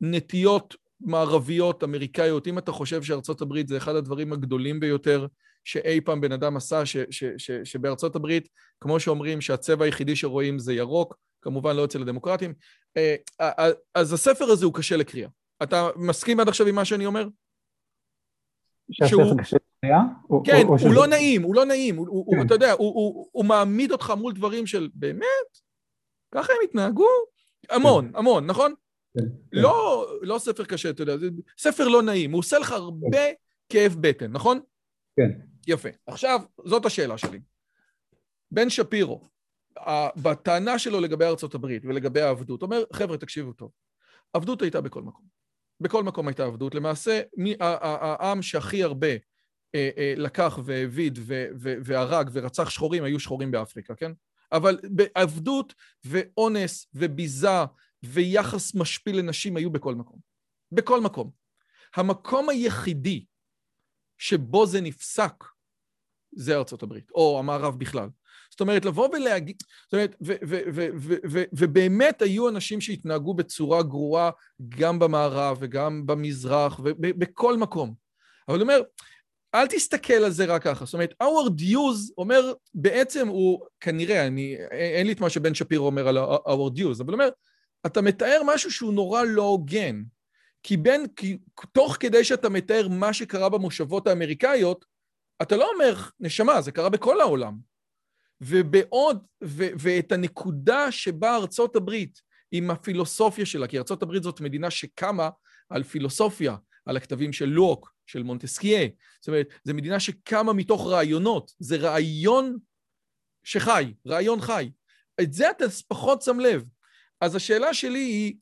נטיות מערביות, אמריקאיות, אם אתה חושב שארצות הברית זה אחד הדברים הגדולים ביותר שאי פעם בן אדם עשה, ש, ש, ש, שבארצות הברית, כמו שאומרים שהצבע היחידי שרואים זה ירוק, כמובן לא אצל הדמוקרטים. אה, אז הספר הזה הוא קשה לקריאה. אתה מסכים עד עכשיו עם מה שאני אומר? קשה לקריאה? כן, הוא לא נעים, הוא לא נעים. כן. אתה יודע, הוא מעמיד אותך מול דברים של באמת? ככה הם התנהגו? המון, כן. המון, נכון? כן, לא, לא ספר קשה, אתה יודע, ספר לא נעים, הוא עושה לך הרבה כאב בטן, נכון? כן. יפה. עכשיו, זאת השאלה שלי. בן שפירו, בטענה שלו לגבי ארצות הברית ולגבי העבדות, אומר, חבר'ה, תקשיבו טוב, עבדות הייתה בכל מקום. בכל מקום הייתה עבדות. למעשה, העם שהכי הרבה אה, אה, לקח והעביד והרג ורצח שחורים היו שחורים באפריקה, כן? אבל עבדות ואונס וביזה ויחס משפיל לנשים היו בכל מקום. בכל מקום. המקום היחידי שבו זה נפסק זה ארצות הברית, או המערב בכלל. זאת אומרת, לבוא ולהגיד, זאת אומרת, ובאמת היו אנשים שהתנהגו בצורה גרועה גם במערב וגם במזרח ובכל מקום. אבל הוא אומר, אל תסתכל על זה רק ככה. זאת אומרת, האוורד יוז אומר, בעצם הוא, כנראה, אני, אין לי את מה שבן שפירו אומר על האוורד יוז, אבל הוא אומר, אתה מתאר משהו שהוא נורא לא הוגן. כי בין, כי תוך כדי שאתה מתאר מה שקרה במושבות האמריקאיות, אתה לא אומר, נשמה, זה קרה בכל העולם. ובעוד, ו, ואת הנקודה שבה ארצות הברית, עם הפילוסופיה שלה, כי ארצות הברית זאת מדינה שקמה על פילוסופיה, על הכתבים של לוק, של מונטסקיה. זאת אומרת, זו מדינה שקמה מתוך רעיונות, זה רעיון שחי, רעיון חי. את זה אתה פחות שם לב. אז השאלה שלי היא,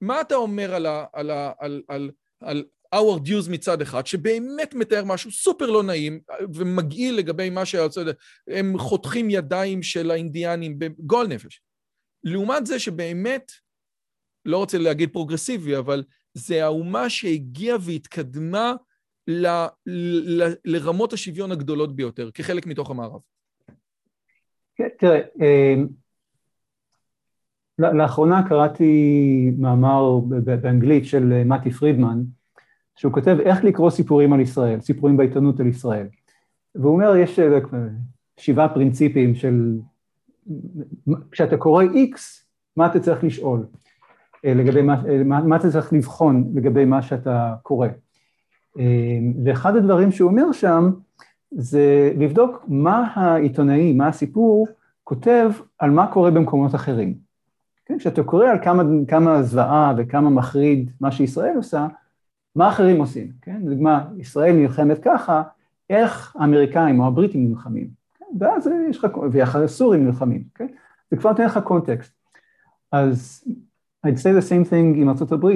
מה אתה אומר על, ה, על, ה, על, על, על our דיוז מצד אחד, שבאמת מתאר משהו סופר לא נעים ומגעיל לגבי מה שהרצון, הם חותכים ידיים של האינדיאנים בגועל נפש. לעומת זה שבאמת, לא רוצה להגיד פרוגרסיבי, אבל זה האומה שהגיעה והתקדמה ל, ל, לרמות השוויון הגדולות ביותר, כחלק מתוך המערב. כן, תראה, אמ, לאחרונה קראתי מאמר באנגלית של מתי פרידמן, שהוא כותב איך לקרוא סיפורים על ישראל, סיפורים בעיתונות על ישראל. והוא אומר, יש אה, שבעה פרינציפים של... כשאתה קורא X, מה אתה צריך לשאול אה, לגבי אה, מה, מה אתה צריך לבחון לגבי מה שאתה קורא. ואחד הדברים שהוא אומר שם, זה לבדוק מה העיתונאי, מה הסיפור, כותב על מה קורה במקומות אחרים. כן? כשאתה קורא על כמה, כמה זוועה וכמה מחריד מה שישראל עושה, מה אחרים עושים, כן? לדוגמה, ישראל נלחמת ככה, איך האמריקאים או הבריטים נלחמים, כן? ואז יש לך, ואחרי הסורים נלחמים, כן? זה כבר נותן לך קונטקסט. אז I'd say the same thing עם ארה"ב,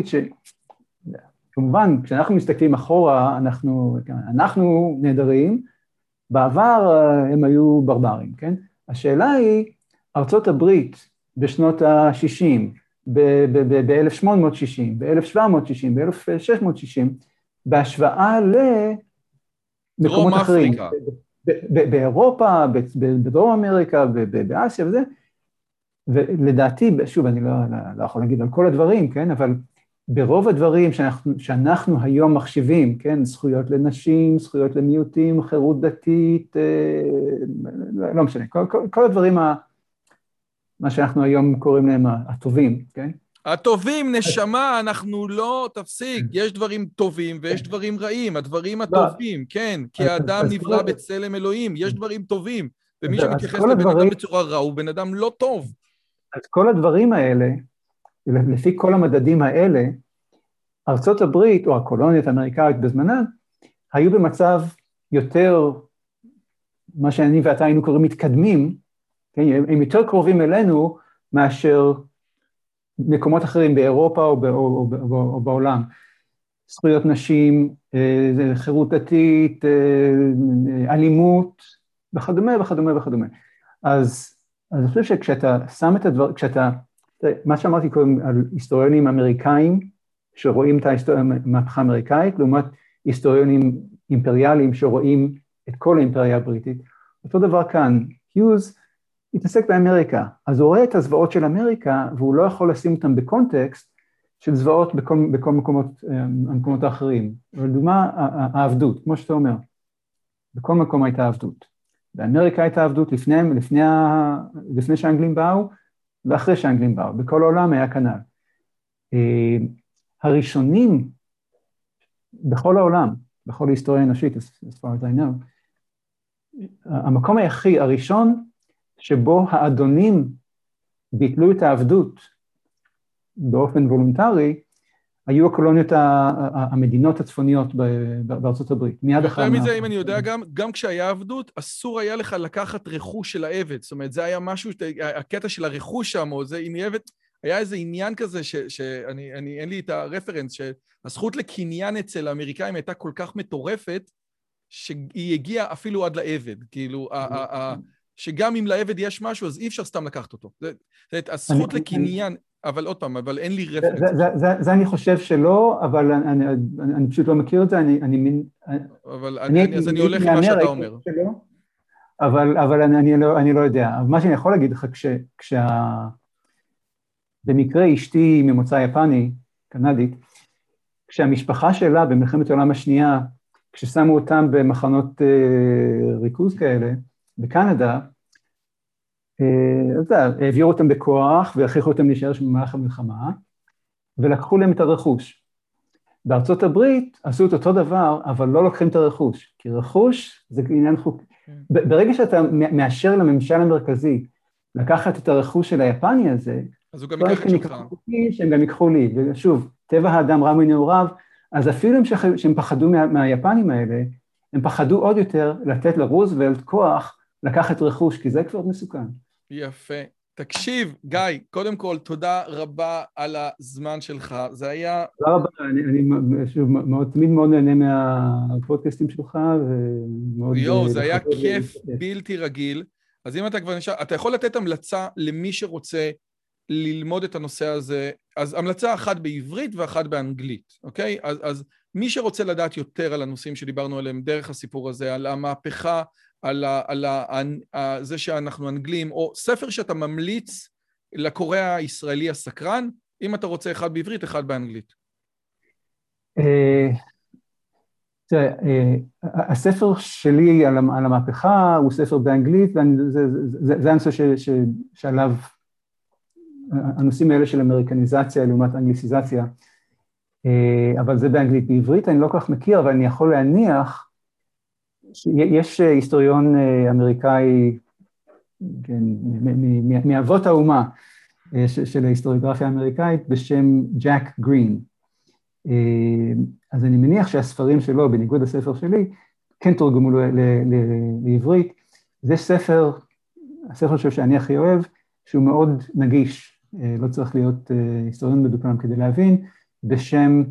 שכמובן, כשאנחנו מסתכלים אחורה, אנחנו, אנחנו נהדרים, בעבר אה, הם היו ברברים, כן? השאלה היא, ארצות הברית בשנות ה-60, ב-1860, ב-1760, ב-1660, בהשוואה למקומות אחרים. באירופה, בדרום אמריקה, באסיה וזה, ולדעתי, שוב, אני לא, לא, לא יכול להגיד על כל הדברים, כן, אבל ברוב הדברים שאנחנו, שאנחנו היום מחשיבים, כן, זכויות לנשים, זכויות למיעוטים, חירות דתית, אה, לא משנה, כל, כל, כל הדברים ה... מה שאנחנו היום קוראים להם הטובים, כן? הטובים, נשמה, אנחנו לא, תפסיק, יש דברים טובים ויש דברים רעים, הדברים לא. הטובים, כן, כי האדם נברא בצלם אלוהים, יש דברים טובים, ומי שמתייחס לבן אדם בצורה רע הוא בן אדם לא טוב. אז כל הדברים האלה, לפי כל המדדים האלה, ארצות הברית, או הקולוניות האמריקאית בזמנן, היו במצב יותר, מה שאני ואתה היינו קוראים מתקדמים, כן, הם יותר קרובים אלינו מאשר מקומות אחרים באירופה או, או, או, או בעולם. זכויות נשים, אה, חירות דתית, אה, אלימות וכדומה וכדומה וכדומה. אז, אז אני חושב שכשאתה שם את הדבר, כשאתה, מה שאמרתי קודם על היסטוריונים אמריקאים שרואים את המהפכה האמריקאית, לעומת היסטוריונים אימפריאליים שרואים את כל האימפריה הבריטית, אותו דבר כאן, היוז התעסק באמריקה, אז הוא רואה את הזוועות של אמריקה והוא לא יכול לשים אותן בקונטקסט של זוועות בכל, בכל מקומות, אה, המקומות האחרים. לדוגמה, העבדות, כמו שאתה אומר, בכל מקום הייתה עבדות. באמריקה הייתה עבדות לפני, לפני, לפני שהאנגלים באו ואחרי שהאנגלים באו, בכל העולם היה כנ"ל. אה, הראשונים בכל העולם, בכל ההיסטוריה האנושית, as far as I know, המקום היחיד, הראשון שבו האדונים ביטלו את העבדות באופן וולונטרי, היו הקולוניות, המדינות הצפוניות בארצות הברית, מיד אחרי... יותר מזה, אם אני יודע, גם, גם כשהיה עבדות, אסור היה לך לקחת רכוש של העבד. זאת אומרת, זה היה משהו, הקטע של הרכוש שם, או זה, אם היא עבד, היה איזה עניין כזה, שאני, אני, אין לי את הרפרנס, שהזכות לקניין אצל האמריקאים הייתה כל כך מטורפת, שהיא הגיעה אפילו עד לעבד. כאילו, שגם אם לעבד יש משהו, אז אי אפשר סתם לקחת אותו. זאת אומרת, הזכות לקניין, אבל עוד פעם, אבל אין לי רפרנס. זה אני חושב שלא, אבל אני פשוט לא מכיר את זה, אני... אבל אז אני הולך עם מה שאתה אומר. אבל לא, אני לא יודע. מה שאני יכול להגיד לך, כשה... במקרה אשתי ממוצא יפני, קנדית, כשהמשפחה שלה במלחמת העולם השנייה, כששמו אותם במחנות אה, ריכוז כאלה, בקנדה, אה, העבירו אותם בכוח והכריחו אותם להישאר שם במהלך המלחמה, ולקחו להם את הרכוש. בארצות הברית עשו את אותו דבר, אבל לא לוקחים את הרכוש, כי רכוש זה עניין חוקי. כן. ברגע שאתה מאשר לממשל המרכזי לקחת את הרכוש של היפני הזה, אז הוא גם ייקח את שלך. שהם גם ייקחו לי, ושוב, טבע האדם רע מנעוריו, אז אפילו שהם פחדו מה, מהיפנים האלה, הם פחדו עוד יותר לתת לרוזוולט כוח לקחת רכוש, כי זה כבר מסוכן. יפה. תקשיב, גיא, קודם כל, תודה רבה על הזמן שלך. זה היה... תודה רבה, אני, אני שוב, מאוד, תמיד מאוד נהנה מהפודקאסטים שלך, ומאוד... יואו, זה היה כיף בלתי רגיל. אז אם אתה כבר נשאר, אתה יכול לתת המלצה למי שרוצה ללמוד את הנושא הזה, אז המלצה אחת בעברית ואחת באנגלית, אוקיי? אז, אז מי שרוצה לדעת יותר על הנושאים שדיברנו עליהם דרך הסיפור הזה, על המהפכה, על, ה, על ה, ה, זה שאנחנו אנגלים, או ספר שאתה ממליץ לקורא הישראלי הסקרן, אם אתה רוצה אחד בעברית, אחד באנגלית. אה, תראה, אה, הספר שלי על המהפכה הוא ספר באנגלית, וזה הנושא שעליו הנושאים האלה של אמריקניזציה לעומת אנגליסיזציה, אה, אבל זה באנגלית. בעברית אני לא כל כך מכיר, אבל אני יכול להניח שיש היסטוריון אה, אמריקאי, כן, מאבות האומה אה, של ההיסטוריוגרפיה האמריקאית בשם ג'ק גרין. אז אני מניח שהספרים שלו, בניגוד לספר שלי, כן תורגמו לעברית. זה ספר, הספר שאני הכי אוהב, שהוא מאוד נגיש אה, לא צריך להיות אה, היסטוריון מדופלם כדי להבין, בשם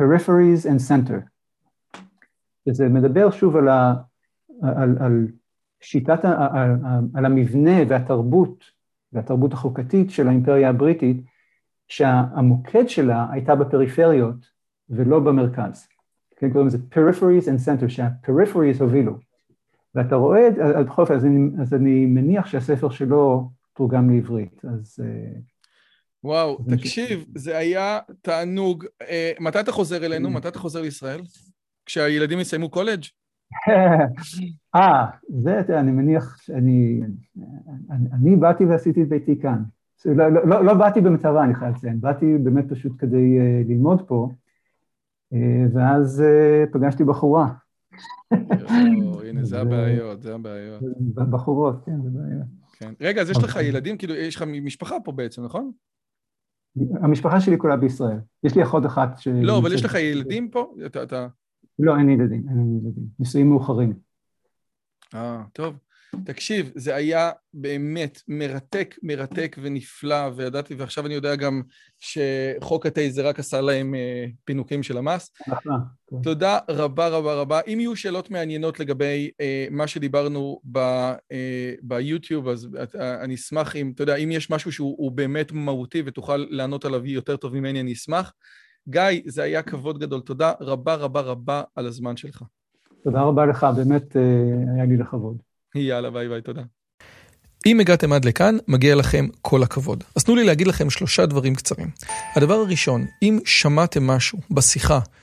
Peripheries and Center. וזה מדבר שוב על, ה, על, על שיטת, על, על המבנה והתרבות, והתרבות החוקתית של האימפריה הבריטית, שהמוקד שלה הייתה בפריפריות ולא במרכז. כן, קוראים לזה Peripheries and Center, שה-Peripheries הובילו. ואתה רואה, בכל אופן, אז, אז אני מניח שהספר שלו תורגם לעברית, אז... אה, וואו, תקשיב, זה היה תענוג. אה, מתי אתה חוזר אלינו? מתי אתה חוזר לישראל? כשהילדים יסיימו קולג'? [LAUGHS] אה, זה, אני מניח, אני, אני באתי ועשיתי את ביתי כאן. לא, לא, לא, לא באתי במטרה, אני חייב לציין, באתי באמת פשוט כדי uh, ללמוד פה, uh, ואז uh, פגשתי בחורה. הנה, [LAUGHS] זה הבעיות, זה הבעיות. בחורות, כן, זה בעיה. כן. רגע, אז יש לך אוקיי. ילדים, כאילו, יש לך משפחה פה בעצם, נכון? המשפחה שלי כולה בישראל. יש לי אחות אחת ש... לא, אבל יש לך ילדים פה? אתה... לא, אין ילדים, אין ילדים. נישואים מאוחרים. אה, טוב. תקשיב, זה היה באמת מרתק, מרתק ונפלא, וידעתי, ועכשיו אני יודע גם שחוק הטייזר רק עשה להם אה, פינוקים של המס. נכון. תודה רבה רבה רבה. אם יהיו שאלות מעניינות לגבי אה, מה שדיברנו ב, אה, ביוטיוב, אז אה, אני אשמח אם, אתה יודע, אם יש משהו שהוא באמת מהותי ותוכל לענות עליו יותר טוב ממני, אני אשמח. גיא, זה היה כבוד גדול. תודה רבה רבה רבה על הזמן שלך. תודה רבה לך, באמת אה, היה לי לכבוד. יאללה, ביי ביי, תודה. אם הגעתם עד לכאן, מגיע לכם כל הכבוד. אז תנו לי להגיד לכם שלושה דברים קצרים. הדבר הראשון, אם שמעתם משהו בשיחה